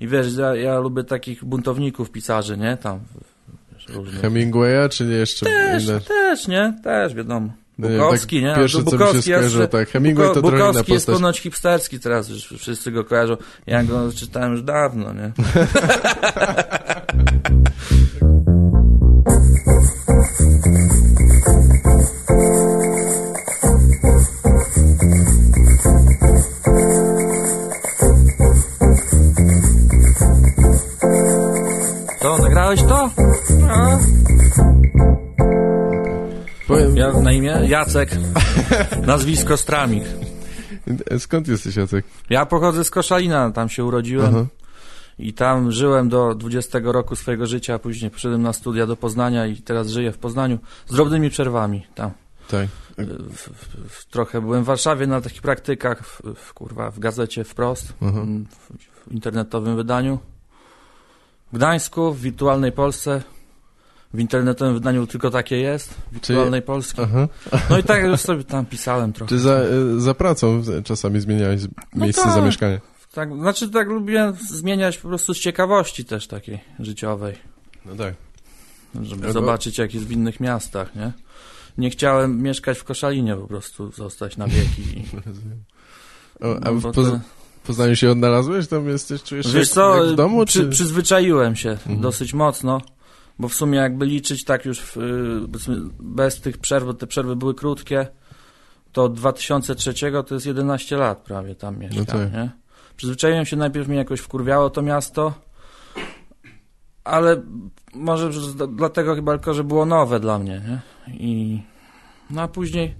I wiesz, ja, ja lubię takich buntowników pisarzy, nie? Tam wiesz, różnych. Hemingwaya, czy nie jeszcze Też, inne? też, nie? Też, wiadomo. No nie, Bukowski, tak nie? pierwsze, A co mi się Bukowski skojarzyło, tak, Hemingway to Buko- trochę Bukowski jest postać. ponoć hipsterski teraz, już wszyscy go kojarzą. Ja go czytałem już dawno, nie? na imię Jacek, nazwisko Stramik. Skąd jesteś, Jacek? Ja pochodzę z Koszalina, tam się urodziłem Aha. i tam żyłem do 20 roku swojego życia, a później poszedłem na studia do Poznania i teraz żyję w Poznaniu z drobnymi przerwami tam. Tak. W, w, trochę byłem w Warszawie na takich praktykach, w, w, kurwa, w gazecie Wprost, w, w internetowym wydaniu. W Gdańsku, w wirtualnej Polsce. W internetowym wydaniu tylko takie jest, wirtualnej Polski. Aha. No i tak już sobie tam pisałem trochę. Czy za, y, za pracą czasami zmieniałeś No miejsce tak. zamieszkania? Tak, znaczy tak lubię zmieniać po prostu z ciekawości też takiej życiowej, No tak. żeby Albo- zobaczyć jak jest w innych miastach, nie? Nie chciałem mieszkać w Koszalinie po prostu, zostać na wieki. I, O, a no, w bo Poz- to- Poznaniu się odnalazłeś? Tam jesteś, czujesz się Wiesz jak, co, jak w domu? przy, Czy... przyzwyczaiłem się Mhm. dosyć mocno, bo w sumie jakby liczyć tak już w, bez tych przerw, bo te przerwy były krótkie, to od 2003 to jest 11 lat prawie tam mieszkam, tak. nie? Przyzwyczaiłem się, najpierw mnie jakoś wkurwiało to miasto, ale może dlatego chyba tylko, że było nowe dla mnie, nie? I no a później,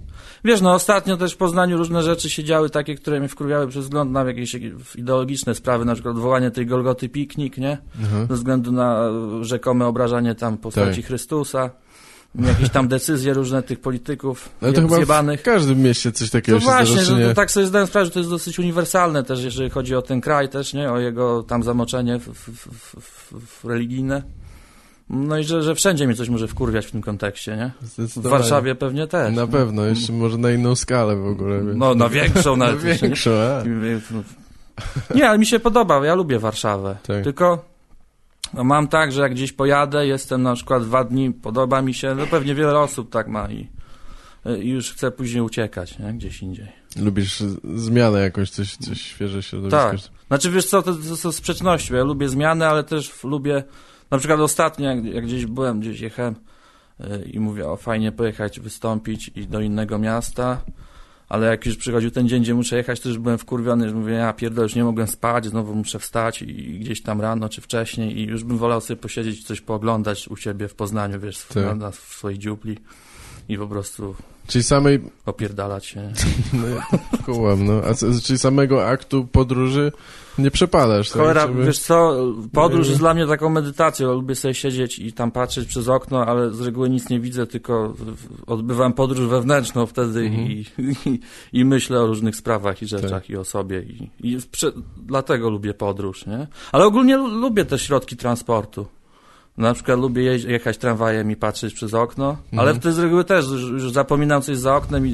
wiesz, no ostatnio też w Poznaniu różne rzeczy się działy takie, które mnie wkurwiały przez wzgląd na jakieś ideologiczne sprawy, na przykład odwołanie tej Golgoty Piknik, nie? Aha. Ze względu na e, rzekome obrażanie tam postaci Tak. Chrystusa, jakieś tam decyzje różne tych polityków Ale to chyba w zjebanych. każdym mieście coś takiego się właśnie, zdarza, no, tak sobie zdałem sprawę, że to jest dosyć uniwersalne też, jeżeli chodzi o ten kraj też, nie? O jego tam zamoczenie w, w, w, w, w religijne. No i że, że wszędzie mnie coś może wkurwiać w tym kontekście, nie? W. Warszawie pewnie też. Na nie? pewno, jeszcze może na inną skalę w ogóle. wiesz. No, na większą Na nawet. nie? większą, a. Nie, ale mi się podoba, ja lubię Warszawę. Tak. Tylko no, mam tak, że jak gdzieś pojadę, jestem na przykład dwa dni, podoba mi się, no pewnie wiele osób tak ma i, i już chcę później uciekać, nie? Gdzieś indziej. Lubisz zmianę jakąś, coś, coś świeże środowisko. Tak. Znaczy wiesz co, to, to są sprzeczności, ja lubię zmiany, ale też lubię, na przykład ostatnio, jak, jak gdzieś byłem, gdzieś jechałem y, i mówię, o fajnie pojechać, wystąpić i do innego miasta, ale jak już przychodził ten dzień, gdzie muszę jechać, to już byłem wkurwiony, że mówię, ja pierdolę, już nie mogłem spać, znowu muszę wstać i, i gdzieś tam rano czy wcześniej i już bym wolał sobie posiedzieć, coś pooglądać u siebie w Poznaniu, wiesz, Tak. na, na, w swojej dziupli i po prostu Czyli samej, opierdalać się. no, kułam, no, a czyli samego aktu podróży nie przepalasz, tak? Cholera, Żeby- wiesz co, podróż jest dla mnie taką medytacją. Lubię sobie siedzieć i tam patrzeć przez okno, ale z reguły nic nie widzę, tylko odbywam podróż wewnętrzną wtedy Mhm. i, i, i myślę o różnych sprawach i rzeczach Tak. i o sobie. I, i prze, dlatego lubię podróż, nie? Ale ogólnie lu- lubię te środki transportu. Na przykład lubię jechać tramwajem i patrzeć przez okno, ale Mhm. wtedy z reguły też już, zapominam coś za oknem i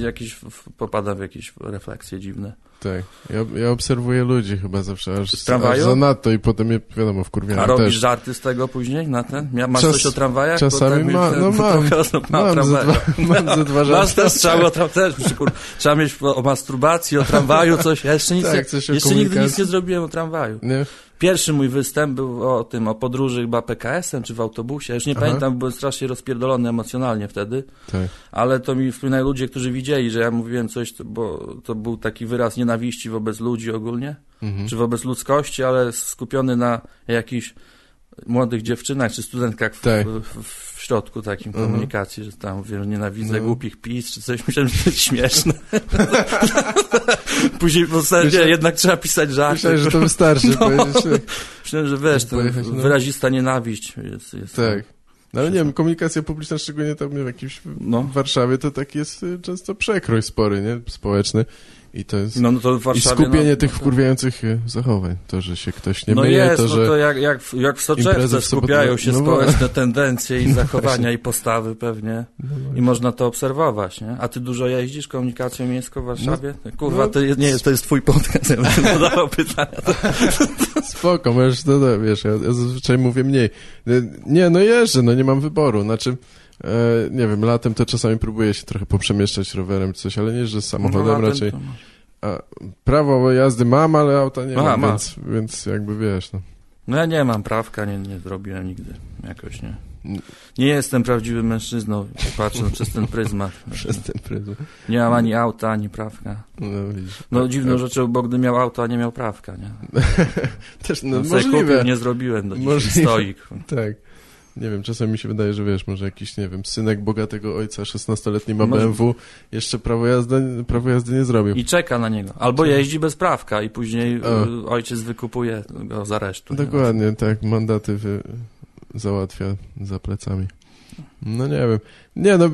w- popadam w jakieś refleksje dziwne. Tak. Ja, ja obserwuję ludzi chyba zawsze aż, aż za nadto i potem je, wiadomo, wkurwiałem A robisz też. żarty z tego później na ten? Mia- Masz Czas- coś o tramwajach? czasami Bo ma- ten- no mam. trochę osób ma o Mam ze, dwa, mam ze dwa Masz żarty. też trzeba o tam też, kur... trzeba mieć o masturbacji, o tramwaju, coś. Ja jeszcze nic, Tak, coś jeszcze nigdy nic nie zrobiłem o tramwaju. Nie? Pierwszy mój występ był o tym, o podróży chyba PKS-em czy w autobusie. Ja już nie Aha. pamiętam, byłem strasznie rozpierdolony emocjonalnie wtedy, Tak. ale to mi wspominają ludzie, którzy widzieli, że ja mówiłem coś, bo to był taki wyraz nienawiści wobec ludzi ogólnie Mhm. czy wobec ludzkości, ale skupiony na jakichś młodych dziewczynach czy studentkach w, Tak. w, w środku takim Mhm. komunikacji, że tam że nienawidzę No. głupich PiS, czy coś, myślałem, że to jest śmieszne. Później w zasadzie jednak trzeba pisać żarty. Myślałem, że to wystarczy No. Myślałem, że wiesz, to Pojechać, no. wyrazista nienawiść jest. jest Tak. No ale nie wiem, komunikacja publiczna, szczególnie tam w jakimś No. w Warszawie, to tak jest y, często przekrój spory, nie? Społeczny. I to jest... No, no to I skupienie no, tych no, wkurwiających e, zachowań. To, że się ktoś nie no myje, jest, to, no że... to jak, jak, w- jak w soczewce skupiają się no społeczne tendencje i No zachowania właśnie. i postawy pewnie. No I można to obserwować, nie? A ty dużo jeździsz komunikacją miejską w Warszawie? Kurwa, no, to jest, nie jest, to jest twój podcast, ja bym zadawał pytania. Spoko, możesz, no, no, wiesz, ja, ja zazwyczaj mówię mniej. E, Nie, no jeżdżę, no nie mam wyboru. Znaczy, e, nie wiem, latem to czasami próbuję się trochę poprzemieszczać rowerem czy coś, ale nie z samochodem No, raczej. to- A, prawo jazdy mam, ale auta nie Aha, mam, więc, więc jakby wiesz, no. No ja nie mam prawka, nie, nie zrobiłem nigdy. Jakoś nie. Mm. Nie jestem prawdziwym mężczyzną, patrząc przez ten pryzmat. Przez ten pryzm. Nie mam ani auta, ani prawka. No. No dziwną Tak. rzeczą, bo gdy miał auto, a nie miał prawka, nie? Też, no, No, możliwe. kupił, nie zrobiłem do dzisiaj. Możliwe. Stoik. Tak. Nie wiem, czasem mi się wydaje, że wiesz, może jakiś, nie wiem, synek bogatego ojca, 16-letni ma BMW, jeszcze prawo jazdy, prawo jazdy nie zrobił. I czeka na niego. Albo jeździ bez prawka i później O. y, ojciec wykupuje go z aresztu. nie? Dokładnie, tak, mandaty wy, załatwia za plecami. No nie wiem. Nie, no,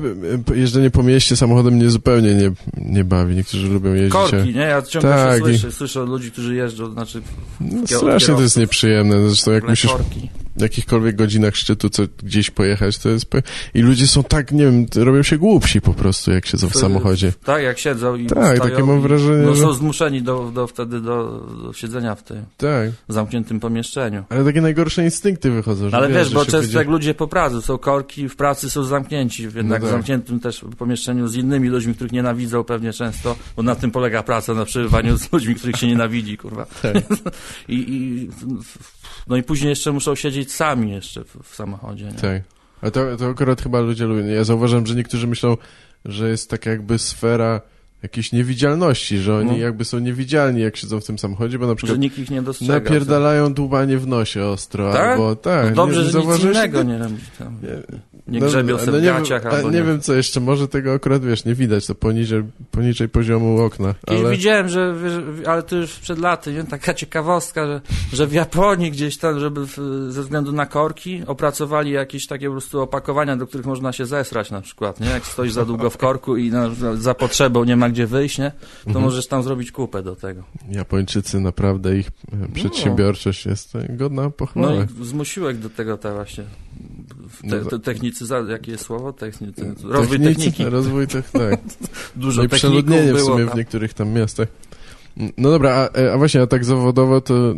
jeżdżenie po mieście samochodem mnie zupełnie nie, nie bawi. Niektórzy lubią jeździć. Korki, nie? Ja ciągle Tak, się i- słyszę, słyszę od ludzi, którzy jeżdżą, znaczy No, strasznie to jest nieprzyjemne. Zresztą jak musisz korki. W jakichkolwiek godzinach szczytu co, gdzieś pojechać, to jest... I ludzie są tak, nie wiem, robią się głupsi po prostu, jak siedzą w samochodzie. Tak, jak siedzą i Tak, takie mam i- wrażenie, No że- są zmuszeni do, do wtedy do, do siedzenia w tym Tak. zamkniętym pomieszczeniu. Ale takie najgorsze instynkty wychodzą, że Ale wiesz, bo często będzie- jak ludzie po pracy są korki, w pracy są zamknięci, jednak No tak. w zamkniętym też pomieszczeniu z innymi ludźmi, których nienawidzą pewnie często, bo na tym polega praca, na przebywaniu z ludźmi, których się nienawidzi, kurwa. Tak. I, i, no i później jeszcze muszą siedzieć sami jeszcze w, w samochodzie. Nie? Tak. A to, to akurat chyba ludzie lubią. Ja zauważam, że niektórzy myślą, że jest taka jakby sfera jakiejś niewidzialności, że oni No. jakby są niewidzialni, jak siedzą w tym samochodzie, bo na Że przykład nikt ich nie dostrzega. napierdalają dłubanie w nosie ostro, Tak? albo tak. No dobrze, nie, że nic innego nie robi. Tam. Nie. Nie No, grzebią sobie no w nie gaciach wiem, albo nie nie. wiem co jeszcze, może tego akurat, wiesz, nie widać, to poniżej, poniżej poziomu okna, ale... widziałem, że, wiesz, ale to już przed laty, nie? taka ciekawostka, że, że w Japonii gdzieś tam, żeby w, ze względu na korki opracowali jakieś takie po prostu opakowania, do których można się zesrać na przykład, nie? Jak stoisz za długo w korku i na, za potrzebą nie ma gdzie wyjść, nie? To Mhm. możesz tam zrobić kupę do tego. Japończycy naprawdę, ich e, przedsiębiorczość jest godna No pochwały. i zmusiło ich do tego te właśnie No te, za- te technicy, za- jakie jest słowo? Technicy, rozwój Technicy, techniki. Rozwój tak. Dużo No i przeludnienie w było sumie w niektórych tam miastach. No dobra, a, a właśnie, a tak zawodowo to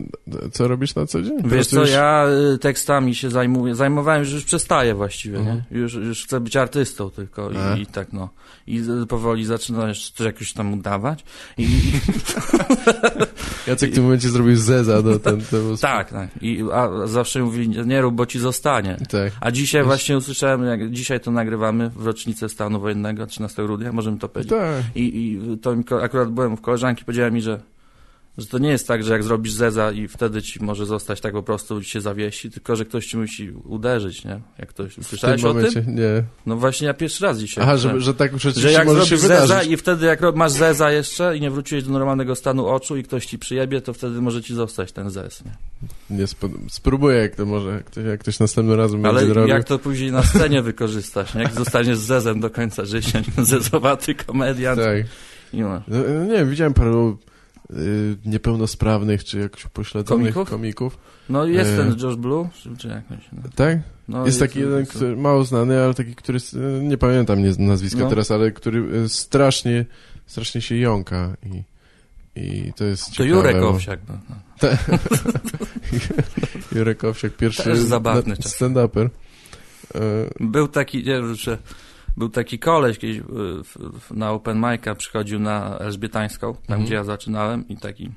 co robisz na co dzień? Wiesz co, Pracujesz- ja y, tekstami się zajmuję, zajmowałem, już, już przestaję właściwie, Mhm. nie? Już, już chcę być artystą tylko i, i tak no. I powoli zaczyna jeszcze coś jakoś tam udawać. I, Jacek w tym momencie zrobił zeza do ten... Sp- tak, tak. I, a zawsze mówili, nie- rób, bo ci zostanie. Tak. A dzisiaj Wiesz- właśnie usłyszałem, jak dzisiaj to nagrywamy w rocznicę stanu wojennego, 13 grudnia, możemy to powiedzieć. Tak. I, I to mi, akurat byłem u koleżanki, powiedziała mi, że, że to nie jest tak, że jak zrobisz zeza i wtedy ci może zostać tak po prostu i się zawiesi, tylko że ktoś ci musi uderzyć, nie? Jak ktoś, słyszałeś o tym? nie. No właśnie ja pierwszy raz dzisiaj. Aha, że, że tak że rzeczywiście jak zrobisz zeza i wtedy jak masz zeza jeszcze i nie wróciłeś do normalnego stanu oczu i ktoś ci przyjebie, to wtedy może ci zostać ten zez, nie? Nie, spo... spróbuję, jak to może, jak ktoś, jak ktoś następnym razem Ale będzie robił. jak to później na scenie wykorzystasz, nie? Jak zostaniesz zezem do końca życia, zezowaty komediant. Tak. No. No, nie wiem, widziałem paru y, niepełnosprawnych, czy jakoś pośledzonych Komików? komików. no jest E. ten Josh Blue, czy, czy jakoś, no. Tak? No, jest taki jeden, który, mało znany, ale taki, który, s- nie pamiętam nazwiska No. teraz, ale który y, strasznie, strasznie się jąka i, i to jest To ciekawe. Jurek bo- Owsiak. No, no. Jurek Owsiak, pierwszy stand-uper. E, Był taki, nie że był taki koleś kiedyś y, na Open Mic'a, przychodził na Elżbietańską, tam Mhm. gdzie ja zaczynałem i taki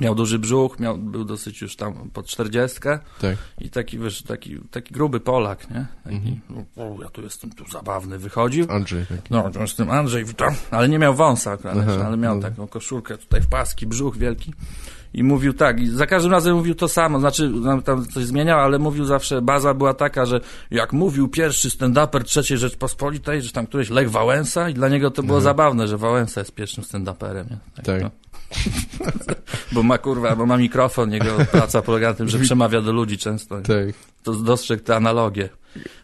miał duży brzuch, miał, był dosyć już tam pod czterdziestkę tak. i taki, wiesz, taki, taki gruby Polak, nie? Taki, Mhm. o, ja tu jestem tu zabawny, wychodził. Andrzej taki. No, to jestem Andrzej, witam. Ale nie miał wąsa akurat, ale miał no. taką koszulkę tutaj w paski, brzuch wielki. I mówił tak, i za każdym razem mówił to samo, znaczy tam coś zmieniał, ale mówił zawsze, baza była taka, że jak mówił pierwszy stand-uper trzeciej Rzeczpospolitej, że tam któryś Lech Wałęsa i dla niego to było Aha. zabawne, że Wałęsa jest pierwszym stand-uperem, nie? Tak. no. bo ma kurwa, bo ma mikrofon, jego praca polega na tym, że przemawia do ludzi często. Tak. To dostrzegł tę analogię.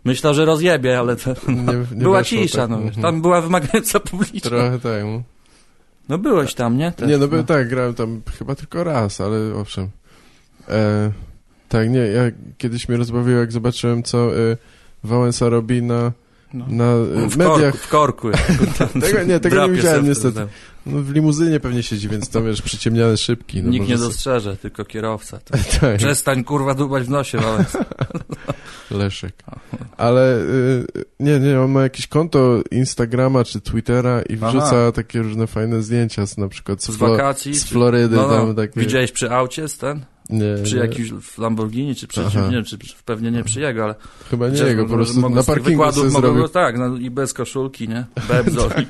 Myślał, że rozjebie, ale to, Nie, nie była cisza, tak. no. Mhm. Tam była wymagająca publiczna. Trochę tak. No. No byłeś tam, nie? Też, Nie, no, by, tak, grałem tam chyba tylko raz, ale owszem. E, tak, nie, ja kiedyś mnie rozbawiło, jak zobaczyłem, co e, Wałęsa robi na, No. na e, w mediach. Korku, w korku. Tego, nie, tego nie widziałem niestety. No, w limuzynie pewnie siedzi, więc tam wiesz, przyciemniane szybki. No, Nikt nie dostrzeże, tylko kierowca. To. Tak, Przestań kurwa dubać w nosie, Wałęsa. Leszek. Ale y, nie, nie, on ma jakieś konto Instagrama czy Twittera i Aha. wrzuca takie różne fajne zdjęcia, z, na przykład z, Z wakacji. z czy- Florydy. No, no. Tam takie, Widziałeś przy aucie z ten? Nie, Przy jakimś Lamborghini, czy przy czymś, nie wiem, czy, pewnie nie przy jego, ale... Chyba nie jego, po prostu mogą na parkingu wykładów mogą, zrobił. no, tak, no, i bez koszulki, nie? Bebzo i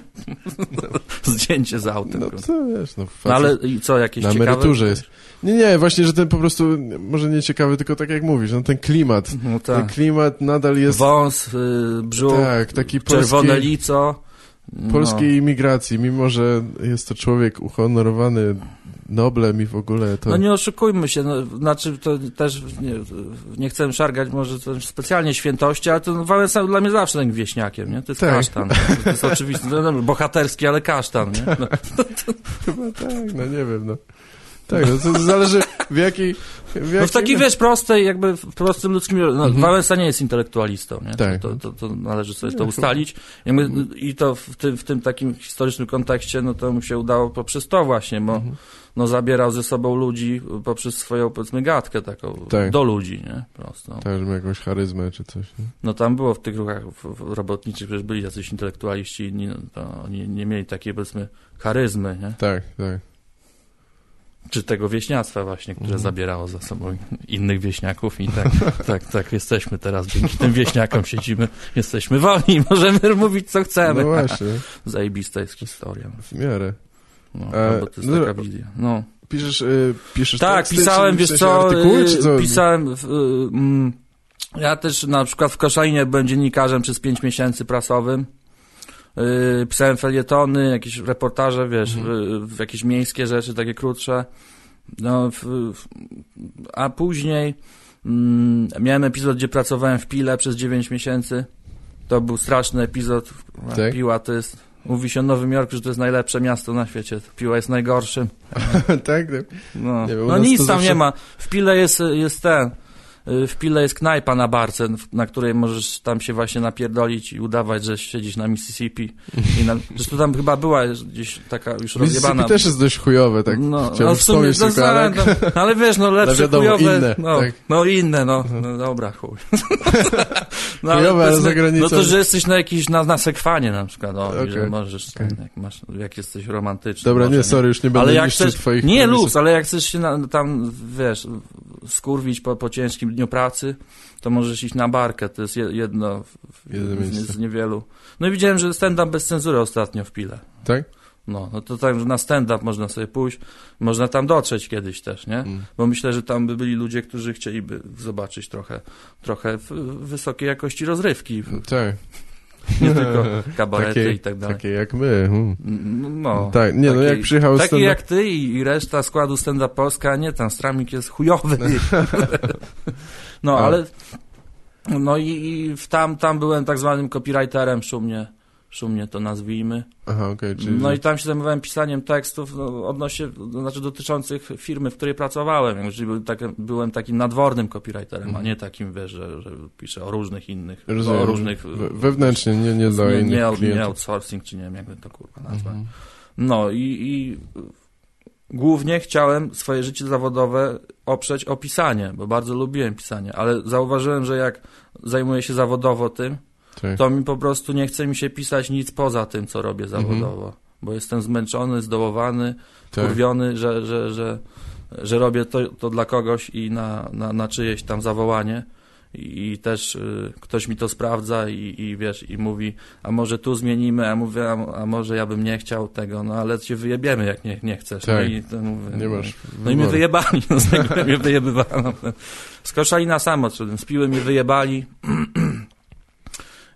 zdjęcie z autem. No to wiesz, no, No ale i co, jakieś na ciekawe? emeryturze jest. Nie, nie, właśnie, że ten po prostu, może nie ciekawy, tylko tak jak mówisz, no ten klimat. No Ten tak. klimat nadal jest, Wąs, y, brzuch, tak, taki czerwone polskiej, lico. No. polskiej imigracji, mimo że jest to człowiek uhonorowany Noblem i w ogóle to... No nie oszukujmy się, no, znaczy to też nie, nie chcę szargać może to specjalnie świętości, ale to Wałęsa dla mnie zawsze tym wieśniakiem, nie? To jest Tak. kasztan. To jest oczywiście no, no, bohaterski, ale kasztan, nie? No, Chyba tak, no nie wiem, no. Tak, no to zależy w jakiej... W, no w jakiej- takiej, wiesz, prostej, jakby w prostym ludzkim... No, Mhm. Wałęsa nie jest intelektualistą, nie? Tak. To, to, to należy sobie to ustalić. Jakby, I to w tym, w tym takim historycznym kontekście, no to mu się udało poprzez to właśnie, bo Mhm. No, zabierał ze sobą ludzi poprzez swoją, powiedzmy, gadkę taką Tak. do ludzi, nie? Prosto. Tak, że ma jakąś charyzmę czy coś. Nie? No tam było w tych ruchach robotniczych, przecież byli jacyś intelektualiści inni, no, to oni nie mieli takiej, powiedzmy, charyzmy, nie? Tak, tak. Czy tego wieśniactwa właśnie, które Mhm. zabierało za sobą innych wieśniaków i tak, tak, tak, jesteśmy teraz, dzięki tym wieśniakom siedzimy, jesteśmy wolni możemy mówić co chcemy. No właśnie, Zajebista jest historia. w miarę. No, E, bo to jest no, taka wizja. No. Piszesz, y, piszesz Tak, teksty, pisałem, wiesz co, artykuły, czy y, co? pisałem, w, mm, ja też na przykład w Koszalinie byłem dziennikarzem przez pięć miesięcy prasowym, pisałem felietony, jakieś reportaże, wiesz, Mhm. w, w jakieś miejskie rzeczy, takie krótsze, no, w, w, a później mm, miałem epizod, gdzie pracowałem w Pile przez 9 miesięcy, to był straszny epizod, Tak? Piła to jest, mówi się o Nowym Jorku, że to jest najlepsze miasto na świecie, Piła jest najgorszym, tak, tak. no, no nic tam zawsze- nie ma. W Pile jest, jest ten. Y, W Pile jest knajpa na barce, na której możesz tam się właśnie napierdolić i udawać, że siedzisz na Mississippi. I na, zresztą tam chyba była gdzieś taka już rozjebana. Mississippi też jest dość chujowe, tak no, chciałem w sumie, no, no, ale wiesz, no lepsze, wiadomo, chujowe, inne, no, tak. no inne, no, no dobra, chuj. no, Chujowe, ale za granicą. No to, że jesteś na jakiś, na, na sekwanie na przykład, o, i że możesz, Okej. jak, masz, jak jesteś romantyczny. Dobra, może, nie, sorry, już nie będę ale jak chcesz, twoich nie luz, ale jak chcesz się na, tam, wiesz, skurwić po, po ciężkim dniu pracy, to możesz iść na barkę, to jest je- jedno z, z niewielu. No i widziałem, że stand-up bez cenzury ostatnio w Pile. Tak? No, no to tak, że na stand-up można sobie pójść, można tam dotrzeć kiedyś też, nie? Mm. Bo myślę, że tam by byli ludzie, którzy chcieliby zobaczyć trochę, trochę wysokiej jakości rozrywki, Tak. nie tylko kabarety Takie- i tak dalej. Takie jak my. Hmm. No, tak, nie, no jak przyjechał Taki stand jak ty i, reszta składu stand-up Polska, nie, tam Stramik jest chujowy. No, ale no i, i tam, tam byłem tak zwanym copywriterem szumnie, szumnie to nazwijmy. Aha, okej, czyli... No i tam się zajmowałem pisaniem tekstów no, odnośnie, znaczy dotyczących firmy, w której pracowałem. Czyli był tak, byłem takim nadwornym copywriterem, a nie takim, wiesz, że, że piszę o różnych innych. Rozumiem. o różnych... We- Wewnętrznie, nie, nie dla nie, innych nie, nie outsourcing, czy nie wiem, jakby to kurwa nazwać. Mhm. No i, i głównie chciałem swoje życie zawodowe oprzeć o pisanie, bo bardzo lubiłem pisanie, ale zauważyłem, że jak zajmuję się zawodowo tym, Tak. to mi po prostu nie chce mi się pisać nic poza tym, co robię Mhm. zawodowo, bo jestem zmęczony, zdołowany, tak. kurwiony, że, że, że, że robię to, to dla kogoś i na, na, na czyjeś tam zawołanie. I, też y, ktoś mi to sprawdza i, i wiesz, i mówi, a może tu zmienimy, a mówię, a, a może ja bym nie chciał tego, no ale cię wyjebiemy, jak nie, nie chcesz. No Tak. i to mówię, Nie masz No i mnie wyjebali, no z tego mnie wyjebywano. Z Koszalina sam odszedłem, z piły mnie wyjebali.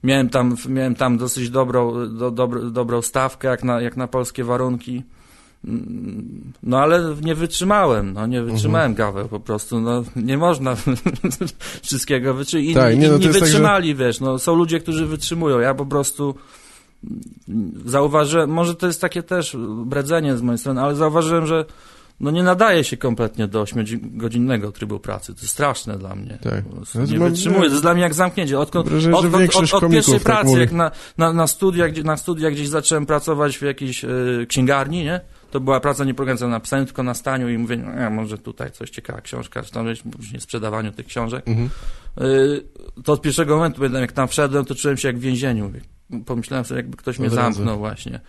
Miałem tam, miałem tam dosyć dobrą, do, dobro, dobrą stawkę, jak na, jak na polskie warunki. No ale nie wytrzymałem, no nie wytrzymałem Mhm. gaweł po prostu, no nie można wszystkiego wytrzymać. Inni, Tak, nie, no inni jest tak, że- wytrzymali, wiesz, no są ludzie, którzy wytrzymują, ja po prostu zauważyłem, może to jest takie też bredzenie z mojej strony, ale zauważyłem, że no nie nadaje się kompletnie do 8-godzinnego trybu pracy. To jest straszne dla mnie. Tak. No, Nie mam- wytrzymuję. To jest dla mnie jak zamknięcie. Odkąd, Wrażenie, od, od, komików pierwszej tak pracy, mówi. jak na, na, na, studiach, na studiach gdzieś zacząłem pracować w jakiejś e, księgarni, nie? To była praca nie polegająca na pisaniu, tylko na staniu i mówieniu, a może tutaj coś ciekawa książka, czy tam później sprzedawaniu tych książek. Mhm. Y, to od pierwszego momentu, pamiętam, jak tam wszedłem, to czułem się jak w więzieniu. Pomyślałem sobie, jakby ktoś mnie Od zamknął właśnie.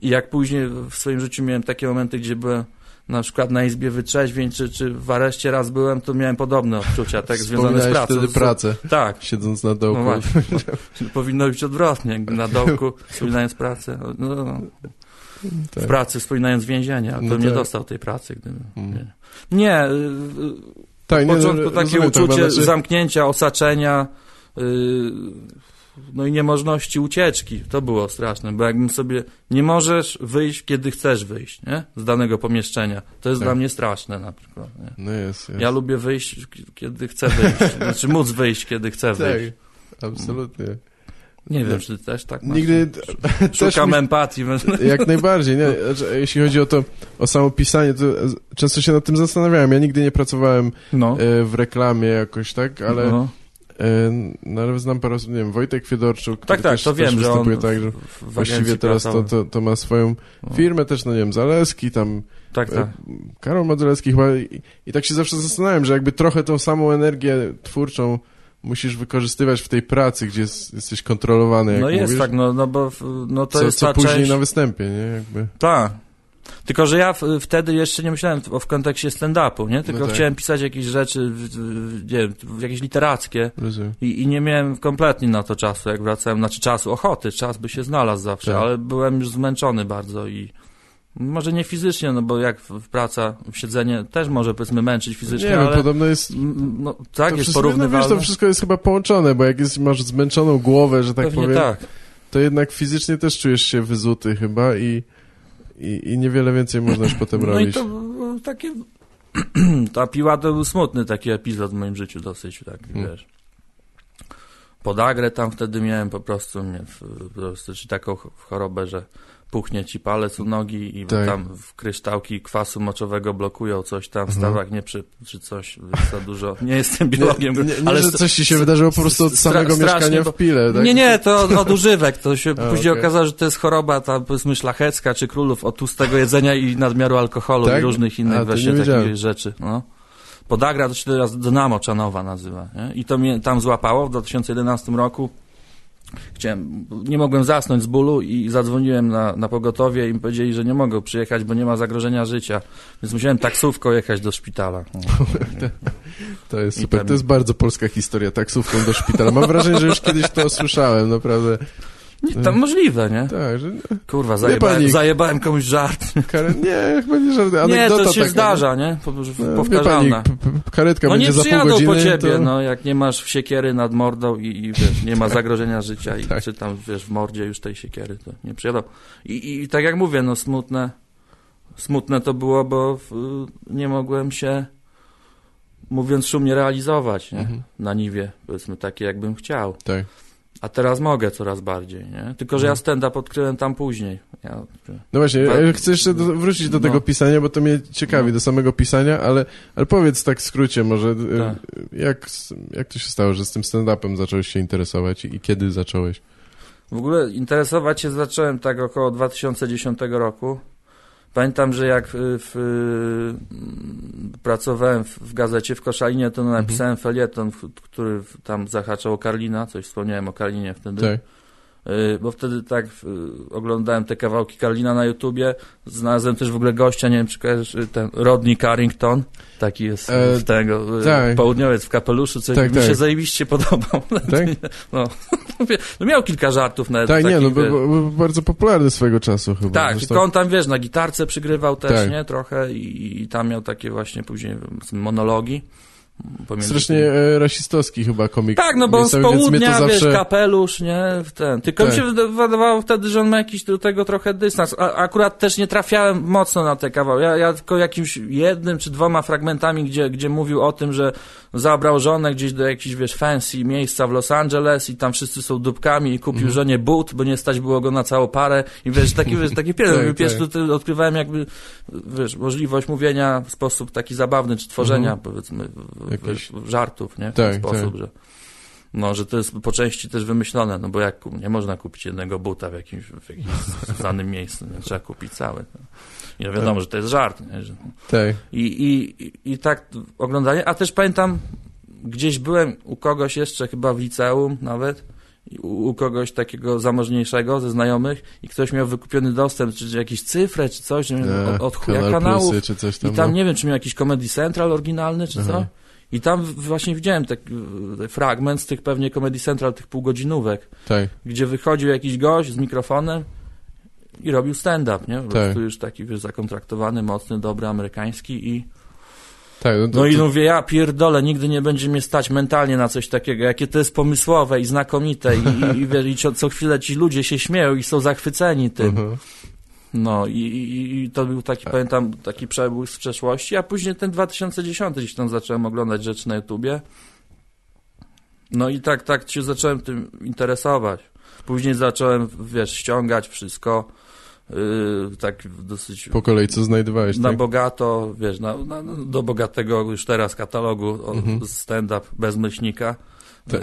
I jak później w swoim życiu miałem takie momenty, gdzie byłem na przykład na izbie wytrzeźwień, czy, czy w areszcie raz byłem, to miałem podobne odczucia, tak związane z pracą. wtedy pracę, Tak. siedząc na dołku. No. Powinno być odwrotnie, na dołku, wspominając pracę. No, no, Tak. w pracy wspominając więzienie, a to No nie tak. dostał tej pracy. Gdyby, Mm. Nie, y, y, Tak, w nie, początku no, takie rozumiem to, uczucie znaczy- zamknięcia, osaczenia, yy, no i niemożności ucieczki. To było straszne, bo jakbym sobie nie możesz wyjść, kiedy chcesz wyjść, nie? Z danego pomieszczenia. To jest Tak. dla mnie straszne na przykład. Nie? No jest, jest. Ja lubię wyjść, kiedy chcę wyjść. Znaczy móc wyjść, kiedy chcę wyjść. Tak, absolutnie. Nie wiem, No. czy ty też tak masz. Nigdy też Szukam mi- empatii. Jak najbardziej, nie? Znaczy, Jeśli chodzi o to, o samo pisanie, to często się nad tym zastanawiałem. Ja nigdy nie pracowałem No. e, w reklamie jakoś, tak? Ale, no. E, no, ale znam parę osób, nie wiem, Wojtek Fiedorczuk, Tak, tak, też, to też wiem, że on tak, że w, w właściwie teraz to, to, to ma swoją No. firmę też, no nie wiem, Zaleski, tam Tak, e, tak. Karol Modzelewski chyba i, i tak się zawsze zastanawiałem, że jakby trochę tą samą energię twórczą musisz wykorzystywać w tej pracy, gdzie jest, jesteś kontrolowany, No jest mówisz, tak, no, no bo no to co, jest co ta później część... na występie, nie? Jakby. Tak. Tylko, że ja w, wtedy jeszcze nie myślałem w, w kontekście stand-upu, nie? Tylko No tak. chciałem pisać jakieś rzeczy, w, w, nie wiem, jakieś literackie i, i nie miałem kompletnie na to czasu, jak wracałem, znaczy czasu, ochoty, czas by się znalazł zawsze, Tak. ale byłem już zmęczony bardzo i może nie fizycznie, no bo jak w, praca, w siedzenie też może powiedzmy męczyć fizycznie, Nie wiem, ale podobno jest... no, tak, jest no porównywalne. wiesz, to wszystko jest chyba połączone, bo jak jest, masz zmęczoną głowę, że tak Pewnie powiem, tak. to jednak fizycznie też czujesz się wyzuty chyba i, i, i niewiele więcej można już potem No robić. i to takie... Ta piła to był smutny taki epizod w moim życiu dosyć, tak, Hmm. wiesz. Podagrę tam wtedy miałem po prostu, nie, po prostu, czy taką ch- chorobę, że puchnie ci palec u nogi i Tak. tam w kryształki kwasu moczowego blokują coś tam w Mhm. stawach, nie przy, czy coś za dużo. Nie jestem biologiem, nie, nie, nie ale że coś ci się wydarzyło po prostu od samego mieszkania bo- w Pile, tak? Nie, nie, to od, używek. To się A, później okej. okazało, że to jest choroba tam powiedzmy szlachecka, czy królów od tłustego jedzenia i nadmiaru alkoholu Tak? i różnych innych A, właśnie takich rzeczy. No. Podagra to się teraz Dynamo Czanowa nazywa. Nie? I to mnie tam złapało w 2011 roku. Chciałem, nie mogłem zasnąć z bólu i zadzwoniłem na, na pogotowie i mi powiedzieli, że nie mogę przyjechać, bo nie ma zagrożenia życia. Więc musiałem taksówką jechać do szpitala. No. To jest super. To jest bardzo polska historia, taksówką do szpitala. Mam wrażenie, że już kiedyś to słyszałem, naprawdę. Nie, to możliwe, nie? Tak, że Kurwa, Nie zajebałem, panik. zajebałem komuś żart. Nie, chyba nie żadna Nie, to się taka, zdarza, nie? Po- No, pani, Powtarzalna. p- p- karetka No nie będzie za pół przyjadą godziny. po ciebie, to... no, jak nie masz siekiery nad mordą i, i wiesz, nie ma zagrożenia życia i Tak. czy tam, wiesz, w mordzie już tej siekiery, to nie przyjadą. I, i tak jak mówię, no smutne, smutne to było, bo w, nie mogłem się, mówiąc szumnie, realizować, nie? Mhm. Na niwie, powiedzmy, takie jakbym chciał. Tak. A teraz mogę coraz bardziej, nie? Tylko, że ja Mhm. stand-up odkryłem tam później. Ja, No właśnie, ja chcę jeszcze do, wrócić do No. tego pisania, bo to mnie ciekawi, No. do samego pisania, ale, ale powiedz tak w skrócie może, e, Tak. jak, jak to się stało, że z tym stand-upem zacząłeś się interesować i, i kiedy zacząłeś? W ogóle interesować się zacząłem tak około 2010 roku. Pamiętam, że jak w, w, mm, pracowałem w, gazecie w Koszalinie, to napisałem felieton, w- który tam zahaczał o Karlina, coś wspomniałem o Karlinie wtedy. Tak. Y, bo wtedy tak y, oglądałem te kawałki Karlina na YouTubie. Znalazłem też w ogóle gościa, nie wiem czy kojarzysz, y, ten Rodney Carrington, taki jest E, tego, tak. południowiec w kapeluszu, co Tak, mi tak. się zajebiście podobał. Tak? No, no miał kilka żartów nawet Tak, nie, no był był bardzo popularny swego czasu chyba. tak, Zresztą- tylko on tam, wiesz, na gitarce przygrywał też, Tak. nie, trochę i, i tam miał takie właśnie później monologi. Pomiędzy Strasznie tymi. e, rasistowski chyba komik. Tak, no bo on z miejscowy, mnie południa, zawsze... wiesz, kapelusz, nie, w ten. Tylko mi Tak. się wyda- wydawało wtedy, że on ma jakiś do tego trochę dystans. A, akurat też nie trafiałem mocno na te kawały. Ja, ja tylko jakimś jednym czy dwoma fragmentami, gdzie, gdzie mówił o tym, że zabrał żonę gdzieś do jakichś, wiesz, fancy miejsca w Los Angeles i tam wszyscy są dupkami i kupił Mhm. żonie but, bo nie stać było go na całą parę i wiesz, taki, wiesz, taki pierwszy, Tak, pierwszy tak. odkrywałem jakby, wiesz, możliwość mówienia w sposób taki zabawny, czy tworzenia, powiedzmy, w- Jakiś- wiesz, żartów, nie, w ten. Tak, sposób, tak. że no, że to jest po części też wymyślone, no bo jak nie można kupić jednego buta w jakimś, w jakimś znanym miejscu, nie? trzeba kupić cały. No. I wiadomo, że to jest żart, Tak. i, i, i, tak oglądanie, a też pamiętam, gdzieś byłem u kogoś jeszcze, chyba w liceum nawet, u, u kogoś takiego zamożniejszego ze znajomych i ktoś miał wykupiony dostęp, czy, czy jakieś cyfrę, czy coś, nie wiem, E, od, od chuja Kanal kanałów. Plusy, tam. I tam no. nie wiem, czy miał jakiś Comedy Central oryginalny, czy co. Aha. I tam właśnie widziałem fragment z tych pewnie Comedy Central, tych półgodzinówek, Tak. gdzie wychodził jakiś gość z mikrofonem i robił stand-up, nie? Po Tak. już taki, wiesz, zakontraktowany, mocny, dobry, amerykański i... Tak, no, to, No i to, mówię, ja pierdolę, nigdy nie będzie mnie stać mentalnie na coś takiego, jakie to jest pomysłowe i znakomite i, i, i, co, co chwilę ci ludzie się śmieją i są zachwyceni tym. Mhm. No i, i, i to był taki, pamiętam, taki przebłysk z przeszłości, a później ten 2010 gdzieś tam zacząłem oglądać rzeczy na YouTubie. No i tak, tak się zacząłem tym interesować. Później zacząłem, wiesz, ściągać wszystko, yy, tak dosyć Po kolei co znajdowałeś, na tak? bogato, wiesz, na, na, do bogatego już teraz katalogu Mhm. stand-up bez myślnika. Yy,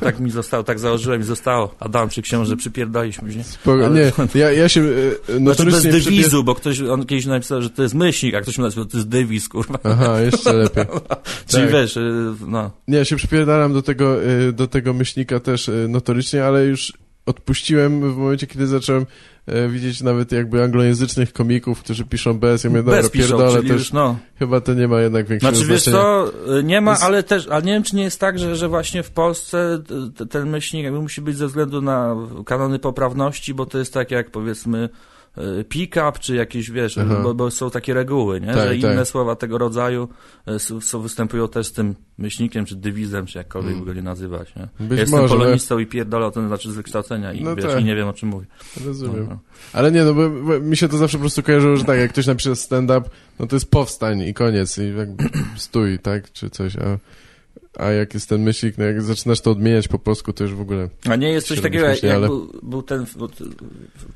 Tak mi zostało, tak założyłem i zostało. Adamczyk książę przypierdaliśmy, nie? Spoko, ale- nie, ja, ja się e, Znaczy notorycznie bez przypie- dewizu, bo ktoś, on kiedyś napisał, że to jest myślnik, a ktoś mi napisał, że to jest dewis, kurwa. Aha, jeszcze lepiej. Czyli tak. wiesz, y, no. Nie, ja się przypierdalam do tego, y, do tego myślnika też y, notorycznie, ale już odpuściłem w momencie, kiedy zacząłem e, widzieć nawet jakby anglojęzycznych komików, którzy piszą bez, ja mówię, dobra, Bez piszą, pierdolę, też już, no. chyba to nie ma jednak większego Znaczy, wiesz znaczenia. co, y, nie ma, ale też, ale nie wiem, czy nie jest tak, że, że właśnie w Polsce ten myślnik jakby musi być ze względu na kanony poprawności, bo to jest tak jak, powiedzmy, pick-up, czy jakieś, wiesz, Aha. bo, bo są takie reguły, nie? Tak, że inne tak. słowa tego rodzaju y, są, występują też z tym myślnikiem, czy dywizem, czy jakkolwiek Mm. go nie nazywać, nie? Być ja jestem może, polonistą i pierdolę o tym, znaczy z wykształcenia i, No wiesz, tak. i nie wiem, o czym mówię. rozumiem. No, no. Ale nie, no bo, bo mi się to zawsze po prostu kojarzyło, że tak, jak ktoś napisze stand-up, no to jest powstań i koniec i jakby stój, tak, czy coś, a, a jak jest ten myślnik, no jak zaczynasz to odmieniać po polsku, to już w ogóle... A nie jest coś takiego, jak, śmiesznie, jak ale- był, był ten, bo ty,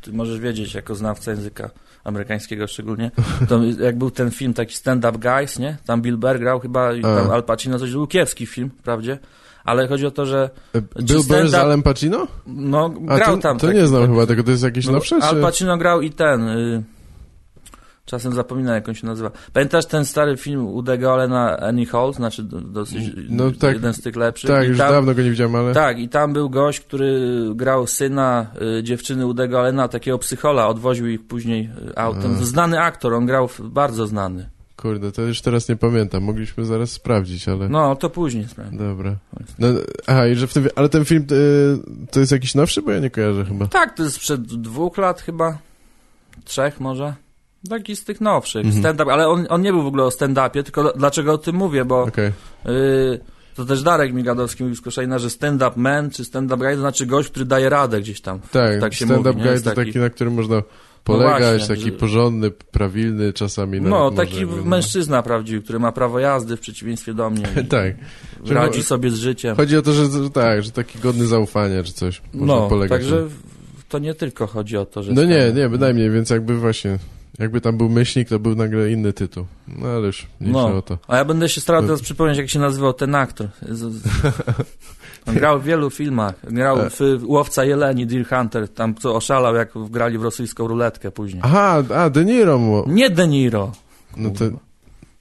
ty możesz wiedzieć, jako znawca języka amerykańskiego szczególnie, to jak był ten film taki Stand Up Guys, nie? Tam Bill Burr grał chyba i tam A. Al Pacino, coś był kiepski film, wprawdzie, ale chodzi o to, że E, Bill Burr z Alem Pacino? no, A grał to, tam. to taki- nie znam taki- chyba tego, to jest jakieś no, nowsze, Al. Pacino grał i ten... Y, Czasem zapominam, jak on się nazywa. Pamiętasz ten stary film Udego Allena Annie Hall? Znaczy do- dosyć, No tak. jeden z tych lepszych. Tak, I już tam, dawno go nie widziałem, ale... Tak, i tam był gość, który grał syna y, dziewczyny Udego Allena, takiego psychola, odwoził ich później y, autem. A. Znany aktor, on grał w- bardzo znany. Kurde, to już teraz nie pamiętam, mogliśmy zaraz sprawdzić, ale... No, to później sprawdzę. Dobra. No, aha, i że w tym... Ale ten film y, to jest jakiś nowszy, bo ja nie kojarzę chyba. Tak, to jest sprzed dwóch lat chyba, trzech może. Taki z tych nowszych, Mhm. stand-up, ale on, on nie był w ogóle o stand-upie, tylko dlaczego o tym mówię, bo Okej. y, to też Darek Migadowski mówił z Koszalina, że stand-up man czy stand-up guy to znaczy gość, który daje radę gdzieś tam. Tak, Tak stand-up guy to taki- na którym można polegać, właśnie, taki że- porządny, prawilny, czasami No, taki no. mężczyzna prawdziwy, który ma prawo jazdy w przeciwieństwie do mnie. Tak. Że Radzi sobie z życiem. Chodzi o to, że, że tak, że taki godny zaufania czy coś. Można No, polegać. także to nie tylko chodzi o to, że... No nie, nie, bynajmniej, więc jakby właśnie, jakby tam był myślnik, to był nagle inny tytuł. No ale już, No. o to. A ja będę się starał teraz przypomnieć, jak się nazywał ten aktor. On grał w wielu filmach. Grał E. w Łowca Jeleni, Deer Hunter, tam co oszalał, jak grali w rosyjską ruletkę później. Aha, a, De Niro mu. Nie De Niro. No to,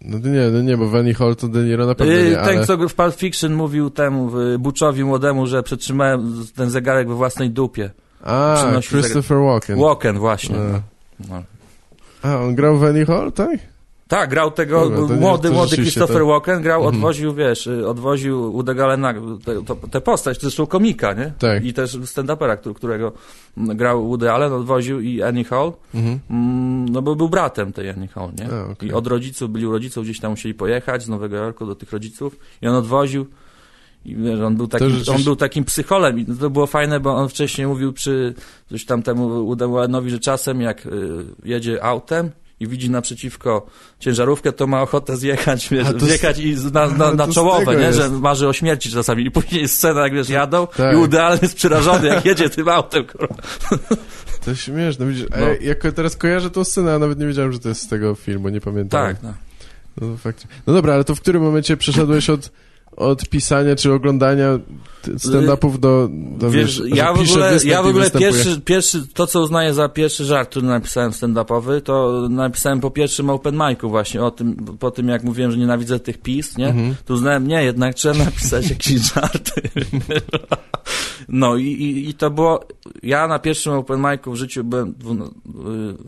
no to nie, no nie, bo Vanny Hall to De Niro na pewno Yy, nie, ten, ale... co w Pulp Fiction mówił temu y, Buczowi młodemu, że przetrzymałem ten zegarek we własnej dupie. A, Christopher Walken. Walken właśnie. A. No. A, on grał w Vanny Hall, tak? Tak, grał tego, Dobra, młody, to młody Christopher to- Walken grał, Mhm. odwoził, wiesz, y, odwoził Uda Galena, tę postać, zresztą komika, nie? Tak. I też stand-upera, którego grał Woody Allen, odwoził i Annie Hall, Mhm. mm, no bo był bratem tej Annie Hall, nie? A, okej. I od rodziców, byli u rodziców, gdzieś tam musieli pojechać z Nowego Jorku do tych rodziców i on odwoził i wiesz, on był takim, rzeczywiście- on był takim psycholem i to było fajne, bo on wcześniej mówił przy coś tam temu Allenowi, że czasem jak y, jedzie autem i widzi naprzeciwko ciężarówkę, to ma ochotę zjechać, wiesz, to zjechać i na, na, na czołowe, nie? jest. Że marzy o śmierci czasami. I później jest scena, jak wiesz, jadą Tak. i idealnie jest przerażony, jak jedzie tym autem. kurwa. To śmieszne, widzisz, No. jak teraz kojarzę tą scenę, a nawet nie wiedziałem, że to jest z tego filmu, nie pamiętam. Tak, no. No, faktycznie. no dobra, ale to w którym momencie przeszedłeś od, od pisania czy oglądania stand-upów do, do Wiesz, wiesz, ja w ogóle, ja w ogóle pierwszy, pierwszy, to co uznaję za pierwszy żart, który napisałem stand-upowy, to napisałem po pierwszym open micu właśnie o tym, po tym jak mówiłem, że nienawidzę tych pis, nie? Mhm. To uznałem, nie, jednak trzeba napisać jakieś żarty. No i, i, i to było, ja na pierwszym open micu w życiu byłem dwu-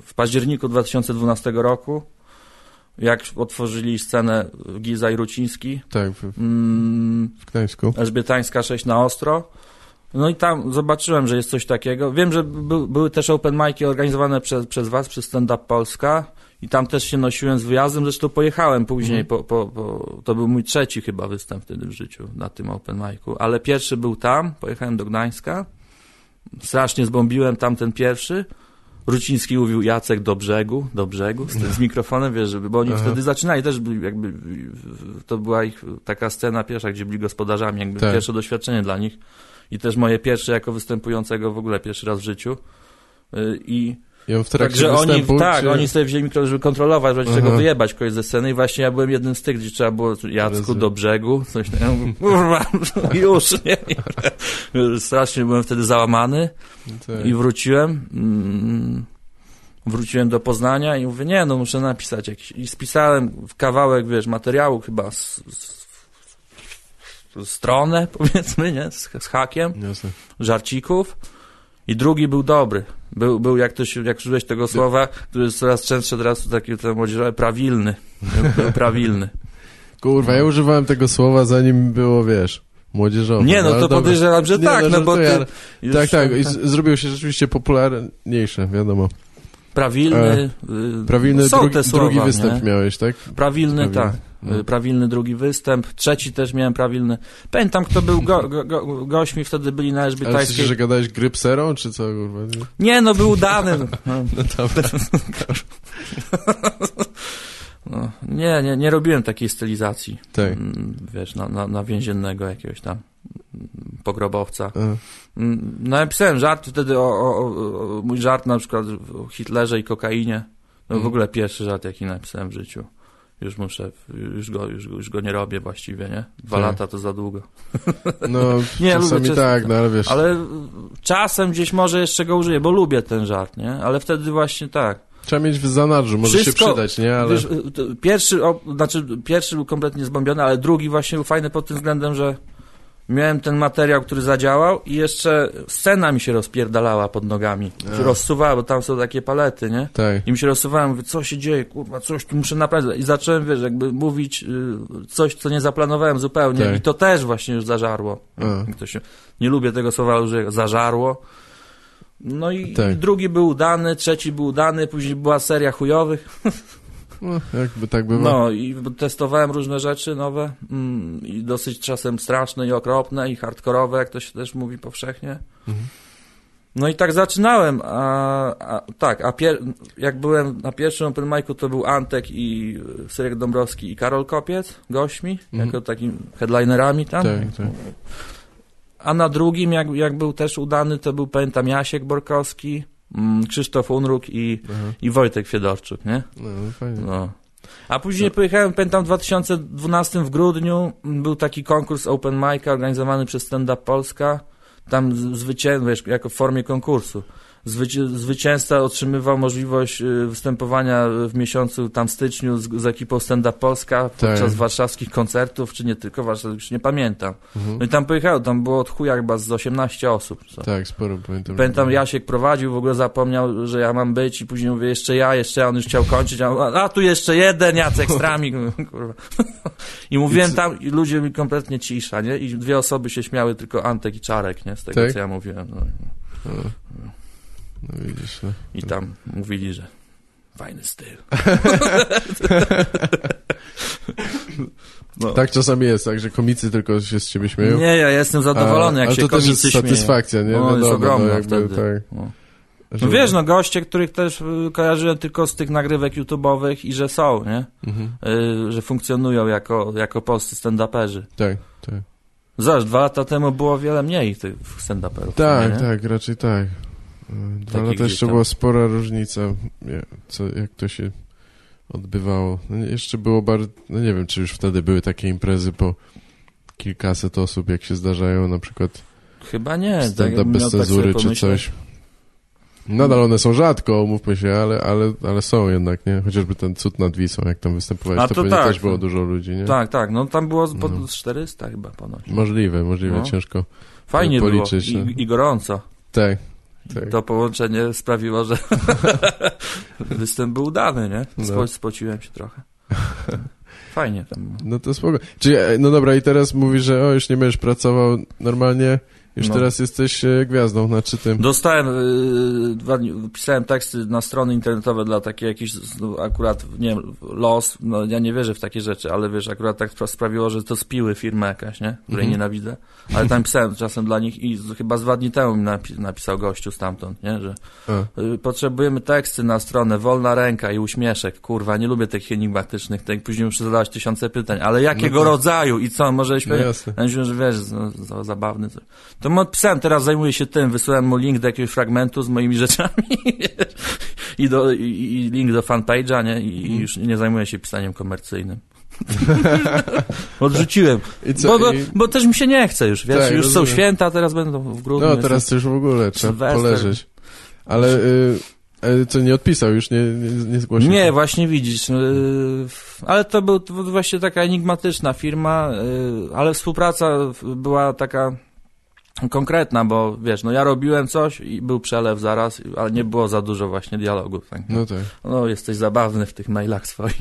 w październiku 2012 roku, jak otworzyli scenę Giza i Ruciński, Tak, w, mm, w Gdańsku. Elżbietańska 6 na ostro. No i tam zobaczyłem, że jest coś takiego. Wiem, że by, były też open mic'i organizowane przez, przez was, przez Stand Up Polska i tam też się nosiłem z wyjazdem, zresztą pojechałem później, Mhm. po, po, po, to był mój trzeci chyba występ wtedy w życiu na tym open mic'u, ale pierwszy był tam, pojechałem do Gdańska, strasznie zbombiłem tam ten pierwszy, Ruciński mówił Jacek do brzegu, do brzegu, z, tym, z mikrofonem, wiesz, żeby, bo oni Aha. wtedy zaczynali też, jakby, to była ich taka scena pierwsza, gdzie byli gospodarzami, jakby Tak. pierwsze doświadczenie dla nich i też moje pierwsze jako występującego w ogóle pierwszy raz w życiu Y, i On w trakcie Także oni, tak, czy... oni sobie wzięli mikro, żeby kontrolować, żeby czego wyjebać kogoś ze sceny i właśnie ja byłem jednym z tych, gdzie trzeba było Jacku do brzegu, coś tam, ja kurwa, już, nie? Strasznie byłem wtedy załamany Tak. i wróciłem, mm, wróciłem do Poznania i mówię, nie, no muszę napisać jakiś, i spisałem w kawałek, wiesz, materiału chyba z, z, stronę, powiedzmy, nie, z, z hakiem, Jasne. żarcików i drugi był dobry. Był, był jak, to się, jak użyłeś tego słowa, który jest coraz częstsze teraz taki ten młodzieżowy, prawilny. Był, prawilny. Kurwa, ja używałem tego słowa zanim było, wiesz, młodzieżowe. Nie, no ale to dobra. podejrzewam, że Nie, tak, no, bo ty... już- Tak, tak, i z, zrobił się rzeczywiście popularniejsze, wiadomo. Prawilny. y, Prawilny drugi, drugi występ nie? miałeś, tak? Prawilny, Prawilny. tak. Y, Prawilny drugi występ. Trzeci też miałem prawilny. Pamiętam, kto był go, go, go, gośćmi, wtedy byli na Ale w sensie, Elżbietańskiej. że gadałeś grypserą, czy co, kurwa? Nie? Nie, no był udany. No. No dobra. No, nie, nie, nie robiłem takiej stylizacji. Tak. Mm, Wiesz, na, na, na więziennego jakiegoś tam pogrobowca. A, Mm, No napisałem żart wtedy o, o, o, o mój żart na przykład o Hitlerze i kokainie. No w Mhm. ogóle pierwszy żart, jaki napisałem w życiu. Już muszę, już go, już, już go nie robię właściwie, nie? Dwa Tak. lata to za długo. No, Nie, czasami lubię czas- tak, no ale wiesz. Ale czasem gdzieś może jeszcze go użyję, bo lubię ten żart, nie? Ale wtedy właśnie tak. Trzeba mieć w zanadrzu, może Wszystko- się przydać, nie? Ale... Wiesz, pierwszy, o, znaczy pierwszy był kompletnie zbombiony, ale drugi właśnie był fajny pod tym względem, że miałem ten materiał, który zadziałał i jeszcze scena mi się rozpierdalała pod nogami. A. Się rozsuwała, bo tam są takie palety, nie? Tak. I mi się rozsuwałem, mówię, co się dzieje, kurwa, coś tu muszę naprawić. I zacząłem, wiesz, jakby mówić y, coś, co nie zaplanowałem zupełnie. Tak. I to też właśnie już zażarło. Się, nie lubię tego słowa, użyję, zażarło. No i, Tak. i drugi był udany, trzeci był udany, później była seria chujowych. No, jakby tak bywa. No i testowałem różne rzeczy nowe mm, i dosyć czasem straszne i okropne i hardkorowe, jak to się też mówi powszechnie. Mhm. No i tak zaczynałem, a, a tak, a pier, jak byłem na pierwszym open micu, to był Antek i y, Syrek Dąbrowski i Karol Kopiec gośćmi, Mhm. jako takimi headlinerami tam. Tak, tak. A na drugim, jak, jak był też udany, to był, pamiętam, Jasiek Borkowski, Krzysztof Unruk i, Aha. i Wojtek Fiedorczuk, nie? No, no fajnie. No. A później pojechałem, pamiętam, w 2012 w grudniu był taki konkurs Open Mic organizowany przez Stand Up Polska. Tam z- zwycię... wiesz, jako w formie konkursu. Zwyci- zwycięzca otrzymywał możliwość y, występowania w miesiącu tam styczniu z, z ekipą Stand Up Polska podczas Tak. warszawskich koncertów, czy nie tylko warszawskich, już nie pamiętam. Mhm. No i tam pojechałem, tam było od chuja chyba z 18 osób. Co. Tak, sporo pamiętam. Pamiętam, Jasiek prowadził, w ogóle zapomniał, że ja mam być i później mówię, jeszcze ja, jeszcze ja, on już chciał kończyć, a, a tu jeszcze jeden, Jacek Stramik, kurwa. I mówiłem I tam i ludzie mi kompletnie cisza, nie? I dwie osoby się śmiały, tylko Antek i Czarek, nie? Z tego, Tak? co ja mówiłem. No. No widzisz, no. I tam mówili, że fajny styl. No. Tak czasami jest, tak, że komicy tylko się z ciebie śmieją. Nie, ja jestem zadowolony, A- jak ale się to też komicy jest śmieją. satysfakcja, nie? No, jest Wiadomo, ogromna jakby, wtedy. Tak, No. No wiesz, no goście, których też y, kojarzyłem tylko z tych nagrywek YouTube'owych i że są, nie? Mhm. Y, że funkcjonują jako, jako polscy stand-uperzy. Tak, tak. Zobacz, dwa lata temu było wiele mniej tych stand-uperów. Tak, nie? tak, raczej tak. Dwa lata gdzieś jeszcze tam. była spora różnica, co, jak to się odbywało. No, jeszcze było bardzo, no nie wiem, czy już wtedy były takie imprezy po kilkaset osób, jak się zdarzają, na przykład Chyba nie. tak stand-up jakbym bez miał tak czy coś. Nadal one są rzadko, umówmy się, ale, ale, ale są jednak, nie? Chociażby ten cud nad Wisą, jak tam występowałeś, A to, to pewnie tak. też było dużo ludzi, nie? Tak, tak, no tam było pod No. 400 chyba ponoć. Możliwe, możliwe, No. ciężko. Fajnie policzyć, było no. I, i gorąco. Tak, tak. To połączenie sprawiło, że występ był udany, nie? No. Spo, spociłem się trochę. Fajnie tam. No to spoko. Czyli, e, no dobra, i teraz mówisz, że o, już nie będziesz pracował normalnie, już No. teraz jesteś e, gwiazdą, znaczy tym. Dostałem, y, dwa dni, pisałem teksty na strony internetowe dla takiej jakiejś, no, akurat, nie wiem, los, no ja nie wierzę w takie rzeczy, ale wiesz, akurat tak spra- sprawiło, że to spiły firma jakaś, nie? Której Mhm. nienawidzę. Ale tam pisałem czasem dla nich i z, chyba z dwa dni temu mi napi- napisał gościu stamtąd, nie? Że y, potrzebujemy teksty na stronę, wolna ręka i uśmieszek. Kurwa, nie lubię tych enigmatycznych, tak później muszę zadawać tysiące pytań, ale jakiego No tak. rodzaju i co, może no śpiewać? jasne. Ja myślę, że wiesz, no, za, zabawny. To, to mu odpisałem, teraz zajmuję się tym, wysłałem mu link do jakiegoś fragmentu z moimi rzeczami i, do, i, i link do fanpage'a, nie? I, I już nie zajmuję się pisaniem komercyjnym. Odrzuciłem, co? bo, bo, bo też mi się nie chce już, wiesz, Tak, już są rozumiem. święta, teraz będą w grudniu. No teraz to już w ogóle trzeba Sylwester. poleżeć. Ale y, e, co, nie odpisał już, nie, nie, nie zgłosił Nie, właśnie widzisz, yy, ale to był to był właśnie taka enigmatyczna firma, yy, ale współpraca była taka konkretna, bo wiesz, no ja robiłem coś i był przelew zaraz, ale nie było za dużo właśnie dialogu. Tak? No tak. No, jesteś zabawny w tych mailach swoich.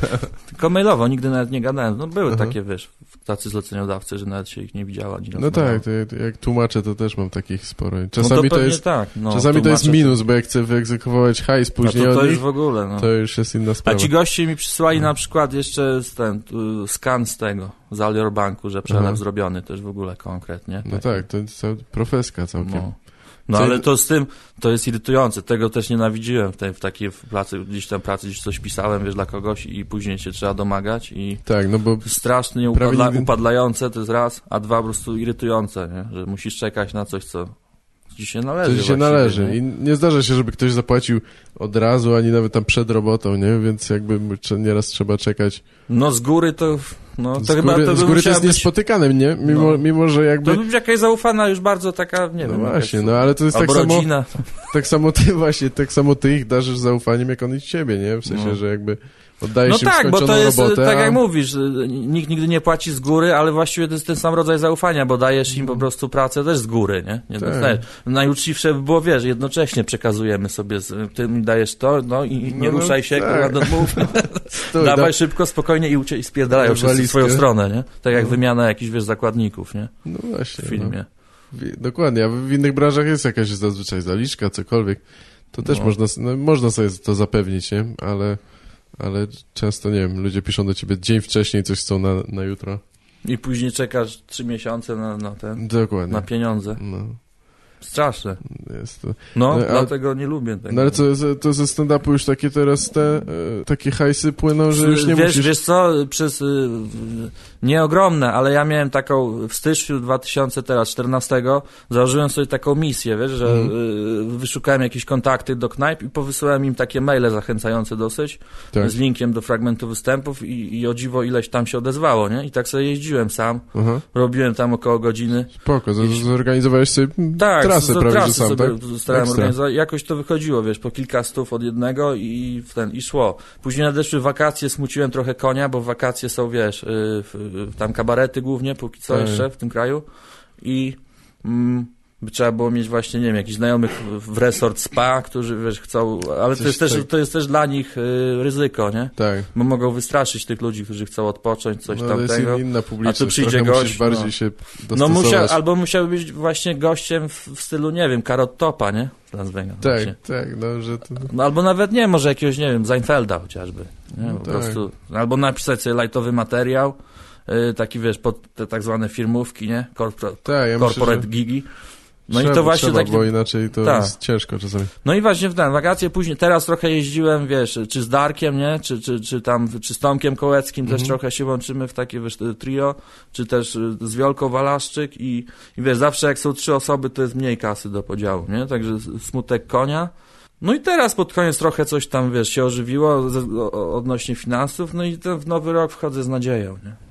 Tylko mailowo, nigdy nawet nie gadałem. No były Aha. takie, wiesz, tacy zleceniodawcy, że nawet się ich nie widziała. No tak, to, jak- jak tłumaczę, to też mam takich sporo. No Czasami to, pewnie jest, tak. No, czasami to jest minus, bo jak chcę wyegzekwować hajs No później to, to od już w ogóle, no. to już jest inna A sprawa. ci goście mi przysłali No. na przykład jeszcze ten, skan z tego, z Alior Banku, że przelew Aha. zrobiony też w ogóle konkretnie. No tak, to jest profeska całkiem. No, no ale to z tym, to jest irytujące, tego też nienawidziłem w tej, w takiej pracy, gdzieś tam pracy, gdzieś coś pisałem, wiesz, dla kogoś i później się trzeba domagać i Tak, no bo strasznie upadla, nigdy- upadlające, to jest raz, a dwa po prostu irytujące, nie? że musisz czekać na coś, co ci się należy. to ci się należy. nie? I nie zdarza się, żeby ktoś zapłacił od razu, ani nawet tam przed robotą, nie? Więc jakby nieraz trzeba czekać. No z góry to, no to z chyba góry, to z góry to jest być, niespotykane, nie? Mimo, No. mimo że jakby... to jakaś zaufana już bardzo taka, nie no wiem, właśnie, jakaś, no ale to jest tak samo, tak samo ty właśnie, tak samo ty ich darzysz zaufaniem, jak oni ciebie, nie? W sensie, No. że jakby oddajesz No tak, bo to jest, robotę, tak a... jak mówisz, nikt nigdy nie płaci z góry, ale właściwie to jest ten sam rodzaj zaufania, bo dajesz im po prostu pracę też z góry, nie? nie Tak. Najuczciwsze by było, wiesz, jednocześnie przekazujemy sobie, ty mi dajesz to, no i i nie No, no, ruszaj się, tak. kurwa, no mów, Stój, dawaj da- szybko, spokojnie i, ucie, i spierdalają wszyscy w swoją stronę, nie? Tak jak No. wymiana jakichś, wiesz, zakładników, nie? No W właśnie. filmie. No. W- Dokładnie, a w w innych branżach jest jakaś zazwyczaj zaliczka, cokolwiek. To też No. można, no, można sobie to zapewnić, nie? Ale, ale często, nie wiem, ludzie piszą do ciebie dzień wcześniej, coś chcą na, na jutro. I później czekasz trzy miesiące na, na ten, Dokładnie. na pieniądze. No, Straszne. jest to. No, dlatego nie lubię tego. No ale co, to ze stand-upu już takie teraz te, e, takie hajsy płyną, że już nie wiesz, musisz... wiesz co, przez y, nie ogromne, ale ja miałem taką w styczniu 2014 założyłem sobie taką misję, wiesz, że y, wyszukałem jakieś kontakty do knajp i powysyłałem im takie maile zachęcające dosyć Tak. z linkiem do fragmentu występów i, i o dziwo ileś tam się odezwało, nie? I tak sobie jeździłem sam, Aha, robiłem tam około godziny. spoko, z- zorganizowałeś sobie Tak, trasy to prawie, trasy sam, sobie tak? starałem Ekstra. organizować. Jakoś to wychodziło, wiesz, po kilka stów od jednego i w ten, i szło. Później nadeszły wakacje, smuciłem trochę konia, bo wakacje są, wiesz, y, w- tam kabarety głównie, póki co Tak. jeszcze w tym kraju i mm, by trzeba było mieć właśnie, nie wiem, jakichś znajomych w resort spa, którzy, wiesz, chcą, ale to jest, też, tak. to jest też dla nich y, ryzyko, nie? Tak. Bo mogą wystraszyć tych ludzi, którzy chcą odpocząć, coś no, jest tamtego. in- inna publiczność. przyjdzie Trochę gość, musisz bardziej no. się No musiał, albo musiał być właśnie gościem w, w stylu, nie wiem, Karot Topa, nie? Z Las Vegas. właśnie. Tak, tak, no, że to... No, albo nawet nie, może jakiegoś, nie wiem, Seinfelda chociażby. Nie? No po tak. prostu. Albo napisać sobie lightowy materiał, y, taki wiesz, pod te tak zwane firmówki, nie? Corpora- Tak, ja corporate myślę, że gigi. No trzeba, i to właśnie trzeba, taki. bo inaczej to Tak. jest ciężko czasami. No i właśnie w ten, wakacje później, teraz trochę jeździłem, wiesz, czy z Darkiem, nie? Czy, czy, czy tam, czy z Tomkiem Kołeckim też Mhm. trochę się łączymy w takie, wiesz, trio, czy też y, z Wiolką Walaszczyk i, i wiesz, zawsze jak są trzy osoby, to jest mniej kasy do podziału, nie? Także smutek konia. No i teraz pod koniec trochę coś tam, wiesz, się ożywiło odnośnie finansów, no i ten, w nowy rok wchodzę z nadzieją, nie?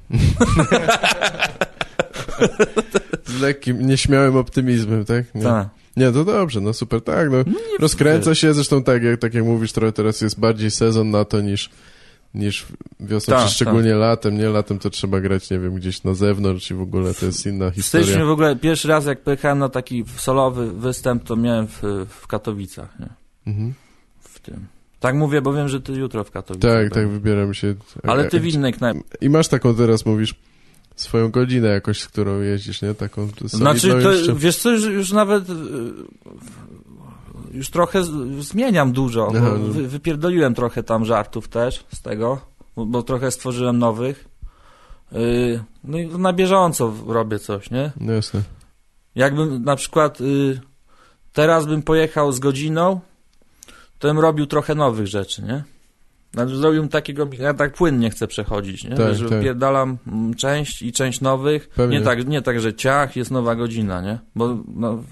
Z lekkim, nieśmiałym optymizmem, tak? Nie. Tak. Nie, to dobrze, no super, tak, no. Rozkręca się, zresztą tak jak, tak jak mówisz, trochę teraz jest bardziej sezon na to niż, niż wiosną, Tak, czy szczególnie latem, nie? Latem to trzeba grać, nie wiem, gdzieś na zewnątrz i w ogóle to jest inna W historia. styczniu w ogóle pierwszy raz jak pojechałem na taki solowy występ, to miałem w, w Katowicach, nie? Mhm. w tym. Tak mówię, bo wiem, że ty jutro w Katowicach. Tak, tak, wybieram się. Ale ty A- w innej knajpie. I masz taką teraz, mówisz, swoją godzinę jakoś, z którą jeździsz, nie? Taką Znaczy, to, jeszcze. wiesz co, już, już nawet y, już trochę zmieniam dużo, Aha, no. wy, wypierdoliłem trochę tam żartów też z tego, bo, bo trochę stworzyłem nowych. Y, no i na bieżąco robię coś, nie? No jasne. Jakbym na przykład y, teraz bym pojechał z godziną, to bym robił trochę nowych rzeczy, nie? Znaczy, zrobiłbym takiego, ja tak płynnie chcę przechodzić, nie? Tak, że tak. wypierdalam mm, część i część nowych. Pewnie. Nie tak, nie tak, że ciach, jest nowa godzina, nie? Bo no,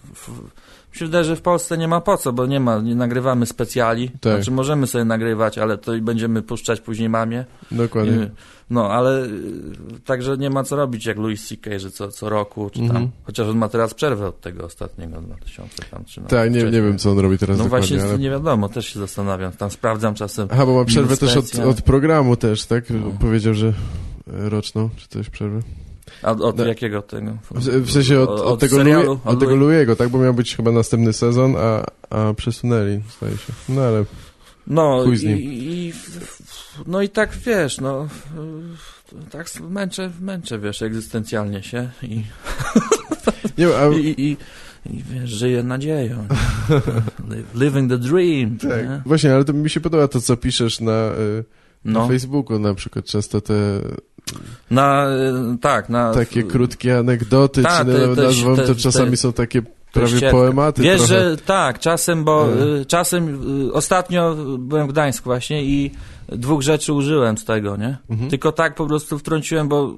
mi się wydaje, że w Polsce nie ma po co, bo nie ma, nie nagrywamy specjali. Tak. Znaczy możemy sobie nagrywać, ale to i będziemy puszczać później mamie. Dokładnie. I, no, ale y, także nie ma co robić jak Louis C.K., że co, co roku, czy tam, Mhm. chociaż on ma teraz przerwę od tego ostatniego 2013. Tak, nie, nie wiem, co on robi teraz No właśnie, ale... nie wiadomo, też się zastanawiam, tam sprawdzam czasem. Aha, bo ma przerwę też od, od programu też, tak? No. Powiedział, że e, roczną, czy coś przerwę. A od No. jakiego tego? W, sensie od, od, tego, serialu? Louis, od tego Louiego, tak? Bo miał być chyba następny sezon, a, a przesunęli, zdaje się. No ale... No i, i, no i tak wiesz, no y, tak męczę, męczę, wiesz, egzystencjalnie się i, Nie, a, i, i, i wiesz, żyję nadzieją. Living the dream. tak. nie? Właśnie, ale to mi się podoba to, co piszesz na, e, na No, Facebooku na przykład. Często te na, y, tak, na... takie krótkie anegdoty, Ta, czy te- na- te- nazwą, te- to czasami te- są takie prawie poematy Wiesz, trochę. że tak, czasem, bo E. y, czasem y, ostatnio byłem w Gdańsku właśnie i dwóch rzeczy użyłem z tego, nie? Mhm. Tylko tak po prostu wtrąciłem, bo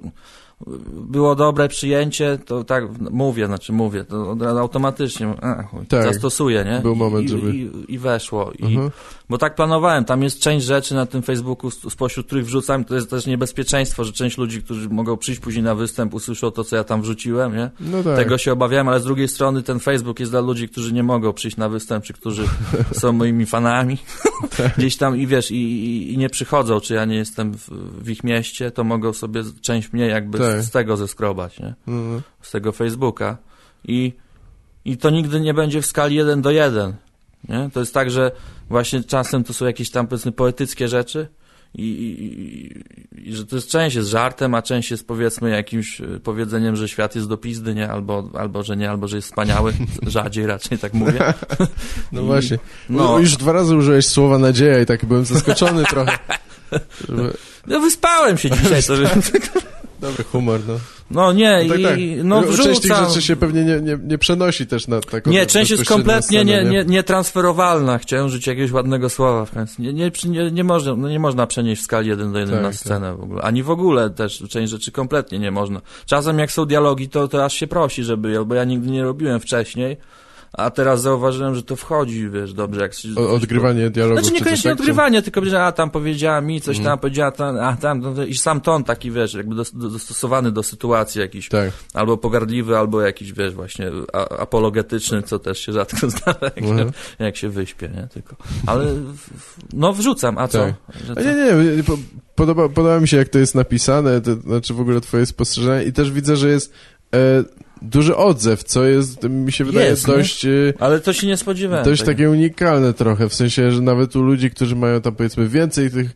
było dobre przyjęcie, to tak mówię, znaczy mówię, to automatycznie a, chuj, Tak. zastosuję, nie? Był moment, I, żeby- I, I weszło. I, Aha. Bo tak planowałem, tam jest część rzeczy na tym Facebooku, spośród których wrzucam, to jest też niebezpieczeństwo, że część ludzi, którzy mogą przyjść później na występ, usłyszą to, co ja tam wrzuciłem, nie? No tak. Tego się obawiałem, ale z drugiej strony ten Facebook jest dla ludzi, którzy nie mogą przyjść na występ, czy którzy są moimi fanami. Tak. Gdzieś tam i wiesz, i, i, i nie przychodzą, czy ja nie jestem w, w ich mieście, to mogą sobie część mnie jakby Tak. z, z tego zeskrobać, nie? No. Z tego Facebooka. I, I to nigdy nie będzie w skali 1 do 1. Nie? To jest tak, że właśnie czasem to są jakieś tam powiedzmy poetyckie rzeczy, i, i, i, i że to jest część jest żartem, a część jest powiedzmy jakimś e, powiedzeniem, że świat jest do pizdy, nie? Albo, albo że nie, albo że jest wspaniały. Rzadziej raczej tak mówię. no właśnie. No, No. Już dwa razy użyłeś słowa nadzieja i tak byłem zaskoczony trochę. Żeby... no wyspałem się dzisiaj. To, że, Dobry humor, no. No nie, No tak, tak. i no Część tych wrzucam. rzeczy się pewnie nie, nie, nie przenosi też na taką Nie, część jest kompletnie scenę, nie, nie, nietransferowalna. Chciałem użyć jakiegoś ładnego słowa w końcu. Nie, nie, nie, nie, można, no nie można przenieść w skali 1 do 1 Tak, na tak. scenę w ogóle. Ani w ogóle też część rzeczy kompletnie nie można. Czasem jak są dialogi, to, to aż się prosi, żeby, bo ja nigdy nie robiłem wcześniej, a teraz zauważyłem, że to wchodzi, wiesz, dobrze, jak się... O, odgrywanie dialogu. Znaczy niekoniecznie odgrywanie, tylko że a tam powiedziała mi coś, Mhm. tam powiedziała tam, a tam, no, i sam ton taki, wiesz, jakby dos, do- dostosowany do sytuacji jakiś, Tak. albo pogardliwy, albo jakiś, wiesz, właśnie a, apologetyczny, co też się rzadko zdarza, jak, Mhm. się, jak się wyśpię, nie, tylko. Ale, no wrzucam, a co? Tak. A co? nie, nie, po, podoba, podoba mi się, jak to jest napisane, to znaczy w ogóle twoje spostrzeżenie i też widzę, że jest e, duży odzew, co jest, mi się wydaje, Jest, nie? dość... E, Ale to się nie spodziewałem. Dość tego. takie unikalne trochę, w sensie, że nawet u ludzi, którzy mają tam powiedzmy więcej tych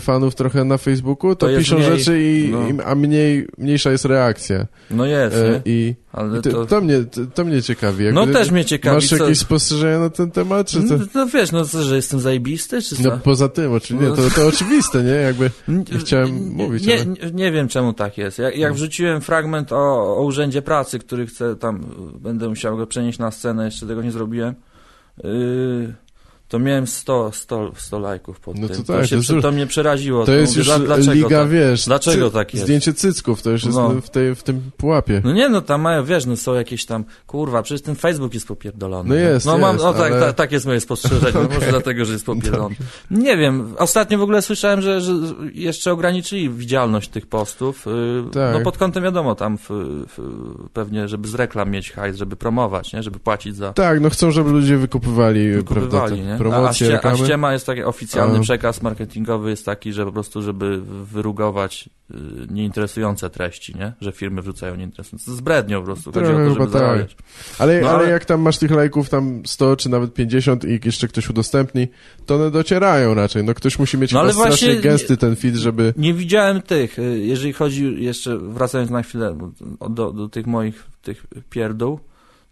fanów trochę na Facebooku, to, To piszą mniej, rzeczy, i, no. i, a mniej, mniejsza jest reakcja. No jest, E? I Ale to, to... mnie, to, to mnie ciekawi. No też mnie ciekawi, Masz co... jakieś spostrzeżenia na ten temat, czy to... No, no wiesz, no co, że jestem zajebisty, czy co? No poza tym, oczywiście, nie, to, to oczywiste, nie? Jakby nie chciałem mówić, Nie, ale- nie, wiem czemu tak jest. Jak, jak wrzuciłem fragment o, o urzędzie pracy, który chcę tam, będę musiał go przenieść na scenę, jeszcze tego nie zrobiłem, yy, to miałem 100, 100, 100 lajków pod No tym. to to, tak, się, to przy- już- to mnie przeraziło. to jest mówię, już dlaczego liga, tak? wiesz... Dlaczego cy- tak jest? Zdjęcie cycków, to już jest No. w, tej, w tym pułapie. No nie, no tam mają, wiesz, no są jakieś tam, kurwa, przecież ten Facebook jest popierdolony. No jest, No mam, jest, no tak, ale- ta, tak jest moje spostrzeżenie, no może dlatego, że jest popierdolony. Nie wiem, ostatnio w ogóle słyszałem, że, że jeszcze ograniczyli widzialność tych postów, yy, Tak. no pod kątem wiadomo, tam w, w, pewnie, żeby z reklam mieć hajs, żeby promować, nie, żeby płacić za... Tak, no chcą, żeby ludzie wykupywali, prawda, Kupywali, te nie? A, a, promocje, ście, a reklamy. ściema jest taki oficjalny A. przekaz marketingowy jest taki, że po prostu, żeby wyrugować y, nieinteresujące treści, nie? Że firmy wrzucają nieinteresujące. Z brednią po prostu. Chodzi o Trochę to, chyba żeby tak. zarabiać. Ale, No ale ale- jak tam masz tych lajków tam 100 czy nawet 50 i jeszcze ktoś udostępni, to one docierają raczej. No ktoś musi mieć No ale strasznie gęsty ten feed, żeby... Nie widziałem tych, y, jeżeli chodzi jeszcze, wracając na chwilę do, do, do tych moich tych pierdół,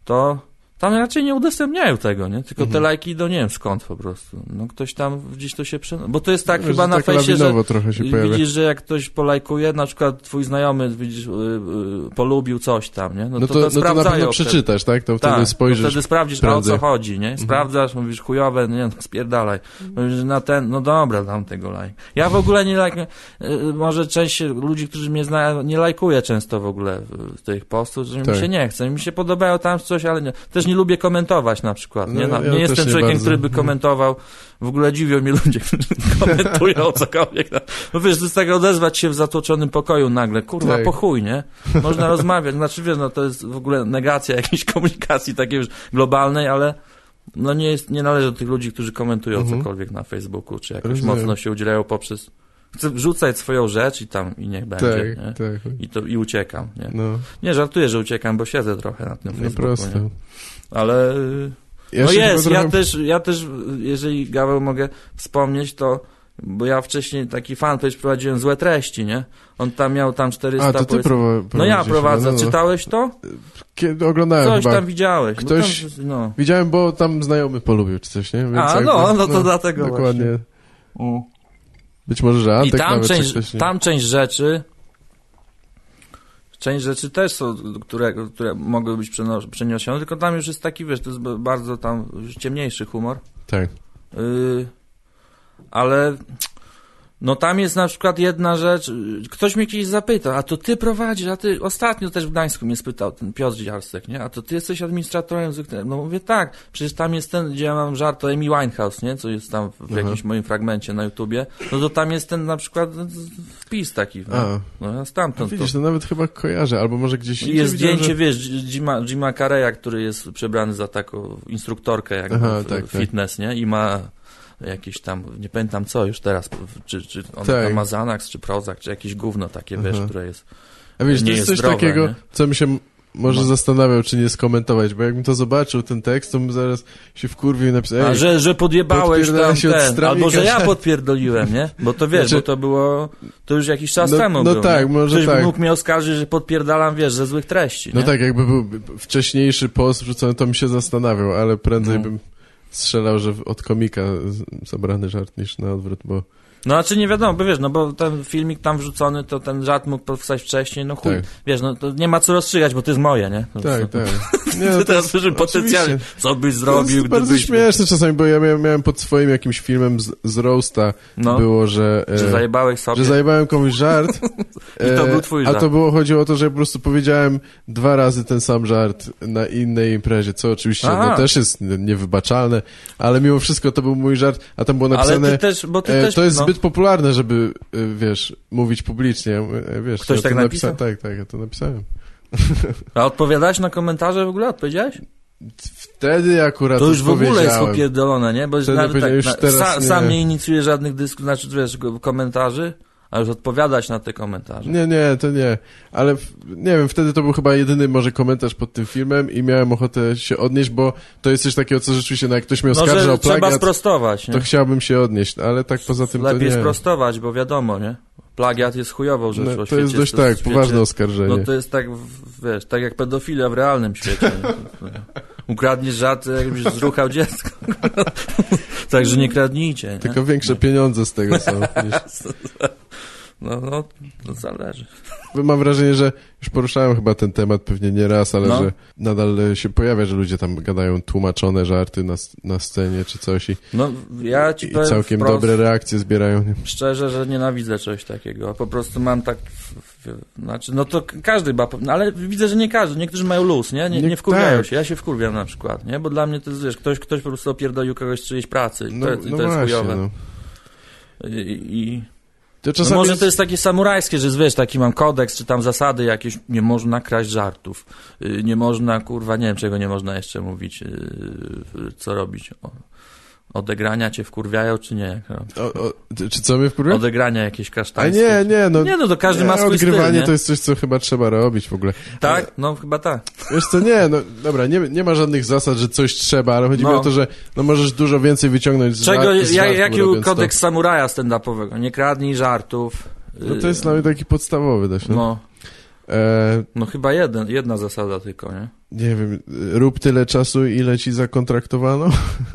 to tam raczej nie udostępniają tego, nie? Tylko te Mhm. lajki idą nie wiem skąd po prostu. No ktoś tam gdzieś to się prze... Bo to jest tak chyba na tak fejsie, że się pojawia. widzisz, że jak ktoś polajkuje, na przykład twój znajomy widzisz, y, y, polubił coś tam, nie? No, No to, to, to, no to na pewno przeczytasz, tak? To Tak, wtedy to spojrzysz. wtedy sprawdzisz, o co chodzi, nie? Sprawdzasz, mówisz chujowe, nie no, spierdalaj. Mówisz, na ten, no dobra, dam tego lajk. Ja w ogóle nie lajkuję, y, może część ludzi, którzy mnie znają, nie lajkuję często w ogóle y, tych postów, że Tak. mi się nie chce. Mi się podobają tam coś, ale nie. Też nie lubię komentować na przykład, nie? No, No, ja nie też jestem człowiekiem, który by komentował. W ogóle dziwią mnie ludzie, którzy komentują cokolwiek. No, no wiesz, to jest tak odezwać się w zatłoczonym pokoju nagle. Kurwa, Tak. po chuj, nie? Można rozmawiać. Znaczy, wiesz, no to jest w ogóle negacja jakiejś komunikacji takiej już globalnej, ale no nie, jest, nie należy do tych ludzi, którzy komentują Mhm. cokolwiek na Facebooku, czy jakoś Rozumiem. mocno się udzielają poprzez... Chcę wrzucać swoją rzecz i tam, i niech będzie, nie? Tak, tak. I, to, I uciekam, nie? No, Nie, żartuję, że uciekam, bo siedzę trochę na tym no Facebooku, proste. nie? Ale... Ja no jest, chyba ja trochę- też, ja też, jeżeli Gaweł mogę wspomnieć, to bo ja wcześniej taki fanpage prowadziłem złe treści, nie? On tam miał tam 400 A, to ty No ja prowadzę. no, no. Czytałeś to? Kiedy oglądałem Coś chyba. tam widziałeś. bo Ktoś- Tam, no. Widziałem, bo tam znajomy polubił czy coś, nie? Więc A, jakby- no, no to dlatego Dokładnie. Być może, że I Antek tam część, tam część rzeczy, część rzeczy też są, które, które mogły być przeniesione, tylko tam już jest taki, wiesz, to jest bardzo tam ciemniejszy humor. Tak. Yy, ale no tam jest na przykład jedna rzecz, yy, ktoś mnie kiedyś zapytał, a to ty prowadzisz, a ty ostatnio też w Gdańsku mnie spytał ten Piotr Dziarstek, nie? A to ty jesteś administratorem zwykle. No mówię tak, przecież tam jest ten, gdzie ja mam żart o Amy Winehouse, nie? Co jest tam w Aha. jakimś moim fragmencie na YouTubie. No to tam jest ten na przykład wpis taki. No, A, no ja stamtąd to. widzisz, to nawet chyba kojarzę, albo może gdzieś... Jest widziałem, zdjęcie, że- wiesz, Jima, Jima Carreya, który jest przebrany za taką instruktorkę jakby Aha, w, tak, tak. fitness, nie? I ma jakieś tam, nie pamiętam co już teraz, czy, czy on Tak. tam ma Xanax, czy Prozac, czy jakieś gówno takie, wiesz, Aha. które jest... A wiesz, nie to jest jest coś zdrowe, takiego, nie? co mi się może No. zastanawiał, czy nie skomentować, bo jakbym to zobaczył, ten tekst, to bym zaraz się wkurwił i napisał, A, że, że podjebałeś tam się ten, albo że ja podpierdoliłem, nie? Bo to wiesz, Znaczy- bo to było, to już jakiś czas No- temu no było, tak, nie? może Ktoś tak. mógł mnie oskarżyć, że podpierdalam, wiesz, ze złych treści, no nie? tak, jakby był wcześniejszy post wrzucony, to bym się zastanawiał, ale prędzej No. bym strzelał, że od komika zabrany żart niż na odwrót, bo No znaczy nie wiadomo, bo wiesz, no bo ten filmik tam wrzucony, to ten żart mógł powstać wcześniej, no chuj, Tak. wiesz, no to nie ma co rozstrzygać, bo to jest moje, nie? No, tak, to, tak. Nie, no to teraz słyszymy potencjalnie, co byś To zrobił, jest bardzo śmieszne czasami, bo ja miałem, miałem pod swoim jakimś filmem z, z Roasta No, było, że... e, że zajebałeś sobie. że zajebałem komuś żart. I to e, był twój A żart. to było, chodziło o to, że ja po prostu powiedziałem dwa razy ten sam żart na innej imprezie, co oczywiście Aha. no, też jest niewybaczalne, ale mimo wszystko to był mój żart, a tam było Ale napisane... ty też, bo ty E, też... to jest no, zbyt popularne, żeby, e, wiesz, mówić publicznie. E, Wiesz, Ktoś ja tak napisał? napisa- Tak, tak, ja to napisałem. A odpowiadałeś na komentarze w ogóle? Odpowiedziałeś? Wtedy akurat To już w ogóle jest upierdolone, nie? Bo Wtedy nawet tak, już na, teraz sa, nie. sam nie inicjuje żadnych dyskusji, znaczy wiesz, komentarzy, a już odpowiadać na te komentarze. Nie, nie, to nie. Ale w, nie wiem, wtedy to był chyba jedyny może komentarz pod tym filmem i miałem ochotę się odnieść, bo to jest coś takiego, co rzeczywiście, no jak ktoś mnie No, oskarża że o trzeba plagiat, sprostować, nie? to chciałbym się odnieść, ale tak poza tym Lepiej to nie. sprostować, bo wiadomo, nie? Plagiat jest chujową rzeczą No, to jest świecie, dość w tak, świecie- poważne oskarżenie. No to jest tak, wiesz, tak jak pedofilia w realnym świecie. nie? Ukradniesz żart, jakbyś zruchał dziecko. Także nie kradnijcie, nie? Tylko większe pieniądze z tego są. No, no, to zależy. Mam wrażenie, że już poruszałem chyba ten temat pewnie nie raz, ale No. że nadal się pojawia, że ludzie tam gadają tłumaczone żarty na, na scenie czy coś i, No, ja ci i całkiem wprost, dobre reakcje zbierają. Nie? Szczerze, że nienawidzę czegoś takiego. Po prostu mam tak. W, znaczy, no to każdy chyba. No ale widzę, że nie każdy. Niektórzy mają luz, nie? Nie, Nie- wkurwiają tak. się. Ja się wkurwiam na przykład, nie? Bo dla mnie to jest, wiesz, ktoś, ktoś po prostu opierdolił kogoś czyjejś pracy. I No, to, no to jest chujowe. no. I, i, To no może jest... to jest takie samurajskie, że wiesz, taki mam kodeks, czy tam zasady jakieś, nie można kraść żartów, y, nie można, kurwa, nie wiem czego nie można jeszcze mówić, y, y, co robić. O, odegrania cię wkurwiają, czy nie? O, o, czy co mnie wkurwia? Odegrania jakieś A kasztańskie. nie, nie, no... Nie, no to każdy nie, ma swój odgrywanie styl, to jest coś, co chyba trzeba robić w ogóle. Tak? No chyba tak. Wiesz co, nie, no dobra, nie, nie ma żadnych zasad, że coś trzeba, ale chodzi mi No. o to, że no możesz dużo więcej wyciągnąć z, Czego, z ja, jaki kodeks samuraja stand-upowego? Nie kradnij żartów. To. No to jest nawet taki podstawowy dość, no. No, E, no chyba jeden, jedna zasada tylko, nie? Nie wiem, rób tyle czasu, ile ci zakontraktowano,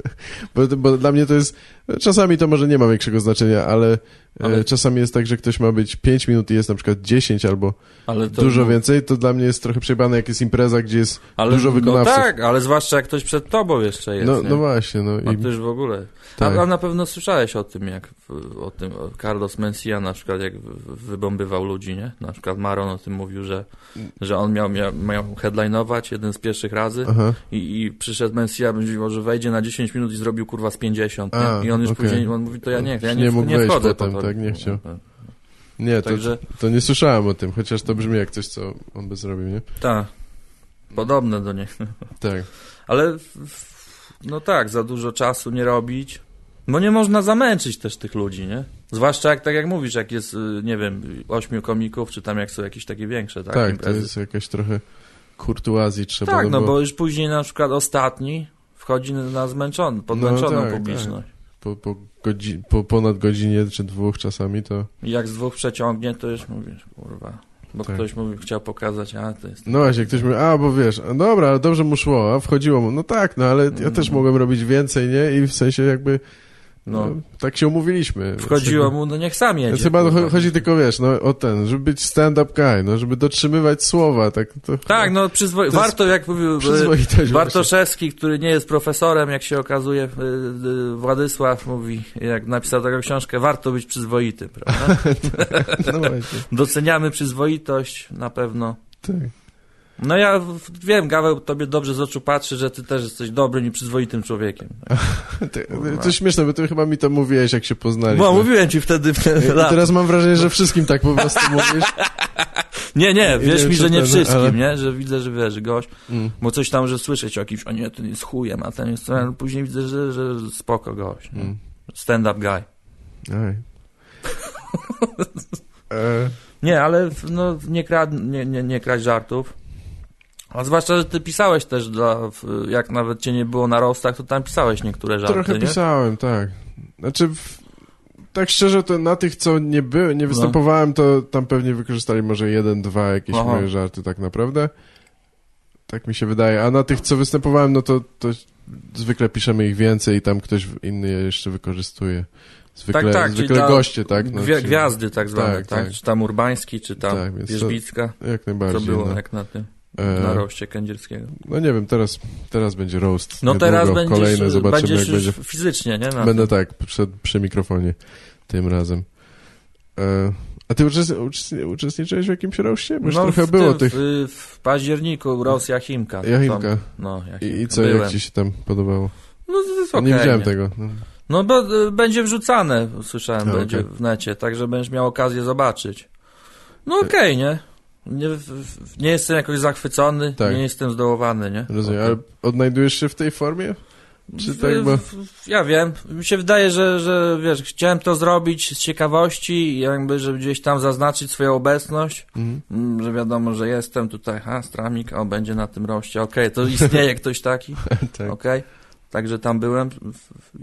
bo, bo dla mnie to jest, czasami to może nie ma większego znaczenia, ale, Ale- E, czasami jest tak, że ktoś ma być 5 minut i jest na przykład 10 albo Ale to, dużo więcej, to dla mnie jest trochę przejebane, jak jest impreza, gdzie jest ale, dużo wykonawców. No tak, ale zwłaszcza jak ktoś przed tobą jeszcze jest, no, no właśnie, no A i to już w ogóle. tak. A, a na pewno słyszałeś o tym, jak o tym Carlos Mencia na przykład, jak wybombywał ludzi, nie? Na przykład Maron o tym mówił, że, że on miał, miał, miał headline'ować jeden z pierwszych razy Aha. i, i przyszedł Mencia, mówił, że wejdzie na 10 minut i zrobił kurwa z 50, nie? A, I on już okej. później, on mówi, to ja nie chcę, ja Nie nie, mógł nie wchodzę potem, po to. tak, nie chciał. Nie, to, Także, to nie słyszałem o tym, chociaż to brzmi jak coś, co on by zrobił, nie? tak, podobne do niego. Tak. Ale no tak, za dużo czasu nie robić. Bo nie można zamęczyć też tych ludzi, nie? Zwłaszcza jak tak jak mówisz, jak jest, y, nie wiem, ośmiu komików, czy tam jak są jakieś takie większe, tak? Tak, to imprezy. jest jakaś trochę kurtuazji trzeba. tak, no bo już później na przykład ostatni wchodzi na zmęczony, podmęczoną tak, publiczność. po, po, godzi- po ponad godzinie czy dwóch czasami to... Jak z dwóch przeciągnie, to już mówisz, kurwa. Bo Tak. ktoś mówi, chciał pokazać, a to jest... No właśnie, ktoś mówi, a bo wiesz, a dobra, ale dobrze mu szło, a wchodziło mu, no tak, no ale ja Mm. też mogłem robić więcej, nie? I w sensie jakby, no, No, tak się umówiliśmy. wchodziło Więc mu, no niech sam jedzie. Więc chyba cho- chodzi tylko, wiesz, no o ten, żeby być stand-up guy, no żeby dotrzymywać słowa, tak to... Tak, no przyzwo... Warto, jak mówił... y, Przyzwoitość właśnie. Bartoszewski, który nie jest profesorem, jak się okazuje, y, y, Władysław mówi, jak napisał taką książkę, warto być przyzwoitym, prawda? No Doceniamy przyzwoitość na pewno. tak. No ja wiem, Gaweł, tobie dobrze z oczu patrzy, że ty też jesteś dobrym i przyzwoitym człowiekiem. Ty- To śmieszne, bo ty chyba mi to mówiłeś, jak się poznaliśmy. No, mówiłem ci wtedy w I lat. teraz mam wrażenie, że wszystkim tak po prostu mówisz. Nie, nie, nie wierz mi, że nie wszystkim, ale- nie? Że widzę, że wiesz, gość, Mm. bo coś tam, że słyszeć o kimś, a nie, ten jest chujem, a ten jest, ten, później widzę, że, że spoko gość. nie? Mm. Stand-up guy. Aj. E, Nie, ale no, nie, krad, nie, nie, nie kraść żartów. A zwłaszcza, że ty pisałeś też, dla, jak nawet cię nie było na rostach, to tam pisałeś niektóre żarty, trochę nie? pisałem, tak. Znaczy, tak szczerze, to na tych, co nie No. nie występowałem, to tam pewnie wykorzystali może jeden, dwa jakieś Aha. moje żarty tak naprawdę. Tak mi się wydaje. A na tych, co występowałem, no to, to zwykle piszemy ich więcej i tam ktoś inny je jeszcze wykorzystuje. Zwykle, Tak, tak, zwykle goście, tak? No, gwiazdy tak zwane, tak, Tak, tak. Czy tam Urbański, czy tam Tak, Wierzbicka. Jak Co najbardziej. było, no. jak na tym? E, na roście kędzierskiego. No nie wiem, teraz, teraz będzie roast. No niedługo, teraz będziesz, Kolejny, zobaczymy będziesz jak będzie. fizycznie, nie? Na Będę tak, przed, przy mikrofonie tym razem. E, a ty uczestni, uczestni, uczestniczyłeś w jakimś roście? Bo już no, trochę w było tym, tych... W, w październiku Rosja Chimka. Jachimka. Tam, no, Jachimka. I, I co, Byłem. jak ci się tam podobało? No to jest okej, nie widziałem tego. No. No bo y, będzie wrzucane, słyszałem, będzie okej. w necie, także będziesz miał okazję zobaczyć. No okej, nie? Nie, nie jestem jakoś zachwycony, Tak. nie jestem zdołowany, nie? Rozumiem, ale odnajdujesz się w tej formie? Czy tak, bo... Ja wiem. Mi się wydaje, że, że wiesz, chciałem to zrobić z ciekawości jakby, żeby gdzieś tam zaznaczyć swoją obecność, Mhm. mm, że wiadomo, że jestem tutaj, ha, stramik, o, będzie na tym roście, okej, to istnieje ktoś taki, tak. okej, także tam byłem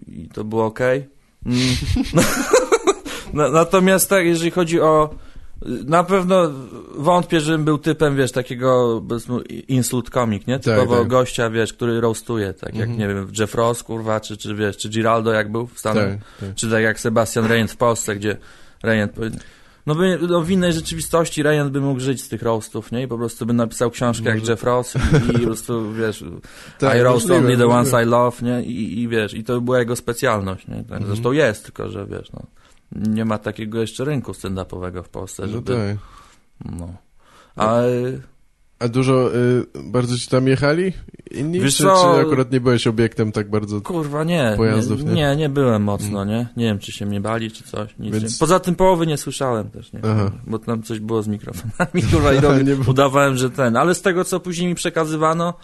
i to było okej. Mm. Na- Natomiast tak, jeżeli chodzi o na pewno wątpię, żebym był typem, wiesz, takiego insult comic, nie? Typowo tak. gościa, wiesz, który roastuje, tak jak, Mhm. nie wiem, Jeff Ross, kurwa, czy, czy wiesz, czy Giraldo jak był w Stanach, Tak, tak. czy tak jak Sebastian Rejent w Polsce, gdzie Rejent no, by, no w innej rzeczywistości Rejent by mógł żyć z tych roastów, nie? I po prostu by napisał książkę jak Może. Jeff Ross i, i po prostu, wiesz, Tak, I roast możliwe, only the ones I love, nie? I, I wiesz, i to była jego specjalność, nie? Tak, Mhm. Zresztą jest, tylko że wiesz, no, nie ma takiego jeszcze rynku stand-upowego w Polsce, No żeby... tak. No. A A dużo, y, bardzo ci tam jechali inni? Wiesz czy, co? czy akurat nie byłeś obiektem tak bardzo... kurwa nie, Pojazdów, nie, nie? nie, byłem mocno, nie? Nie wiem, czy się mnie bali, czy coś, nic. Więc-. Poza tym połowy nie słyszałem też, nie? Aha. Bo tam coś było z mikrofonami, kurwa, i robię, Nie udawałem, że ten, ale z tego, co później mi przekazywano,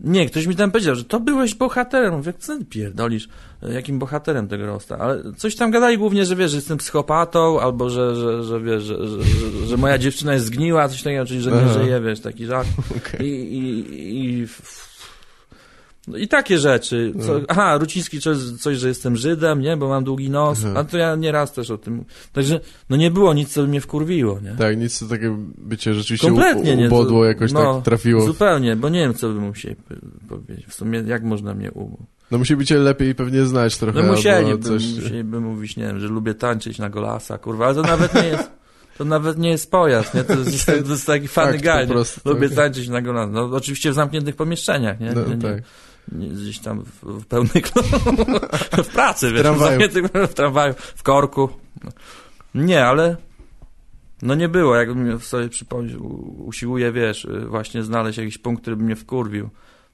nie, ktoś mi tam powiedział, że to byłeś bohaterem. Mówię, co ty pierdolisz, jakim bohaterem tego rosta? Ale coś tam gadali głównie, że wiesz, że jestem psychopatą, albo że, że, że wiesz, że, że, że, że moja dziewczyna jest zgniła, coś takiego, czyli że nie żyje, wiesz, taki żart. I, i, i, no i takie rzeczy. Co, No. aha, Ruciński coś, coś, że jestem Żydem, nie, bo mam długi nos. Aha. A to ja nieraz też o tym. Także, no nie było nic, co by mnie wkurwiło, nie? Tak, nic co takie by cię rzeczywiście Kompletnie u, nie. ubodło, to- jakoś no, tak trafiło. Zupełnie, bo nie wiem, co bym się powiedzieć. W sumie, jak można mnie u... No musi być cię lepiej pewnie znać trochę, No musieliby, albo coś... musieliby mówić, nie wiem, że lubię tańczyć na golasa, kurwa, ale to nawet nie jest... To nawet nie jest pojazd, nie? To jest, to jest taki fany guy, nie? Lubię tak. tańczyć na golasa. No oczywiście w zamkniętych pomieszczeniach, nie? No, nie, nie, tak. Gdzieś tam w, w pełnych... w pracy, wiesz, w, w tramwaju, w korku. Nie, ale... No nie było, jakbym sobie przypomnieć, usiłuję, wiesz, y, właśnie znaleźć jakiś punkt, który by mnie wkurwił.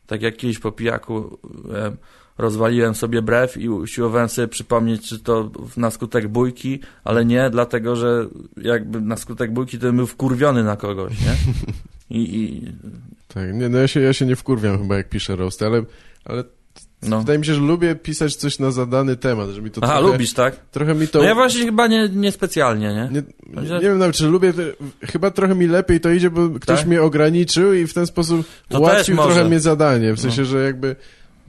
Tak jak kiedyś po pijaku em, rozwaliłem sobie brew i usiłowałem sobie przypomnieć, czy to na skutek bójki, ale nie, dlatego, że jakby na skutek bójki to bym był wkurwiony na kogoś, nie? I, i Tak, nie, no ja się, ja się nie wkurwiam chyba jak piszę roast, ale, ale no. wydaje mi się, że lubię pisać coś na zadany temat, że mi to Aha, trochę, lubisz, tak? trochę mi to... No ja właśnie chyba nie, niespecjalnie, nie? Nie, Że- nie wiem nawet, czy lubię, chyba trochę mi lepiej to idzie, bo ktoś Tak? mnie ograniczył i w ten sposób To ułatwił trochę mnie zadanie, w No. sensie, że jakby,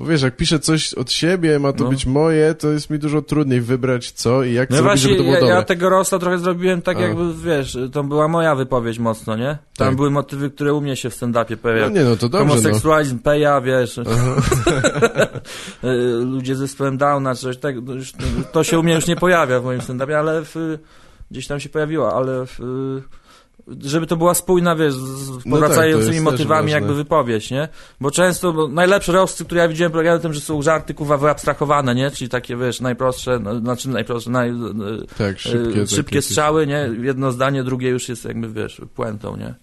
bo wiesz, jak piszę coś od siebie, ma to No. być moje, to jest mi dużo trudniej wybrać co i jak No zrobić, właśnie, żeby to było ja, dobre. ja tego rosta trochę zrobiłem tak A. jakby, wiesz, to była moja wypowiedź mocno, nie? Tam Tak. były motywy, które u mnie się w stand-upie No pojawiały. nie, no to dobrze, no. Homoseksualizm, peja, wiesz, y, ludzie ze zespołem Downa, coś tak, to, już, to się u mnie już nie pojawia w moim stand-upie, ale w, gdzieś tam się pojawiło, ale w, żeby to była spójna, wiesz, z No powracającymi tak, to jest motywami jakby wypowiedź, nie? Bo często, bo najlepsze rosty, które ja widziałem, polegały na tym, że są żarty, kurwa, wyabstrahowane, nie? Czyli takie, wiesz, najprostsze, no, znaczy najprostsze, naj, y, Tak, szybkie. e, szybkie takie- strzały, nie? Jedno zdanie, drugie już jest jakby, wiesz, puentą, nie?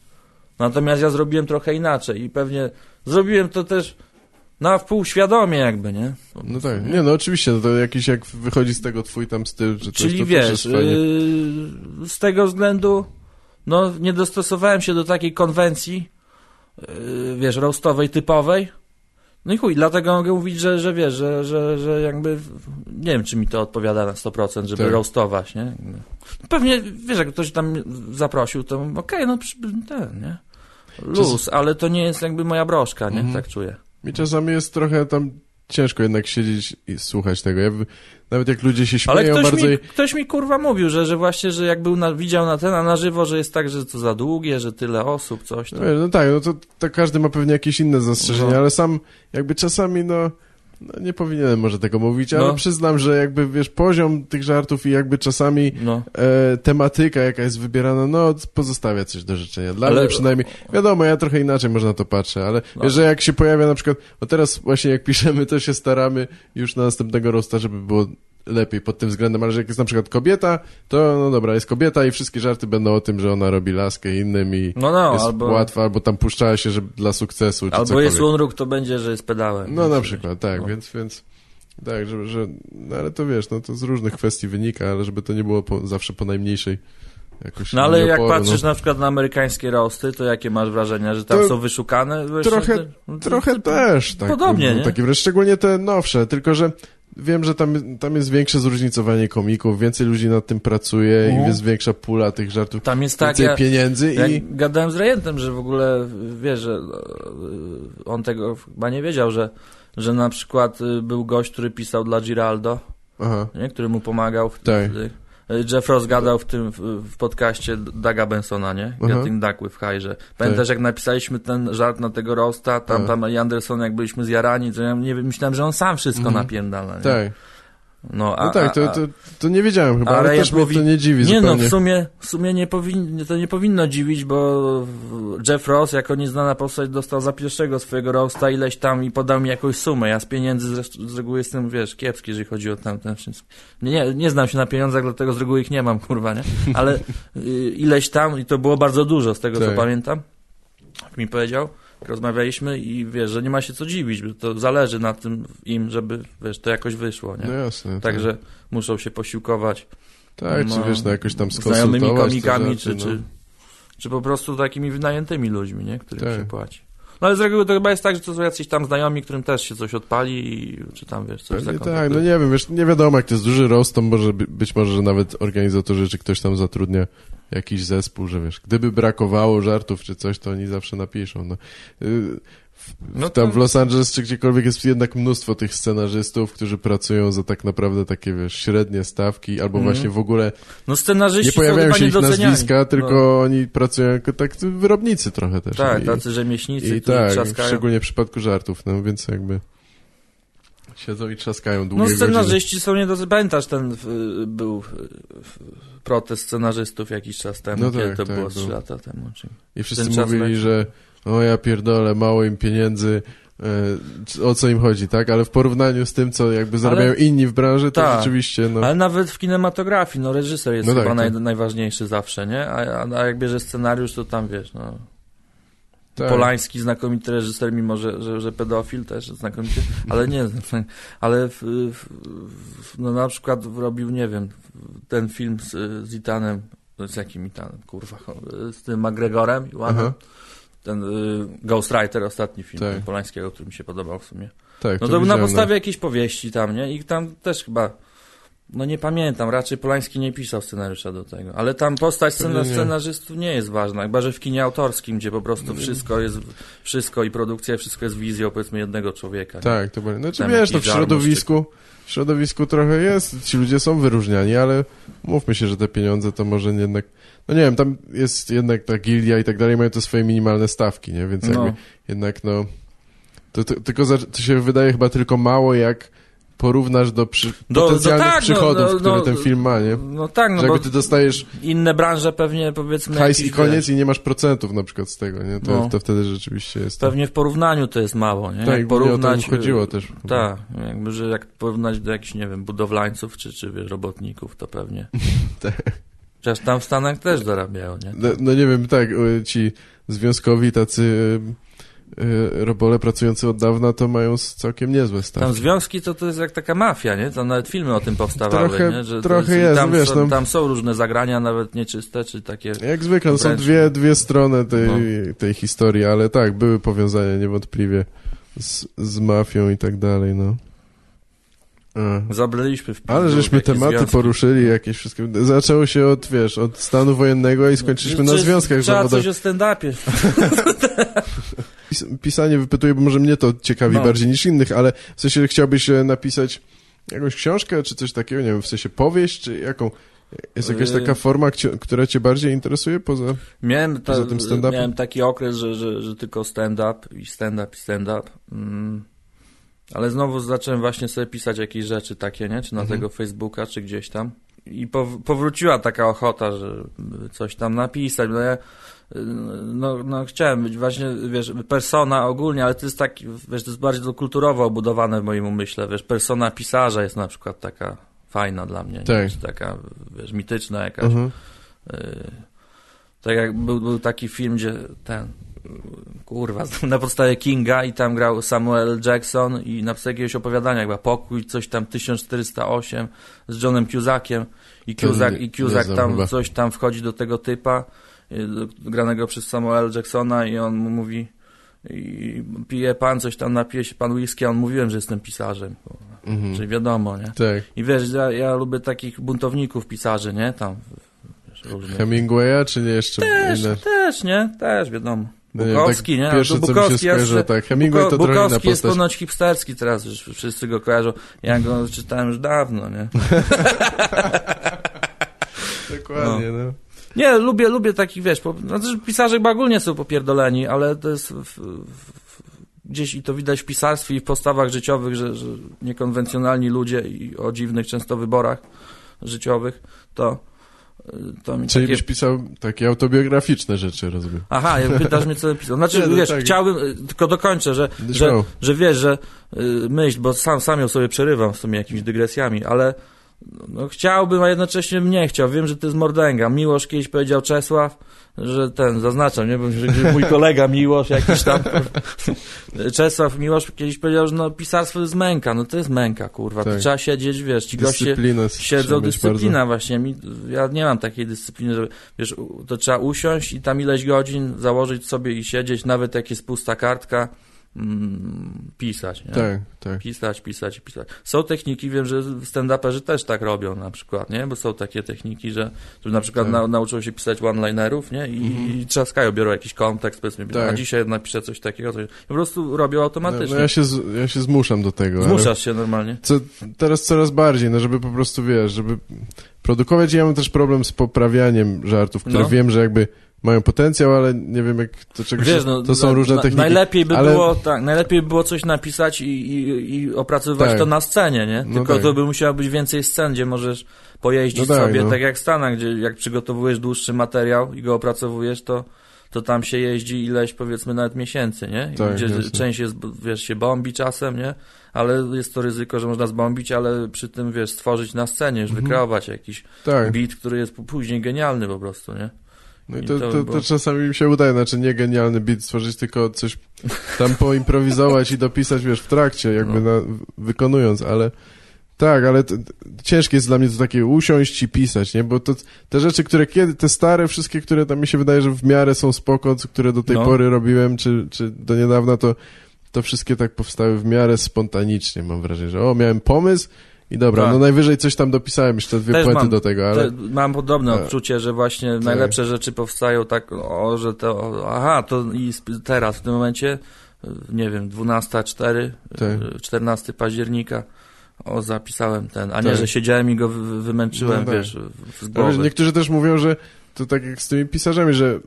Natomiast ja zrobiłem trochę inaczej i pewnie zrobiłem to też na wpół świadomie jakby, nie? No tak, nie no oczywiście, to jakiś jak wychodzi z tego twój tam styl, coś, Czyli to też wiesz, yy, z tego względu no nie dostosowałem się do takiej konwencji, yy, wiesz, roastowej, typowej. No i chuj, dlatego mogę mówić, że, że wiesz, że, że, że jakby, nie wiem, czy mi to odpowiada na 100%, żeby Tak. roastować, nie? Pewnie, wiesz, jak ktoś tam zaprosił, to okej, no przy- ten, nie? Luz, ale to nie jest jakby moja broszka, nie? Mhm. Tak czuję. Mi czasami jest trochę tam ciężko jednak siedzieć i słuchać tego. Ja, nawet jak ludzie się Ale śmieją ktoś, bardzo... mi, ktoś mi kurwa mówił, że, że właśnie, że jak był na, widział na ten, a na żywo, że jest tak, że to za długie, że tyle osób, coś No, tam. no tak, no to, to każdy ma pewnie jakieś inne zastrzeżenia, No. ale sam jakby czasami no... No, nie powinienem może tego mówić, ale No. przyznam, że jakby, wiesz, poziom tych żartów i jakby czasami No. e, tematyka, jaka jest wybierana, no, pozostawia coś do życzenia. Dla Ale- mnie przynajmniej, wiadomo, ja trochę inaczej może na to patrzę, ale No. wiesz, że jak się pojawia na przykład, no teraz właśnie jak piszemy, to się staramy już na następnego roasta, żeby było lepiej pod tym względem, ale że jak jest na przykład kobieta, to no dobra, jest kobieta i wszystkie żarty będą o tym, że ona robi laskę innym i No, no, jest albo, łatwa, albo tam puszczała się, że dla sukcesu, czy albo cokolwiek. jest unruk, to będzie, że jest pedałem. No na przykład, tak, no. więc, więc tak, że, że no ale to wiesz, no to z różnych kwestii wynika, ale żeby to nie było po, zawsze po najmniejszej jakoś No ale jak oporu, patrzysz no. na przykład na amerykańskie roasty, to jakie masz wrażenia, że tam To są wyszukane? Wiesz, trochę- no to- no to- Trochę też, tak. Podobnie, no, nie? Takie szczególnie te nowsze, tylko że wiem, że tam, tam jest większe zróżnicowanie komików, więcej ludzi nad tym pracuje Mhm. i jest większa pula tych żartów, Tam jest tak, więcej ja, pieniędzy jak i... gadałem z Rejentem, że w ogóle, wiesz, że e, on tego chyba nie wiedział, że, że na przykład y, był gość, który pisał dla Giraldo, Aha, nie? który mu pomagał. W, Tak. Jeff Ross gadał w tym w, podcaście Daga Bensona, nie? Aha. Getting Duck with High, że pamiętasz jak napisaliśmy ten żart na tego roasta, tam, tam i Anderson jak byliśmy zjarani, to ja nie myślałem, że on sam wszystko Mhm. napierdala, nie? tak. No, a, No tak, to, to, to nie wiedziałem chyba, ale Rejent też mnie to nie dziwi Nie no, zupełnie. w sumie, w sumie nie powin, to nie powinno dziwić, bo Jeff Ross jako nieznana postać dostał za pierwszego swojego roasta ileś tam i podał mi jakąś sumę. Ja z pieniędzy z, z reguły jestem, wiesz, kiepski, jeżeli chodzi o tamten wszystko. Nie, nie, nie znam się na pieniądzach, dlatego z reguły ich nie mam, kurwa, nie? Ale y, ileś tam i to było bardzo dużo z tego, co Tak. pamiętam. Jak mi powiedział, rozmawialiśmy i wiesz, że nie ma się co dziwić, bo to zależy na tym im, żeby, wiesz, to jakoś wyszło, nie? No jasne. tak. Także muszą się posiłkować Tak, czy no, wiesz, no jakoś tam znajomymi skonsultować te komikami, czy, no. czy, czy po prostu takimi wynajętymi ludźmi, nie? którym Tak. się płaci. No ale z reguły to chyba jest tak, że to są jacyś tam znajomi, którym też się coś odpali i czy tam, wiesz, coś Pewnie tak, no nie wiem, wiesz, nie wiadomo, jak to jest duży rost, to może by- być może, że nawet organizatorzy, czy ktoś tam zatrudnia jakiś zespół, że wiesz, gdyby brakowało żartów czy coś, to oni zawsze napiszą, no. Y, No Tam to- w Los Angeles czy gdziekolwiek jest jednak mnóstwo tych scenarzystów, którzy pracują za tak naprawdę takie, wiesz, średnie stawki, albo Mhm. właśnie w ogóle No scenarzyści nie pojawiają się ich nazwiska, tylko No. oni pracują jako tak wyrobnicy trochę też. Tak, I- tacy rzemieślnicy, I tak, szczególnie w przypadku żartów, no więc jakby siedzą i trzaskają długie No godziny. scenarzyści są niedoceniani. Pamiętasz, ten y, był y, protest scenarzystów jakiś czas temu, No kiedy tak, to tak, było był. 3 lata temu. Czy... I wszyscy ten czas mówili, leci. że o ja pierdolę, mało im pieniędzy, e, o co im chodzi, tak? Ale w porównaniu z tym, co jakby zarabiają inni w branży, to Tak. rzeczywiście, no... Ale nawet w kinematografii, no reżyser jest No chyba tak, naj, tak. najważniejszy zawsze, nie? A, a, a jak bierze scenariusz, to tam wiesz, no... tak. Polański, znakomity reżyser, mimo że, że, że pedofil też znakomity, ale nie, ale w, w, no na przykład robił, nie wiem, ten film z, z Itanem, z jakim Itanem, kurwa, z tym McGregorem, Iwanem, Aha, ten y, Ghostwriter, ostatni film Tak. Polańskiego, który mi się podobał w sumie. tak, No to był na podstawie jakiejś powieści tam, nie? I tam też chyba, no nie pamiętam, raczej Polański nie pisał scenariusza do tego, ale tam postać scena, scenarzystów nie jest ważna, chyba że w kinie autorskim, gdzie po prostu wszystko jest, wszystko i produkcja, wszystko jest wizją powiedzmy jednego człowieka. Tak, to będzie. Znaczy Tam wiesz, no w środowisku, w środowisku trochę jest, ci ludzie są wyróżniani, ale mówmy się, że te pieniądze to może jednak, no nie wiem, tam jest jednak ta gildia i tak dalej, mają to swoje minimalne stawki, nie? Więc jakby No, jednak no, to, to, tylko za, to się wydaje chyba tylko mało, jak porównasz do przy, Do- potencjalnych no tak, no, przychodów, no, które no, ten film ma, nie? no tak, no Że bo jakby ty dostajesz inne branże pewnie powiedzmy... hajs i koniec i nie masz procentów na przykład z tego, nie? To, No. to wtedy rzeczywiście jest. Pewnie w porównaniu to jest mało, nie? Tak, jak o porównać... mi chodziło też. Tak, jakby, że jak porównać do jakichś, nie wiem, budowlańców czy, czy wiesz, robotników, to pewnie. Tak. Chociaż tam w Stanach też zarabiają, nie? No, no nie wiem, tak, y, ci związkowi tacy y, robole pracujący od dawna to mają całkiem niezłe Tam stawki. związki to, to jest jak taka mafia, nie? Tam nawet filmy o tym powstawały, Trochę- nie? Że trochę jest, tam, wiesz, są, no. tam są różne zagrania, nawet nieczyste, czy takie... Jak zwykle, no są dwie, dwie strony tej, No. tej historii, ale tak, były powiązania niewątpliwie z, z mafią i tak dalej, no. Zabraliśmy w Ale żeśmy tematy związki. poruszyli, jakieś wszystkie. Zaczęło się od, wiesz, od stanu wojennego i skończyliśmy na Czy- związkach Trzeba zawodowych. coś o stand-upie. Pis pisanie wypytuje, bo może mnie to ciekawi No. bardziej niż innych, ale w sensie chciałbyś e, napisać jakąś książkę, czy coś takiego, nie wiem, w sensie powieść, czy jaką? Jest jakaś Y- taka forma, która cię bardziej interesuje poza... Miałem, ta, Poza tym stand-upem? miałem taki okres, że, że, że tylko stand-up i stand-up i stand-up. Mm. Ale znowu zacząłem właśnie sobie pisać jakieś rzeczy takie, nie? Czy na Mhm. tego Facebooka, czy gdzieś tam. I pow- powróciła taka ochota, że coś tam napisać. No ja no, no chciałem być właśnie, wiesz, persona ogólnie, ale to jest taki, wiesz, to jest bardziej to kulturowo obudowane w moim umyśle, wiesz, persona pisarza jest na przykład taka fajna dla mnie, Tak. nie? Taka, wiesz, mityczna jakaś. Mhm. Y, Tak jak był, był taki film, gdzie ten kurwa, na podstawie Kinga i tam grał Samuel. Jackson i na podstawie jakiegoś opowiadania chyba Pokój, coś tam 1408 z Johnem Cusackiem i Cusack, i Cusack tam coś tam wchodzi do tego typa granego przez Samuela L. Jacksona i on mu mówi i pije pan coś tam, napije się pan whisky, a on mówiłem, że jestem pisarzem. Mhm. Czyli wiadomo, nie? Tak. I wiesz, ja, ja lubię takich buntowników pisarzy, nie? Tam wiesz, różnych. Hemingwaya, czy nie jeszcze Też, inne? też, nie? Też, wiadomo. No nie, Bukowski, tak nie? pierwsze, No, co mi się Bukowski, ja skojarzyło, jeszcze- tak, Hemingway to Buko- trochę Bukowski jest ponoć hipsterski teraz, już wszyscy go kojarzą. Ja go czytałem już dawno, nie? Dokładnie, no. Nie, lubię, lubię takich, wiesz, po, znaczy pisarze chyba ogólnie są popierdoleni, ale to jest w, w, w, gdzieś i to widać w pisarstwie i w postawach życiowych, że, że niekonwencjonalni ludzie i o dziwnych często wyborach życiowych, to, to mi Czyli takie byś pisał takie autobiograficzne rzeczy, rozumiem. Aha, jak pytasz mnie, co bym pisał. Znaczy, Nie, no wiesz, tak. chciałbym, y, tylko dokończę, że, że, że wiesz, że y, myśl, bo sam, sam ją sobie przerywam z tymi jakimiś dygresjami, ale no, chciałbym, a jednocześnie nie chciał. Wiem, że to jest mordęga. Miłosz kiedyś powiedział Czesław, że ten, zaznaczam, nie? Bo że mój kolega Miłosz jakiś tam, Czesław Miłosz kiedyś powiedział, że no pisarstwo to jest męka. No to jest męka, kurwa. To Tak. trzeba siedzieć, wiesz, ci goście siedzą dyscyplina właśnie. Mi, ja nie mam takiej dyscypliny, że wiesz, to trzeba usiąść i tam ileś godzin założyć sobie i siedzieć, nawet jak jest pusta kartka, pisać. Nie? Tak, tak. Pisać, pisać i pisać. Są techniki, wiem, że stand-uperzy też tak robią na przykład, nie? Bo są takie techniki, że, że na przykład Tak. na, nauczą się pisać one-linerów, nie? I, Mhm. i trzaskają, biorą jakiś kontekst, powiedzmy, Tak. a dzisiaj napiszę coś takiego, coś. Po prostu robią No, automatycznie. no ja, się, ja się zmuszam do tego. Zmuszasz się normalnie. Co, teraz coraz bardziej, no żeby po prostu, wiesz, żeby produkować. Ja mam też problem z poprawianiem żartów, które No. wiem, że jakby mają potencjał, ale nie wiem, jak to czegoś... Wiesz, no, to są różne techniki. Najlepiej by, ale- było, tak, najlepiej by było coś napisać i, i, i opracowywać Tak. to na scenie, nie? No Tylko tak. to by musiało być więcej scen, gdzie możesz pojeździć No tak, sobie, no. tak jak w Stanach, gdzie jak przygotowujesz dłuższy materiał i go opracowujesz, to, to tam się jeździ ileś, powiedzmy, nawet miesięcy, nie? Tak, gdzie jasne. część jest, wiesz, się bombi czasem, nie? Ale jest to ryzyko, że można zbombić, ale przy tym, wiesz, stworzyć na scenie, już Mhm. wykreować jakiś Tak, beat, który jest później genialny po prostu, nie? No i i to, to to, to czasami mi się udaje, znaczy nie genialny beat stworzyć, tylko coś tam poimprowizować i dopisać, wiesz, w trakcie, jakby No. na, wykonując, ale tak, ale to, ciężkie jest dla mnie to takie usiąść i pisać, nie, bo to te rzeczy, które kiedy, te stare wszystkie, które tam mi się wydaje, że w miarę są spoko, które do tej No. pory robiłem, czy, czy do niedawna, to to wszystkie tak powstały w miarę spontanicznie, mam wrażenie, że o, miałem pomysł i dobra, Tak. no najwyżej coś tam dopisałem, jeszcze dwie Też mam do tego, ale... Te, mam podobne Tak. odczucie, że właśnie Tak. najlepsze rzeczy powstają tak, o, że to, o, aha, to i teraz, w tym momencie, nie wiem, 12.04, Tak. y, 14 października, o, zapisałem ten, a nie, Tak. że siedziałem i go wy- wy- wymęczyłem, No tak. wiesz, w- z głowy. niektórzy też mówią, że to tak jak z tymi pisarzami, że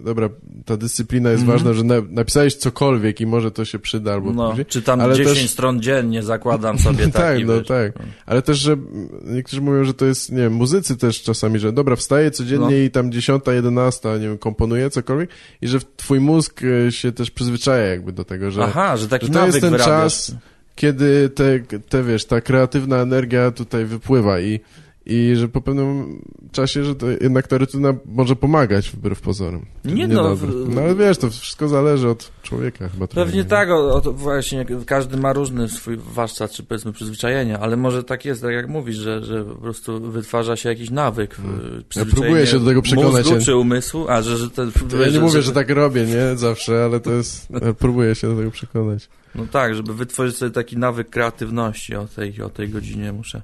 e, dobra, ta dyscyplina jest Mhm. ważna, że na, napisałeś cokolwiek i może to się przyda albo No, później. czy tam ale 10 też- stron dziennie zakładam sobie Tak, taki, no wiesz. tak. Ale też, że mm, niektórzy mówią, że to jest, nie wiem, muzycy też czasami, że dobra, wstaję codziennie No. i tam dziesiąta, jedenasta, nie wiem, komponuję cokolwiek i że twój mózg e, się też przyzwyczaja jakby do tego, że Aha, że taki że to nawyk jest ten wyrabiasz. czas, kiedy te, te, wiesz, ta kreatywna energia tutaj wypływa i, i że po pewnym czasie, że to jednak ta rutyna może pomagać wbrew pozorom. Nie no, w- No ale wiesz, to wszystko zależy od człowieka chyba trochę. Pewnie nie? tak, o, o, właśnie każdy ma różny swój warsztat, czy powiedzmy przyzwyczajenia, ale może tak jest, tak jak mówisz, że, że po prostu wytwarza się jakiś nawyk. Hmm. próbuję się do tego przekonać, Mózgu ja- czy umysłu, a że, że ten... To ja nie mówię, że tak robię, nie? Zawsze, ale to jest... ja Próbuję się do tego przekonać. No tak, żeby wytworzyć sobie taki nawyk kreatywności o tej, o tej godzinie muszę.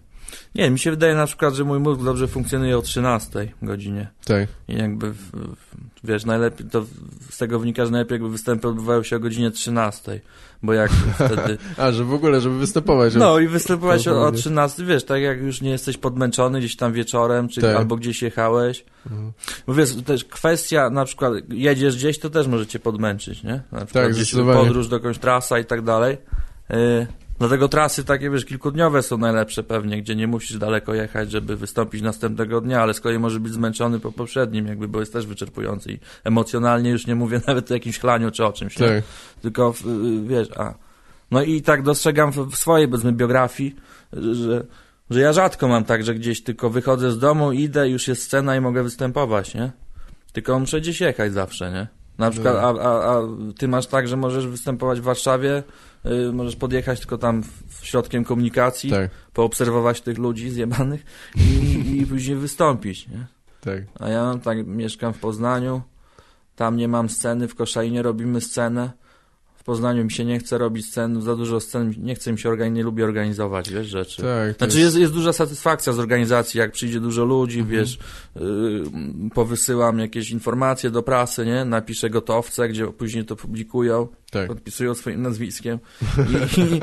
Nie, mi się wydaje na przykład, że mój mózg dobrze funkcjonuje o 13 godzinie. Tak. I jakby, w, wiesz, najlepiej, to z tego wynika, że najlepiej jakby występy odbywają się o godzinie 13, bo jak wtedy... A, że w ogóle, żeby występować. No i występować o, o Dokładnie. 13, wiesz, tak jak już nie jesteś podmęczony gdzieś tam wieczorem, czy Tak. albo gdzieś jechałeś. Mhm. Bo wiesz, też kwestia, na przykład jedziesz gdzieś, to też może cię podmęczyć, nie? Na przykład Tak, gdzieś podróż do jakąś trasa i tak dalej. Yy, Dlatego trasy takie, wiesz, kilkudniowe są najlepsze pewnie, gdzie nie musisz daleko jechać, żeby wystąpić następnego dnia, ale z kolei może być zmęczony po poprzednim, jakby, bo jest też wyczerpujący i emocjonalnie już nie mówię nawet o jakimś chlaniu czy o czymś? Tak. Tylko, y, wiesz, a... No i tak dostrzegam w, w swojej, powiedzmy, biografii, że, że ja rzadko mam tak, że gdzieś tylko wychodzę z domu, idę, już jest scena i mogę występować, nie? Tylko muszę gdzieś jechać zawsze, nie? Na przykład, a, a, a ty masz tak, że możesz występować w Warszawie, y, możesz podjechać tylko tam w- środkiem komunikacji, Tak, poobserwować tych ludzi zjebanych i, i później wystąpić, nie? tak. A ja mam tak, mieszkam w Poznaniu, tam nie mam sceny, w Koszalinie robimy scenę. W Poznaniu mi się nie chce robić scen, za dużo scen, nie chcę mi się organizować, nie lubię organizować, wiesz, rzeczy. Tak, Znaczy jest, jest duża satysfakcja z organizacji, jak przyjdzie dużo ludzi, wiesz, yy, powysyłam jakieś informacje do prasy, nie, napiszę gotowce, gdzie później to publikują, Tak, podpisują swoim nazwiskiem i, i,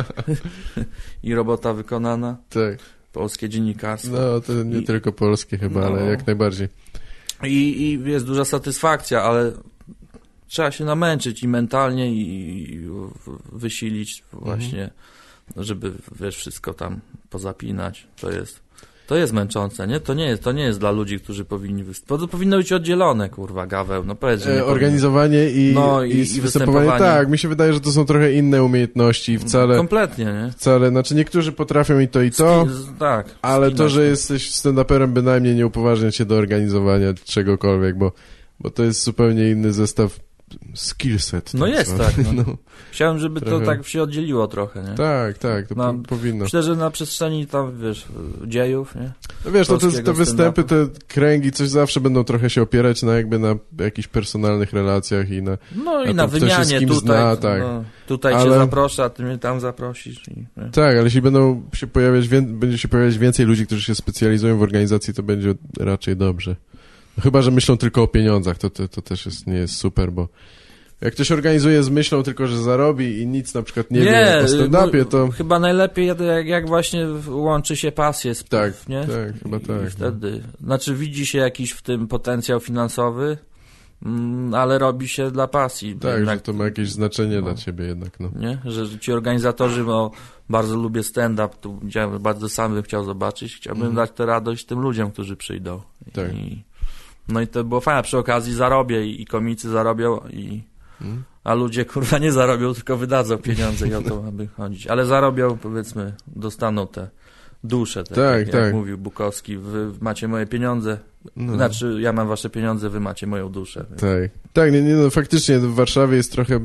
i robota wykonana, tak. polskie dziennikarstwo. No, to nie I- tylko polskie chyba, No. ale jak najbardziej. I, I jest duża satysfakcja, ale trzeba się namęczyć i mentalnie i, wysilić właśnie, żeby wiesz, wszystko tam pozapinać. To jest, to jest męczące, nie? To nie jest, to nie jest dla ludzi, którzy powinni występować. To powinno być oddzielone, kurwa, gaweł. No powiedz, E, organizowanie i, No, i- i, i występowanie. Tak, mi się wydaje, że to są trochę inne umiejętności i wcale, Kompletnie, nie? wcale, znaczy niektórzy potrafią i to i to, Ski- tak. ale to, że jesteś stand-uperem bynajmniej nie upoważnia cię do organizowania czegokolwiek, bo, bo to jest zupełnie inny zestaw skillset. No tak jest tak, no. no. Chciałem, żeby Trochę. to tak się oddzieliło trochę, nie? Tak, tak, to No, po, powinno. Myślę, że na przestrzeni tam, wiesz, dziejów, nie? No wiesz, no to, te, te występy, te kręgi, coś zawsze będą trochę się opierać na jakby na jakichś personalnych relacjach i na... No i na z wymianie tutaj, zna, tak. no, tutaj cię Ale- zaproszę, a ty mnie tam zaprosisz. I? Tak, ale jeśli będą się pojawiać, będzie się pojawiać więcej ludzi, którzy się specjalizują w organizacji, to będzie raczej dobrze. No, chyba, że myślą tylko o pieniądzach, to, to, to też jest, nie jest super, bo jak ktoś organizuje z myślą tylko, że zarobi i nic na przykład nie, wie o stand-upie, to... Chyba najlepiej, jak- jak, właśnie łączy się pasję z Tak, nie? tak, chyba tak, I no. wtedy, znaczy widzi się jakiś w tym potencjał finansowy, mm, ale robi się dla pasji. Tak, jednak, że to ma jakieś znaczenie no. dla ciebie jednak, no. Nie? Że ci organizatorzy, bo bardzo lubię stand-up, tu bardzo sam bym chciał zobaczyć, chciałbym Mhm. dać tę radość tym ludziom, którzy przyjdą. Tak. I, no i to było fajne, przy okazji zarobię i, i komicy zarobią, i, Mm. a ludzie kurwa nie zarobią, tylko wydadzą pieniądze i o to ma by chodzić. Ale zarobią, powiedzmy, dostaną te dusze, te, Tak, jak, tak. jak mówił Bukowski, wy macie moje pieniądze, no. znaczy ja mam wasze pieniądze, wy macie moją duszę. Tak, tak, nie, nie, no faktycznie w Warszawie jest trochę,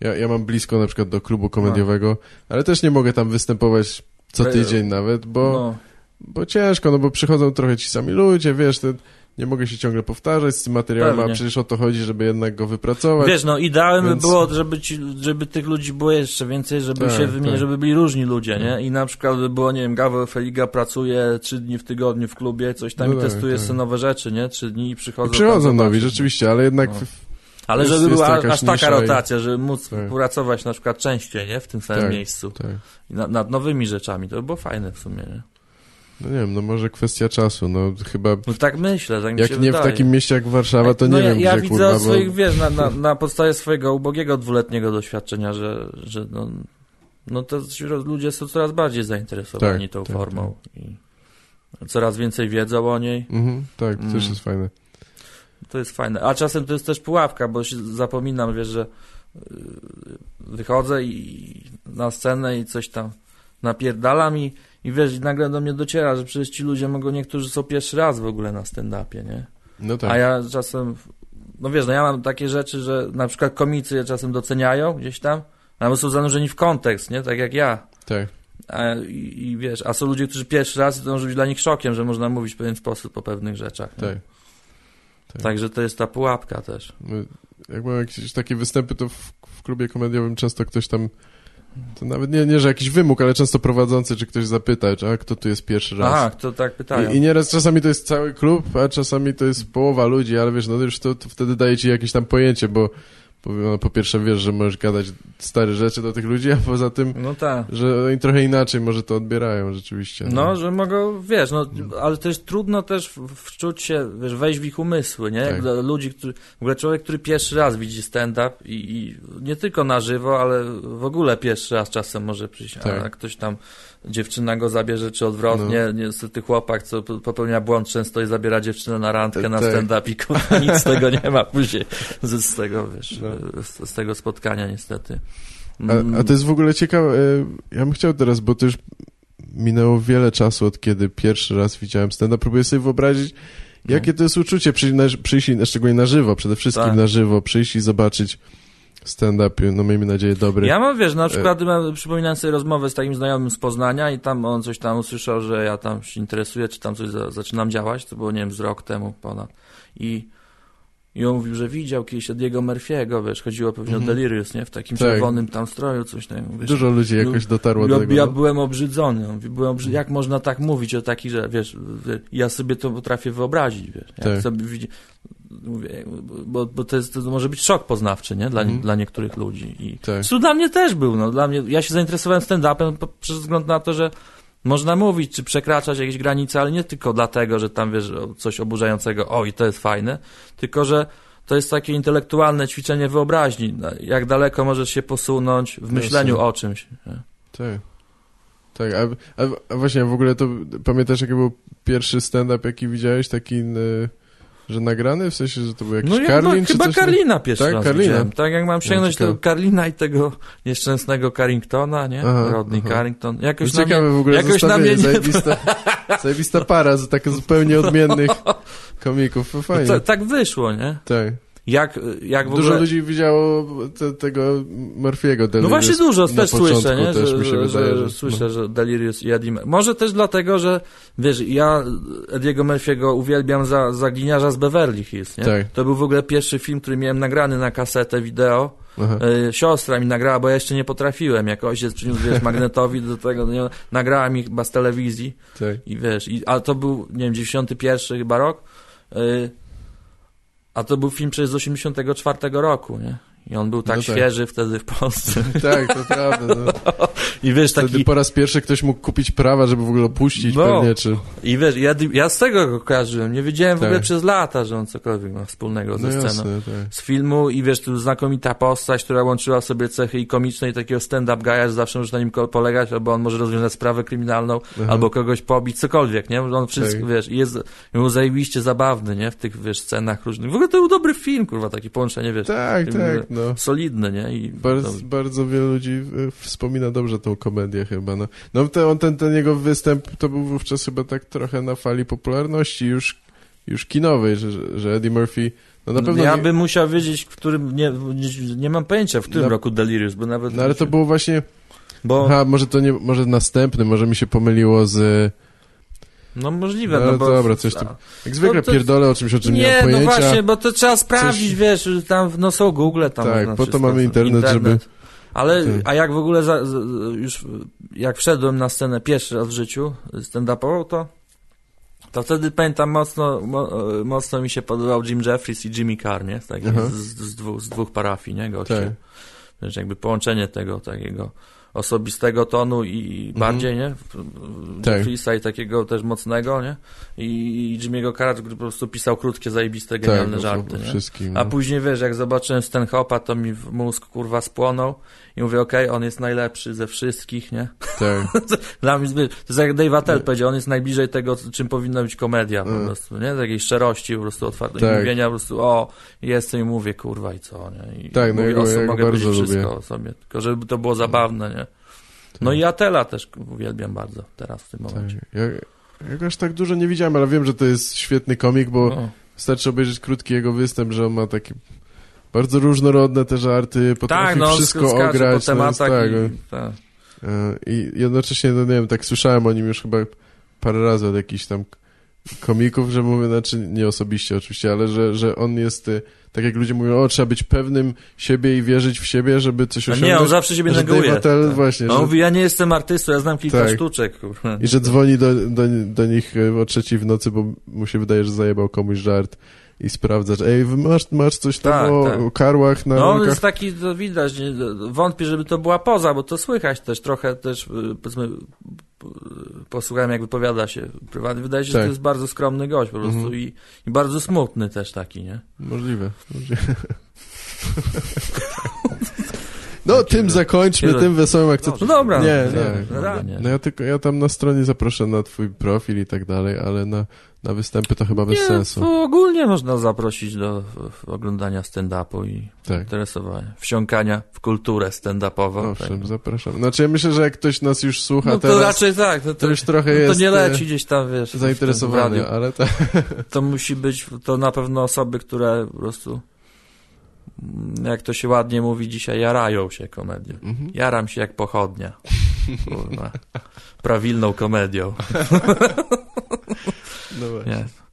ja, ja mam blisko na przykład do klubu komediowego, ale też nie mogę tam występować co E, tydzień nawet, bo, No, bo ciężko, no bo przychodzą trochę ci sami ludzie, wiesz, te, nie mogę się ciągle powtarzać z tym materiałem, a Pewnie. przecież o to chodzi, żeby jednak go wypracować. Wiesz, no ideałem Więc- by było, żeby, ci, żeby tych ludzi było jeszcze więcej, żeby Tak, się wymienić, tak. żeby byli różni ludzie, nie? I na przykład by było, nie wiem, Gaweł Feliga pracuje trzy dni w tygodniu w klubie, coś tam No i tak, testuje tak. sobie nowe rzeczy, nie? Trzy dni i przychodzą. I przychodzą nowi, rzeczywiście, ale jednak No. Ale jest- żeby była aż taka i- rotacja, żeby móc Tak. pracować na przykład częściej, nie? W tym samym Tak. miejscu. tak, I na- nad nowymi rzeczami. To by było fajne w sumie, nie? No nie wiem, no może kwestia czasu, no chyba, No tak myślę, tak mi jak nie w wydaje. takim mieście jak Warszawa, to no nie ja, wiem, ja gdzie, widzę kurwa, swoich, bo... wiesz, na, na, na podstawie swojego ubogiego dwuletniego doświadczenia, że, że no, no to ludzie są coraz bardziej zainteresowani Tak, tą tak, formą i coraz więcej wiedzą o niej. Mhm, tak, to też Mm. jest fajne. To jest fajne. A czasem to jest też pułapka, bo się zapominam, wiesz, że yy, wychodzę i na scenę i coś tam napierdalam i, i wiesz, nagle do mnie dociera, że przecież ci ludzie mogą, niektórzy są pierwszy raz w ogóle na stand-upie, nie? No tak, A ja czasem, no wiesz, no ja mam takie rzeczy, że na przykład komicy je czasem doceniają gdzieś tam, albo są zanurzeni w kontekst, nie? Tak jak ja. tak. A, i, I wiesz, a są ludzie, którzy pierwszy raz to może być dla nich szokiem, że można mówić w pewien sposób o pewnych rzeczach. Tak. tak. Także to jest ta pułapka też. No, jak mam jakieś takie występy, to w, w klubie komediowym często ktoś tam, to nawet nie, nie, że jakiś wymóg, ale często prowadzący, czy ktoś zapyta, czy a kto tu jest pierwszy raz. Aha, to tak pytają. I, I nieraz czasami to jest cały klub, a czasami to jest połowa ludzi, ale wiesz, no już to, to wtedy daje ci jakieś tam pojęcie, bo po pierwsze wiesz, że możesz gadać stare rzeczy do tych ludzi, a poza tym, No tak. że oni trochę inaczej może to odbierają rzeczywiście. No, że mogą, wiesz, no, ale to jest trudno też wczuć się, wiesz, wejść w ich umysły, nie? Tak. ludzi, który, w ogóle człowiek, który pierwszy raz widzi stand-up i, i nie tylko na żywo, ale w ogóle pierwszy raz czasem może przyjść, Tak. a ktoś tam, dziewczyna go zabierze, czy odwrotnie, No. niestety chłopak, co po- popełnia błąd często i zabiera dziewczynę na randkę, Tak, na tak. stand-up i kurwa, nic z tego nie ma później, z, z tego, wiesz, No. z, z tego spotkania niestety. A, a to jest w ogóle ciekawe, e, ja bym chciał teraz, bo to już minęło wiele czasu od kiedy pierwszy raz widziałem stand-up, próbuję sobie wyobrazić, No. jakie to jest uczucie przyjść, na, przyjść szczególnie na żywo, przede wszystkim Tak. na żywo, przyjść i zobaczyć stand-up, no miejmy nadzieję dobry. Ja mam, E- wiesz, na przykład mam, przypominałem sobie rozmowę z takim znajomym z Poznania i tam on coś tam usłyszał, że ja tam się interesuję, czy tam coś za, zaczynam działać, to było, nie wiem, z rok temu ponad. I, i on mówił, że widział kiedyś Ediego Murphy'ego, wiesz, chodziło pewnie Mhm. o Delirious, nie, w takim Tak. czerwonym tam stroju, coś tam, wiesz. Dużo ludzi jakoś dotarło do tego. ja no. byłem obrzydzony. On mówi, byłem obrzy... Jak można tak mówić o takich, że wiesz, wie- ja sobie to potrafię wyobrazić, wiesz. Jak Tak. sobie widzi... Mówię, bo, bo to, jest, to może być szok poznawczy, nie? Dla, Mhm. dla niektórych ludzi. I Tak. Dla mnie też był, no. Dla mnie, ja się zainteresowałem stand-upem przez wzgląd na to, że można mówić, czy przekraczać jakieś granice, ale nie tylko dlatego, że tam wiesz coś oburzającego, o i to jest fajne, tylko że to jest takie intelektualne ćwiczenie wyobraźni. na- Jak daleko możesz się posunąć w myśleniu o czymś. nie? Tak. Tak, a, a, właśnie w ogóle to pamiętasz jaki był pierwszy stand-up, jaki widziałeś, taki, y, że nagrany? W sensie, że to był jakiś No ja Karlin? czy chyba coś? Karlina pierwszy Tak, raz Karlina. widziałem. Tak jak mam sięgnąć tego Karlina i tego nieszczęsnego Carringtona, nie? Aha, Rodney aha. Carrington. To Jakoś mnie, ciekawe w ogóle jakoś na mnie nie- zajebista, zajebista para z tak zupełnie odmiennych komików, fajnie. to, tak wyszło, nie? tak. Jak, jak Dużo ogóle... ludzi widziało te, tego Murphy'ego. No właśnie dużo też początku słyszę, nie? też że, wydaje, że, że- no. słyszę, że Delirious i Eddie Może też dlatego, że wiesz, ja Ediego Murphy'ego uwielbiam za, za gliniarza z Beverly Hills, nie? Tak. To był w ogóle pierwszy film, który miałem nagrany na kasetę wideo. Aha. E, siostra mi nagrała, bo ja jeszcze nie potrafiłem. Jak ojciec przyniósł, wiesz, magnetowi do tego, nie, nagrała mi chyba z telewizji Tak. i wiesz, i, ale to był, nie wiem, 91 chyba rok, e, a to był film przecież z 84 roku, nie? I on był tak No tak. świeży wtedy w Polsce. Tak, to prawda. No. I wiesz, Wtedy taki, po raz pierwszy ktoś mógł kupić prawa, żeby w ogóle puścić No. pewnie, czy... i wiesz, ja, ja z tego go kojarzyłem. Nie wiedziałem w Tak. ogóle przez lata, że on cokolwiek ma wspólnego ze No sceną. jasne, tak. z filmu i wiesz, tu znakomita postać, która łączyła w sobie cechy i komiczne i takiego stand-up guy'a, że zawsze możesz na nim polegać, albo on może rozwiązać sprawę kryminalną, Aha. albo kogoś pobić, cokolwiek, nie? On wszystko, Tak. wiesz, jest był zajebiście zabawny, nie? W tych, wiesz, scenach różnych. W ogóle to był dobry film, kurwa, takie połączenie, wiesz, Tak, tak, no. solidny, nie? I Bardzo, to- bardzo wielu ludzi y, wspomina dobrze tą komedię chyba, no. No ten, ten, ten jego występ to był wówczas chyba tak trochę na fali popularności już, już kinowej, że, że- że Eddie Murphy, no na pewno ja nie, bym musiał wiedzieć, w którym, nie, nie, nie mam pojęcia, w którym Na- roku Delirious, bo nawet... no ale to było właśnie, Bo, aha, może to nie, może następny, może mi się pomyliło z, no możliwe, No, no, bo... dobra, coś tam- jak zwykle to- pierdolę o czymś, o czym nie, Nie, mam no pojęcia. właśnie, bo to trzeba sprawdzić, wiesz, że tam no są Google, tam Tak, po to mamy internet, żeby- Ale, Tak. a jak w ogóle za, za, już, jak wszedłem na scenę pierwszy raz w życiu stand-upową, to to wtedy pamiętam mocno, mo, mocno mi się podobał Jim Jeffries i Jimmy Carr, nie? Tak, z, z, dwóch, z dwóch parafii, nie? Goście. Tak. Wiesz, jakby połączenie tego takiego osobistego tonu i bardziej, nie? Tak. Jeffriesa i takiego też mocnego, nie? I, Jimmy'ego Carra, który po prostu pisał krótkie, zajebiste, Tak, genialne o- żarty, nie? wszystkim. A no. później, wiesz, jak zobaczyłem Stanhopa, to mi w mózg, kurwa, spłonął i mówię, okej, on jest najlepszy ze wszystkich, nie? Tak. Dla mnie, zbyt- to jest jak Dave Attell powiedział, on jest najbliżej tego, czym powinna być komedia, po Mm. prostu, nie? Takiej szczerości, po prostu otwartej Tak. mówienia, po prostu, o, jestem i mówię, kurwa, i co, nie? I Tak, no mówię ja go- o sobie, ja go mogę bardzo wszystko lubię. o sobie, tylko żeby to było zabawne, nie? No Tak. i Atela też uwielbiam bardzo teraz w tym Tak. momencie. Ja, ja aż tak dużo nie widziałem, ale wiem, że to jest świetny komik, bo No. wystarczy obejrzeć krótki jego występ, że on ma takie bardzo różnorodne te żarty, potrafi Tak, no, wszystko ograć. po no, tematach jest, tak, i, no. tak. I jednocześnie, no nie wiem, tak słyszałem o nim już chyba parę razy od jakichś tam komików, że mówię, znaczy nie osobiście oczywiście, ale że, że on jest, e, tak jak ludzie mówią, o, trzeba być pewnym siebie i wierzyć w siebie, żeby coś osiągnąć. nie, on zawsze siebie neguje. Tak. właśnie, on że, mówi, ja nie jestem artystą, ja znam kilka Tak. sztuczek, kurwa. i że dzwoni do, do, do nich e, o trzeciej w nocy, bo mu się wydaje, że zajebał komuś żart. I sprawdzasz, ej, masz, masz coś tam Tak, o, tak. o karłach na No, on jest taki, to widać, nie, wątpię, żeby to była poza, bo to słychać też trochę też, y, powiedzmy, y, posłuchałem jak wypowiada się prywatnie, wydaje się, że Tak. to jest bardzo skromny gość po prostu Mhm. i, i bardzo smutny też taki, nie? Możliwe. możliwe. No, tym zakończmy, Kiedy- tym wesołym akcentem. No dobra. Nie, no, nie. no, nie. No ja tylko, ja tam na stronie zaproszę na twój profil i tak dalej, ale na, na występy to chyba bez nie, sensu. to ogólnie można zaprosić do oglądania stand-upu i Tak. interesowania, wsiąkania w kulturę stand-upową. Owszem, tak. zapraszam. Znaczy ja myślę, że jak ktoś nas już słucha No to teraz, raczej tak, to, to to, już trochę no to jest nie e, leci gdzieś tam, wiesz, zainteresowanie, ale tak. To musi być, to na pewno osoby, które po prostu, jak to się ładnie mówi dzisiaj, jarają się komedią. Mhm. Jaram się jak pochodnia. Kurwa. Prawilną komedią. No właśnie. Nie.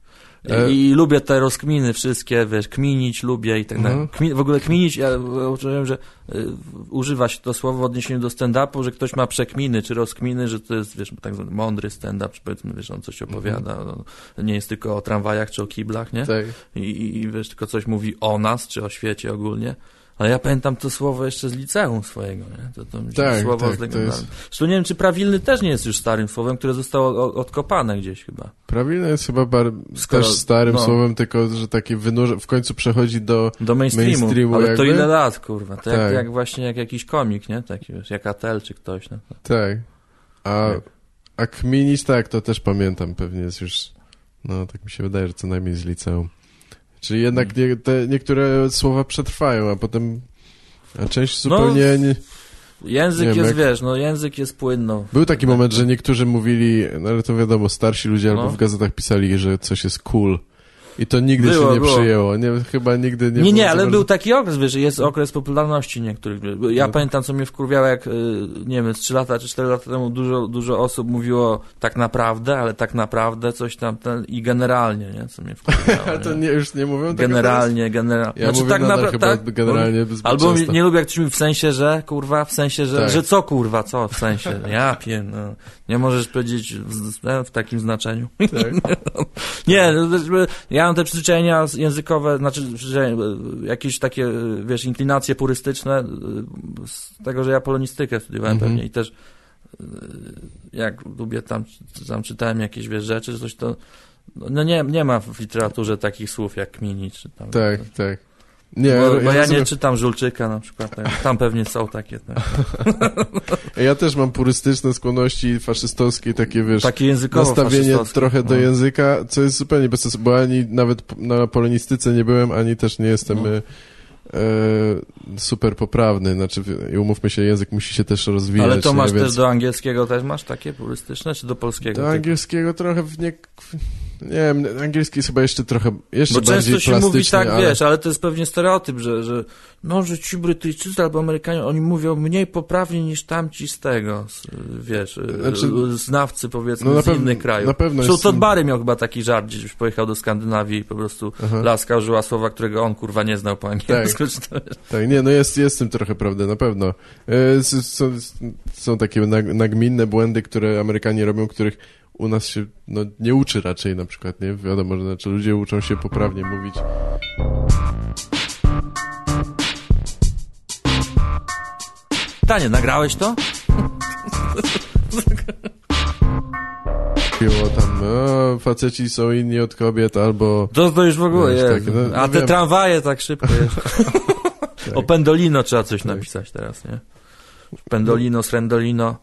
E- I, I lubię te rozkminy wszystkie, wiesz, kminić lubię i tak dalej. Mhm. Kmin, w ogóle kminić, ja uczyłem, że y, używa się to słowo w odniesieniu do stand-upu, że ktoś ma przekminy czy rozkminy, że to jest, wiesz, tak zwany mądry stand-up, czy powiedzmy, wiesz, on coś opowiada, no, nie jest tylko o tramwajach czy o kiblach, nie? Tak. I, i wiesz, tylko coś mówi o nas, czy o świecie ogólnie. Ale ja pamiętam to słowo jeszcze z liceum swojego, nie? To, to Tak, słowo tak, z to legendarne. jest- Zresztą nie wiem, czy prawilny też nie jest już starym słowem, które zostało odkopane gdzieś chyba. Prawilne jest chyba bar... Skoro- też starym no. słowem, tylko że takie wynurza... w końcu przechodzi do... Do mainstreamu, Mainstreamu ale to jakby? ile lat, kurwa. To jak, Tak. jak właśnie jak jakiś komik, nie? Taki, wiesz, jak Atel czy ktoś. No. Tak. A, Tak. a kminić, tak, to też pamiętam, pewnie jest już... No, tak mi się wydaje, że co najmniej z liceum. Czyli jednak Mm. nie, te niektóre słowa przetrwają, a potem... A część No, zupełnie... nie... Język Nie wiem, jest, jak- wiesz, no język jest płynną. Był taki moment, że niektórzy mówili, no ale to wiadomo, starsi ludzie albo No. w gazetach pisali, że coś jest cool. I to nigdy Było, się nie było. przyjęło. Nie, chyba nigdy nie Nie, nie, ale bardzo- był taki okres, wiesz, jest okres popularności niektórych. Ja No. pamiętam, co mnie wkurwiało, jak, y, nie wiem, z 3 lata czy 4 lata temu dużo, dużo osób mówiło tak naprawdę, ale tak naprawdę coś tam, ten, i generalnie, nie, co mnie wkurwiało. Ale to nie? już nie mówią Generalnie, generalnie. Ja mówię nadal chyba generalnie zbyt Albo mi- nie lubię, jak ktoś mówi w sensie, że, kurwa, w sensie, że, Tak. że co, kurwa, co, w sensie, ja pie, no, nie możesz powiedzieć w, w takim znaczeniu. Tak. Nie, no, e, ja mam te przyzwyczajenia językowe, znaczy e, jakieś takie, e, wiesz, inklinacje purystyczne e, z tego, że ja polonistykę studiowałem Mhm. pewnie i też jak lubię tam, tam czytałem jakieś, wiesz, rzeczy, coś to no nie, nie ma w literaturze takich słów jak kminić, czy tam. Tak, tak. Nie, Bo, bo ja, nie rozumiem. czytam Żulczyka na przykład, tak. tam pewnie są takie, tak. ja też mam purystyczne skłonności faszystowskie, takie wiesz, takie językowo nastawienie trochę do No. języka, co jest zupełnie bez sensu, bo ani nawet na polonistyce nie byłem, ani też nie jestem No. e, e, super poprawny. Znaczy, umówmy się, język musi się też rozwijać. Ale to nie? masz Więc też do angielskiego też masz takie purystyczne, czy do polskiego? Do angielskiego trochę w nie... Nie wiem, angielski jest chyba jeszcze trochę, jeszcze Bo bardziej często się mówi tak, ale... wiesz, ale to jest pewnie stereotyp, że, że no, że ci Brytyjczycy albo Amerykanie, oni mówią mniej poprawnie niż tamci z tego, z, wiesz, Znaczy- znawcy powiedzmy No z pewno- innych krajów. na pewno Zresztą jest- Todd Barry miał chyba taki żart, gdzieś pojechał do Skandynawii i po prostu Aha. laska użyła słowa, którego on kurwa nie znał po angielsku. wiesz. Tak, nie, no jest, jest tym trochę prawdy, na pewno. E, Są, są takie nag, nagminne błędy, które Amerykanie robią, których u nas się no, nie uczy raczej na przykład, nie? Wiadomo, że znaczy ludzie uczą się poprawnie mówić. Pytanie, nagrałeś to? Było tam, o, faceci są inni od kobiet, albo... To, to już w ogóle Wiesz, takie, no- A no te wiem. tramwaje tak szybko jeszcze. Tak. O Pendolino trzeba coś Tak. napisać teraz, nie? Pendolino, Srendolino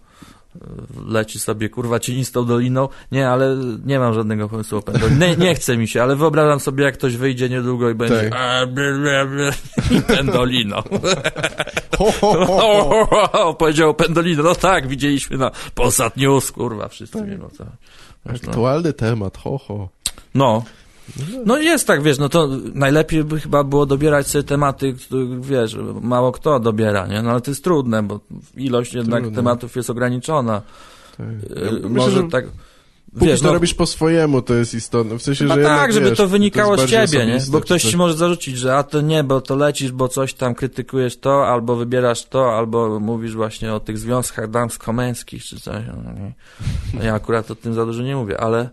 leci sobie, kurwa, cienistą doliną. Nie, ale nie mam żadnego pomysłu o Pendolino. Nie, nie chce mi się, ale wyobrażam sobie, jak ktoś wyjdzie niedługo i będzie Tak. Pendolino. Ho, ho, ho, ho. Powiedział Pendolino. No tak, widzieliśmy na Polsat News, kurwa, wszyscy Tak. wiemy o co. No. Aktualny temat, ho, ho. No. No jest tak, wiesz, no to najlepiej by chyba było dobierać sobie tematy, których, wiesz, mało kto dobiera, nie? No ale to jest trudne, bo ilość jednak Trudne. tematów jest ograniczona. Tak. Yy, Ja myślę, Może że tak... Póki Wiesz, to no, robisz po swojemu, to jest istotne. W sensie, że tak, jednak, żeby wiesz, to wynikało jest z ciebie, nie? Bo ktoś ci może zarzucić, że a to nie, bo to lecisz, bo coś tam krytykujesz to, albo wybierasz to, albo mówisz właśnie o tych związkach damsko-męskich, czy coś. No, ja akurat o tym za dużo nie mówię, ale...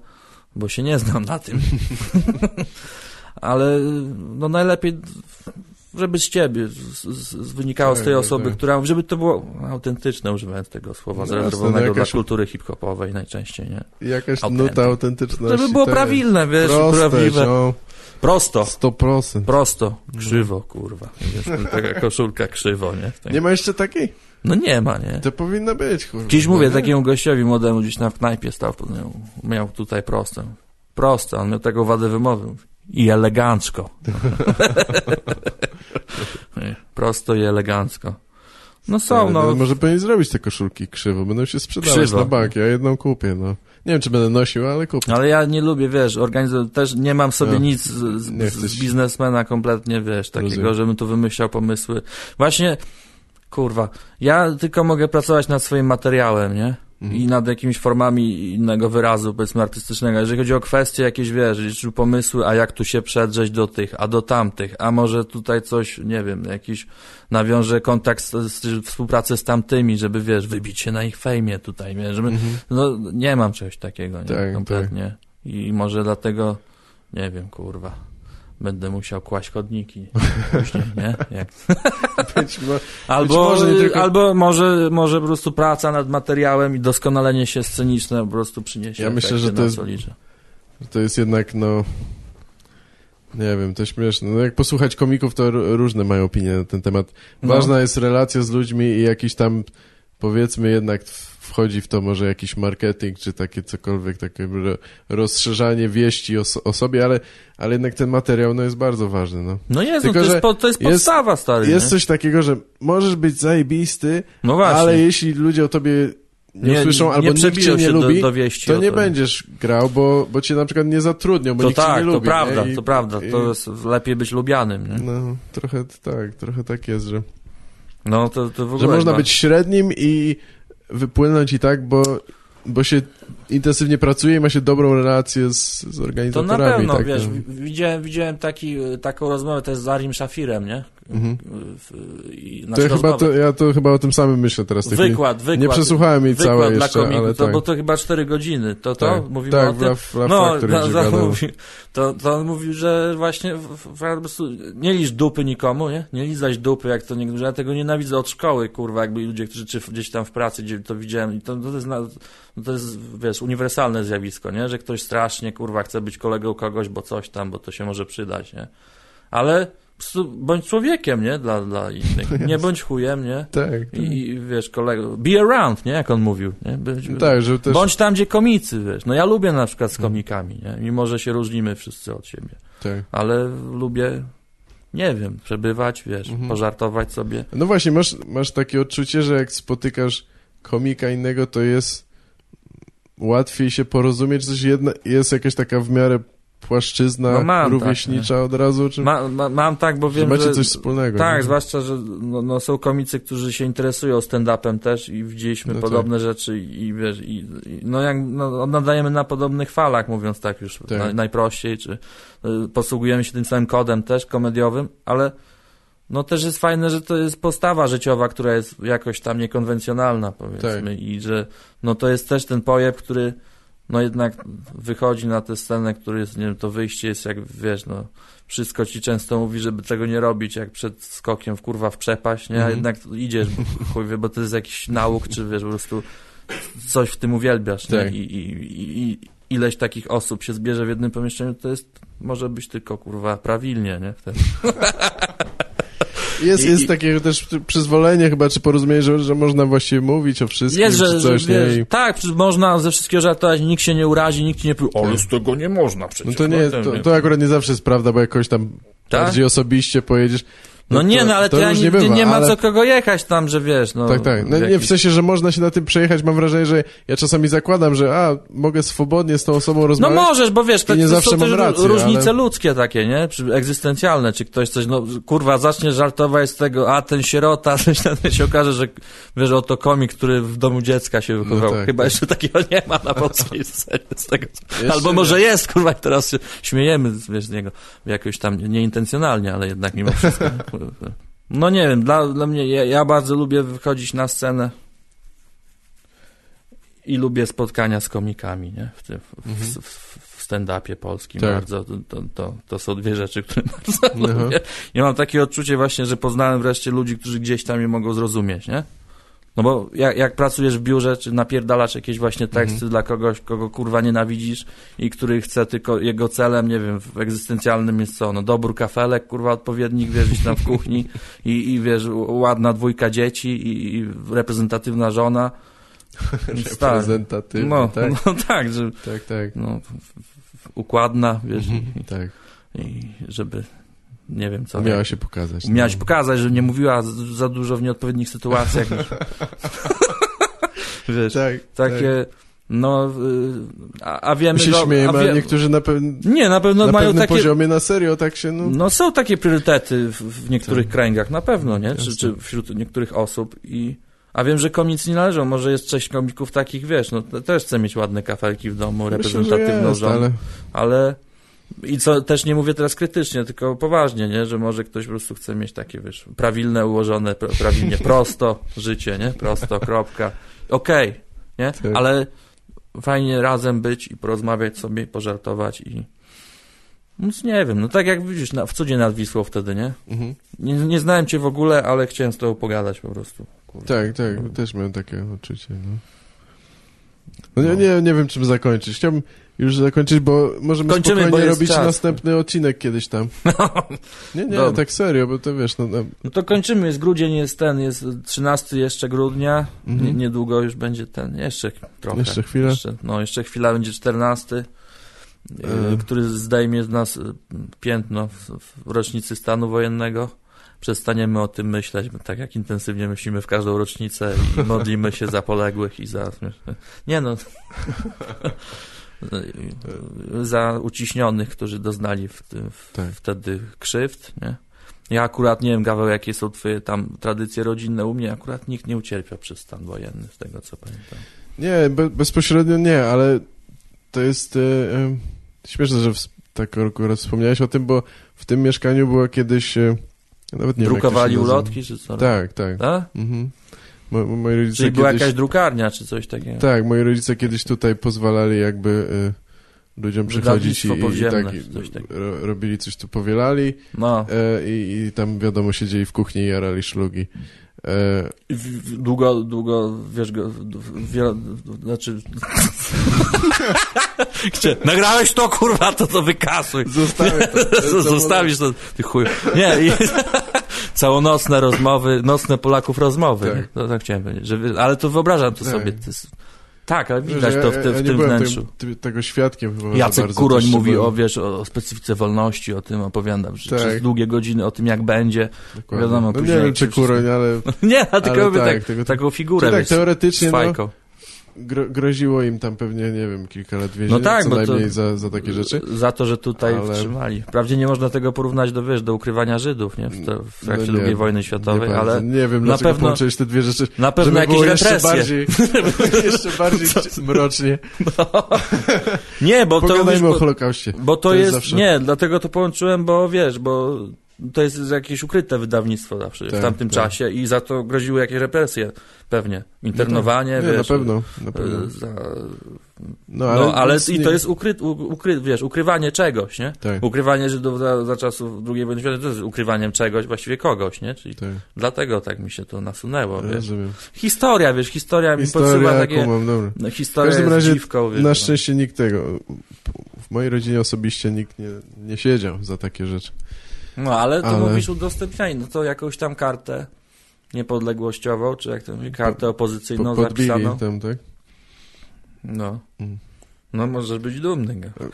Bo się nie znam na tym. ale no najlepiej żeby z ciebie z, z, z wynikało z Tak, tej tak, osoby, tak. która, żeby to było autentyczne, używając tego słowa, No zarezerwowanego jasne, no dla kultury hip-hopowej najczęściej, nie? Jakaś nuta autentyczności. Żeby było tak. prawilne, wiesz, Proste, prawdziwe. no, Prosto, 100%. prosto, krzywo, kurwa. Wiesz, taka koszulka krzywo, nie? Tak. Nie ma jeszcze takiej? No nie ma, nie? To powinna być, kurwa. Dziś No mówię nie? takiemu gościowi młodemu gdzieś w knajpie stał, miał, tutaj proste. Proste, on miał taką wadę wymowy. I elegancko. Prosto i elegancko. No są, Tak, no. Może powinien zrobić te koszulki krzywo, będą się sprzedawać Krzywo. na bank, ja jedną kupię, no. Nie wiem, czy będę nosił, ale kupię. Ale ja nie lubię, wiesz, organizować, też nie mam sobie No. nic z, z, z biznesmena kompletnie, wiesz, takiego, Rozumiem. żebym tu wymyślał pomysły. Właśnie, kurwa, ja tylko mogę pracować nad swoim materiałem, nie? Mhm. I nad jakimiś formami innego wyrazu, powiedzmy, artystycznego. Jeżeli chodzi o kwestie jakieś, wiesz, czy pomysły, a jak tu się przedrzeć do tych, a do tamtych, a może tutaj coś, nie wiem, jakiś nawiąże kontakt, z, z, współpracę z tamtymi, żeby, wiesz, wybić się na ich fejmie tutaj, wiesz, żeby, Mhm. no, nie mam czegoś takiego, nie? Tak, kompletnie. I może dlatego, nie wiem, kurwa, będę musiał kłaść chodniki później, nie? Jak... Być mo- Albo, może nie tylko- albo może, może po prostu praca nad materiałem i doskonalenie się sceniczne po prostu przyniesie Ja myślę, że to jest- liczę. To jest jednak, no... Nie wiem, to śmieszne. No jak posłuchać komików, to różne mają opinie na ten temat. No. Ważna jest relacja z ludźmi i jakiś tam, powiedzmy, jednak wchodzi w to może jakiś marketing, czy takie cokolwiek, takie ro- rozszerzanie wieści o, o sobie, ale, ale jednak ten materiał, no jest bardzo ważny, no. No jest, Tylko, no, to, jest po, to jest jest- podstawa, stary, Jest nie? coś takiego, że możesz być zajebisty, No ale jeśli ludzie o tobie nie, usłyszą albo nie nikt cię nie lubi, do, do to nie będziesz grał, bo, bo cię na przykład nie zatrudnią, bo To nikt cię tak, nie lubi. to prawda, nie? I- to prawda. i- To jest lepiej być lubianym, nie? No, trochę tak, trochę tak jest, że, No to, to w ogóle... że można chyba- być średnim i wypłynąć i tak, bo, bo się intensywnie pracuje i ma się dobrą relację z, z To organizatorami. na pewno, tak, wiesz, no. wi- widziałem, widziałem taki, taką rozmowę też z Arim Szafirem, nie? Mhm. W- To ja, chyba to, ja to chyba o tym samym myślę teraz. tak nie- Wykład, wykład. Nie przesłuchałem jej Wykład całej dla jeszcze, komików, ale to, tak. bo to chyba 4 godziny. To to? tak, Mówimy tak, o tym? No, to, to, mówi, to, to on mówił, że właśnie po prostu nie liż dupy nikomu, nie? Nie lizać dupy, jak to niektórzy. Ja tego nienawidzę od szkoły, kurwa, jakby ludzie, którzy czy gdzieś tam w pracy, gdzie to widziałem i to, to jest, na, to jest, wiesz, uniwersalne zjawisko, nie? Że ktoś strasznie, kurwa, chce być kolegą kogoś, bo coś tam, bo to się może przydać, nie? Ale bądź człowiekiem, nie? Dla, dla innych. Nie bądź chujem, nie? Tak, tak. I, wiesz, kolego, be around, nie? Jak on mówił, nie? Bądź, tak, że też... bądź tam, gdzie komicy, wiesz. No ja lubię na przykład z komikami, nie? Mimo, że się różnimy wszyscy od siebie. Tak. Ale lubię, nie wiem, przebywać, wiesz, Mhm. pożartować sobie. No właśnie, masz, masz takie odczucie, że jak spotykasz komika innego, to jest łatwiej się porozumieć, coś jedna, jest jakaś taka w miarę płaszczyzna No mam, rówieśnicza od razu, czy Ma, ma, mam tak, bo że wiem, macie że... coś wspólnego? Tak, nie? zwłaszcza, że no, no, są komicy, którzy się interesują stand-upem też i widzieliśmy No podobne rzeczy i, i wiesz, i, i, no jak no, nadajemy na podobnych falach, mówiąc tak już Tak. naj, najprościej, czy y, posługujemy się tym samym kodem też komediowym, ale no też jest fajne, że to jest postawa życiowa, która jest jakoś tam niekonwencjonalna, powiedzmy, Tak. i że no to jest też ten pojeb, który no jednak wychodzi na tę scenę, który jest, nie wiem, to wyjście jest jak, wiesz, no wszystko ci często mówi, żeby tego nie robić, jak przed skokiem w kurwa w przepaść, nie? A Mhm. jednak idziesz, bo, bo to jest jakiś nauk, czy wiesz, po prostu coś w tym uwielbiasz, nie? Tak. I, i, i, I ileś takich osób się zbierze w jednym pomieszczeniu, to jest, może być tylko kurwa prawilnie, nie? Wtedy. Jest, I- jest i- takie też przyzwolenie chyba, czy porozumienie, że, że można właściwie mówić o wszystkim, Jest, że, coś, że wiesz, nie? I, tak, można ze wszystkiego żartować, nikt się nie urazi, nikt nie powie, ale z tego nie można przecież. no to nie, ten, to, to akurat nie zawsze jest prawda, bo jakoś tam Tak? bardziej osobiście pojedziesz. No nie, to- no ale to, ja nigdy bywa, nie ma ale- co kogo jechać tam, że wiesz, no. Tak, tak. No nie, w jakiś- sensie, że można się na tym przejechać. Mam wrażenie, że ja czasami zakładam, że a, mogę swobodnie z tą osobą No rozmawiać. możesz, bo wiesz, to, nie zawsze są też rację, różnice ale- ludzkie takie, nie? Egzystencjalne, czy ktoś coś, no kurwa, zacznie żartować z tego, a ten sierota, coś tam się okaże, że wiesz, oto komik, który w domu dziecka się wychował. tak, Chyba tak. jeszcze takiego nie ma na polskiej scenie z tego. Jeszcze Albo nie. może jest, kurwa, i teraz się śmiejemy wiesz, z niego jakoś tam nieintencjonalnie, ale jednak mimo wszystko. No nie wiem, dla, dla mnie, ja, ja bardzo lubię wychodzić na scenę i lubię spotkania z komikami, nie? W, tym- w, Mhm. w, w, stand-upie polskim Tak. bardzo. To, to, to, są dwie rzeczy, które bardzo Aha. lubię. I mam takie odczucie właśnie, że poznałem wreszcie ludzi, którzy gdzieś tam mnie mogą zrozumieć, nie? No bo jak, jak pracujesz w biurze, czy napierdalasz jakieś właśnie teksty Mhm. dla kogoś, kogo kurwa nienawidzisz i który chce tylko, jego celem, nie wiem, w egzystencjalnym jest co, no dobór kafelek, kurwa odpowiednik, wiesz, gdzieś tam w kuchni i, i wiesz, ładna dwójka dzieci i, i reprezentatywna żona. Tak. Reprezentatywny, No, tak? no tak, że Tak, tak. no, układna, wiesz, Mhm, i, tak. i żeby, nie wiem co. Umiała się pokazać. no. Umiałaś pokazać, że nie mówiła za, dużo w nieodpowiednich sytuacjach. Wiesz, Tak, takie, no, y, a, a wiemy, My się śmiejemy, a niektórzy na, pew... Nie, na pewno na mają takie, poziomie na serio tak się, no... no są takie priorytety w, w niektórych Tak. kręgach, na pewno, nie? Czy, czy wśród niektórych osób i, a wiem, że komicy nie należą, może jest sześć komików takich, wiesz, no te- też chcę mieć ładne kafelki w domu, Myślę, reprezentatywną jest, żonę, ale... ale i co też nie mówię teraz krytycznie, tylko poważnie, nie? Że może ktoś po prostu chce mieć takie, wiesz, prawilne, ułożone, pra, prawilnie, prosto życie, nie? Prosto, kropka. Okej, nie? Tak. Ale fajnie razem być i porozmawiać sobie, pożartować i nic nie wiem, no tak jak widzisz, na, w cudzie nad Wisłą wtedy, nie? Mhm. nie? Nie znałem cię w ogóle, ale chciałem z tobą pogadać po prostu. Kurde. Tak, tak, też miałem takie odczucie, no. No nie, nie, nie wiem, czym zakończyć. Chciałbym już zakończyć, bo możemy Kończymy, bo spokojnie jest robić czas. następny odcinek kiedyś tam. Nie, nie, Dobra. tak serio, bo to wiesz, no, no No to kończymy, jest grudzień, jest ten, jest 13 jeszcze grudnia, Mhm. Nie, niedługo już będzie ten, jeszcze trochę. Jeszcze chwilę. Jeszcze, no, jeszcze chwila będzie 14, E. y, który zdejmie z nas y, piętno w, w rocznicy stanu wojennego. Przestaniemy o tym myśleć, bo tak jak intensywnie myślimy w każdą rocznicę i modlimy się za poległych i za... Nie no... za uciśnionych, którzy doznali w, w, Tak. wtedy krzywd, nie? Ja akurat nie wiem, Gaweł, jakie są twoje tam tradycje rodzinne u mnie, akurat nikt nie ucierpiał przez stan wojenny, z tego co pamiętam. Nie, be, bezpośrednio nie, ale to jest e, e, śmieszne, że w, tak akurat wspomniałeś o tym, bo w tym mieszkaniu była kiedyś, e, nawet nie Drukowali wiem, ulotki, czy co? Tak, tak. Tak? Mhm. Mo, moi rodzice Czyli była kiedyś, jakaś drukarnia, czy coś takiego? Tak, moi rodzice kiedyś tutaj pozwalali jakby e, ludziom przychodzić i, i, tak coś ro, robili coś tu powielali No. e, i, tam wiadomo siedzieli w kuchni i jarali szlugi. W- Długo, długo, wiesz, go, wiele, znaczy... Gdzie? Nagrałeś to, kurwa, to to wykasuj. Zostawię to. Zostawisz to, ty chuj. Nie, i całonocne rozmowy, nocne Polaków rozmowy. Tak. nie? To, tak chciałem powiedzieć. Że, ale to wyobrażam to Tak. sobie. To jest, tak, ale widać ja- to w, te, ja w nie tym wnętrzu. Tym, tego świadkiem chyba Jacek Kuroń mówi byłem. o, wiesz, o specyfice wolności, o tym opowiadam, że Tak. przez długie godziny o tym, jak będzie. Dokładnie. wiadomo, no, nie później wiem, czy Kuroń, ale Nie, a tylko tak, tak, tego- taką figurę, tak wiesz, teoretycznie no. Gro, groziło im tam pewnie, nie wiem, kilka lat więzienia, No tak, co to- najmniej za, za takie rzeczy. Za to, że tutaj Ale- wstrzymali. Wprawdzie nie można tego porównać do, wiesz, do ukrywania Żydów, nie? W, to, w trakcie No nie, II wojny Nie, światowej, bardzo. ale nie wiem, na pewno- połączyłeś te dwie rzeczy. na pewno jakieś represje. bardziej, jeszcze bardziej mrocznie. Nie, bo to, Pogadajmy o bo, Holokauście. bo to, to jest jest, zawsze- nie, dlatego to połączyłem, bo wiesz, bo to jest jakieś ukryte wydawnictwo zawsze w Tak, tamtym tak. czasie i za to groziły jakieś represje, pewnie. Internowanie, Nie, wiesz. na pewno, na pewno. e, Za, No, no, ale, ale nic i to jest ukry, ukry, wiesz, ukrywanie czegoś, nie? Tak, Ukrywanie Żydów za, za czasów II wojny światowej to jest ukrywaniem czegoś, właściwie kogoś, nie? Czyli tak, dlatego tak mi się to nasunęło, wiesz. rozumiem. Historia, wiesz, historia, mi podsyła Historia, takie... kumam, dobra. No, historia W każdym razie dziwką, wiesz, Na no. szczęście nikt tego, w mojej rodzinie osobiście nikt nie, nie siedział za takie rzeczy. No, ale to Ale- mówisz udostępnianie, no to jakąś tam kartę niepodległościową, czy jak to mówi, kartę Po, opozycyjną podbili zapisaną. tam, tak? No. Mm. No, możesz być dumny. go.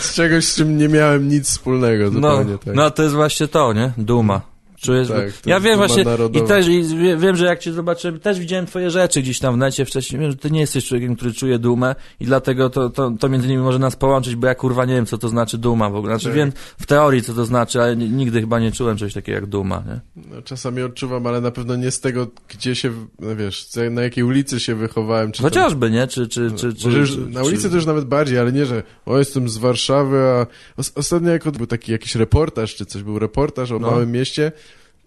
Z czegoś, z czym nie miałem nic wspólnego No, zupełnie, tak. no, to jest właśnie to, nie? Duma. Czujesz, Tak, ja wiem właśnie narodowa. i też i wie, wiem, że jak cię zobaczyłem, też widziałem twoje rzeczy gdzieś tam w necie wcześniej, wiem, że ty nie jesteś człowiekiem, który czuje dumę i dlatego to, to, to między innymi może nas połączyć, bo ja kurwa nie wiem, co to znaczy duma w ogóle. Znaczy Tak. wiem w teorii, co to znaczy, ale ni- nigdy chyba nie czułem czegoś takiego jak duma, nie? No, czasami odczuwam, ale na pewno nie z tego, gdzie się, no wiesz, na jakiej ulicy się wychowałem. Czy tam- Chociażby, nie? Czy, czy, czy, czy, już czy, na ulicy to już nawet bardziej, ale nie, że o, jestem z Warszawy, a os ostatnio jak był taki jakiś reportaż, czy coś, był reportaż o No. małym mieście,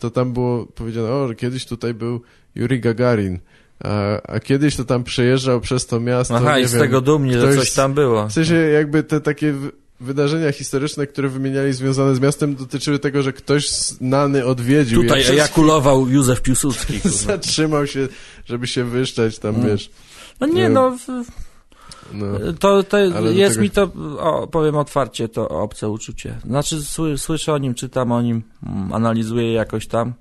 to tam było powiedziane, o, że kiedyś tutaj był Yuri Gagarin. A, a kiedyś to tam przejeżdżał przez to miasto, Aha, i z wiem, tego dumni, że ktoś coś tam było. W sensie jakby te takie wydarzenia historyczne, które wymieniali związane z miastem, dotyczyły tego, że ktoś znany odwiedził Tutaj je ejakulował Józef Piłsudski. zatrzymał się, żeby się wyszczać tam, Mm. wiesz. No nie, Nie. no, w- No. to, to jest tego- mi to, o, powiem otwarcie, to obce uczucie. Znaczy, sły, słyszę o nim, czytam o nim, mm, analizuję jakoś tam.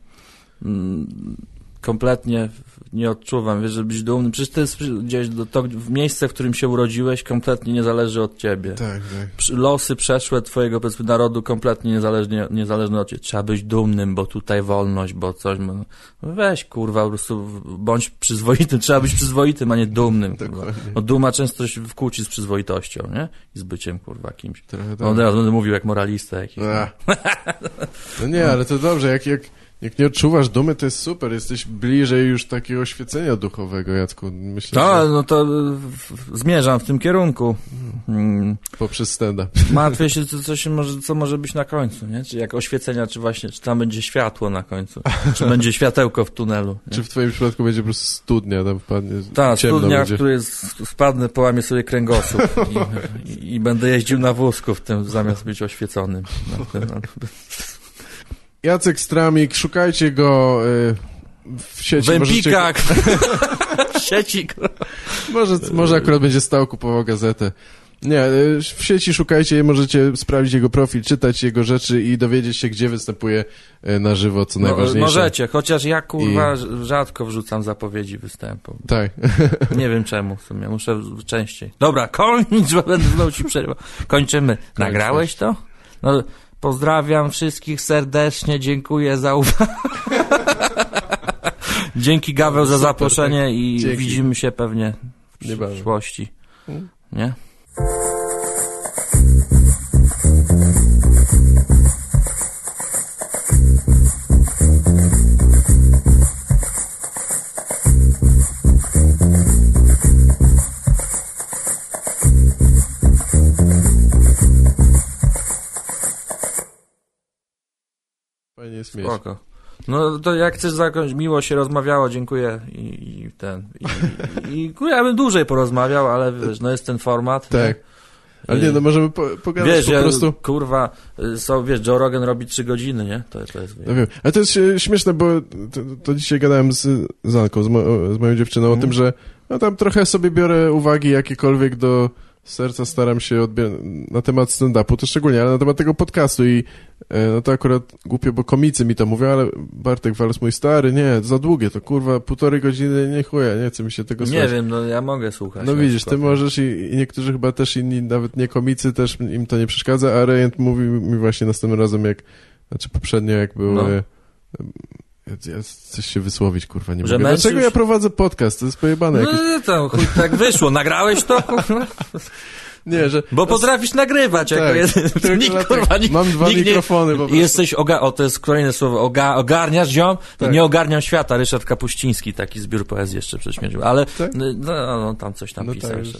Kompletnie nie odczuwam, wiesz, że być dumny. Przecież to jest gdzieś, do, to w miejsce, w którym się urodziłeś, kompletnie nie zależy od ciebie. Tak, tak. Losy przeszłe twojego, powiedzmy, narodu kompletnie niezależnie, niezależne od ciebie. Trzeba być dumnym, bo tutaj wolność, bo coś. No, weź, kurwa, po prostu bądź przyzwoitym. Trzeba być przyzwoitym, a nie dumnym. Kurwa. No duma często się wkłóci z przyzwoitością, nie? I z byciem, kurwa, kimś. Trochę tak. No teraz będę mówił jak moralista jakiś. A. No nie, ale to dobrze, jak, jak, jak nie odczuwasz dumy, to jest super, jesteś bliżej już takiego oświecenia duchowego, Jacku. Myślę, No, że no to w- zmierzam w tym kierunku. Mm, poprzez stand-up. Martwię się, co, co, może, co może być na końcu, nie? Czy jak oświecenia, czy właśnie, czy tam będzie światło na końcu, czy będzie światełko w tunelu. Nie? Czy w twoim przypadku będzie po prostu studnia, tam wpadnie, Ta studnia, w będzie. której s- spadnę, połamię sobie kręgosłup i, i, i będę jeździł na wózku w tym, zamiast być oświeconym. Na tym, na, Jacek Stramik, szukajcie go y, w sieci. w Możecie, Empikach, w sieci. może, może akurat będzie stał, kupował gazetę. Nie, y, w sieci szukajcie, możecie sprawdzić jego profil, czytać jego rzeczy i dowiedzieć się, gdzie występuje y, na żywo, co No, najważniejsze. możecie, chociaż ja kurwa rzadko wrzucam zapowiedzi występu. Tak. Nie wiem czemu w sumie, muszę częściej. Dobra, kończ, bo będę znowu ci przerywał. Kończymy. Nagrałeś to? No, pozdrawiam wszystkich serdecznie, dziękuję za uwagę. Dzięki Gaweł za zaproszenie i Dzięki. widzimy się pewnie w przyszłości. Mm. Nie? Jest mieć. Spoko. No to jak chcesz zakończyć, miło się rozmawiało, dziękuję i, i ten, i, i, i ja bym dłużej porozmawiał, ale wiesz, no jest ten format. Tak. Ale nie, no możemy po, pogadać Wiesz, po ja, prostu. kurwa, są, wiesz, Joe Rogan robi trzy godziny, nie? To, to jest, No wiem. Ale to jest e, śmieszne, bo to, to dzisiaj gadałem z, z Anką, z, mo, z moją dziewczyną o Mhm. tym, że no tam trochę sobie biorę uwagi jakiekolwiek do serca, staram się odbierać na temat stand-upu, to szczególnie, ale na temat tego podcastu i no to akurat głupio, bo komicy mi to mówią, ale Bartek Walos, mój stary, nie, za długie, to kurwa półtorej godziny, nie chuja, nie chce mi się tego Nie słuchać. wiem, no ja mogę słuchać. No widzisz, ty możesz i, i niektórzy chyba też inni, nawet nie komicy, też im to nie przeszkadza, a Rejent mówił mi właśnie następnym razem, jak, znaczy poprzednio, jak był... No. E, ja, ja coś się wysłowić, kurwa, nie Że mogę. Dlaczego męczysz? ja prowadzę podcast? To jest pojebane No jakieś... nie, chuj, tak wyszło. Nagrałeś to? Nie, że... Bo potrafisz nagrywać jako Tak, jeden. tylko Nikt, kurwa, nikt, Mam dwa nikt mikrofony po prostu. Jesteś oga... O, to jest kolejne słowo. Oga... Ogarniasz, ziom? Tak. Nie ogarniam świata. Ryszard Kapuściński, taki zbiór poezji jeszcze przecież miał. Ale Tak? no, no, no, tam coś tam No pisał tak, jeszcze.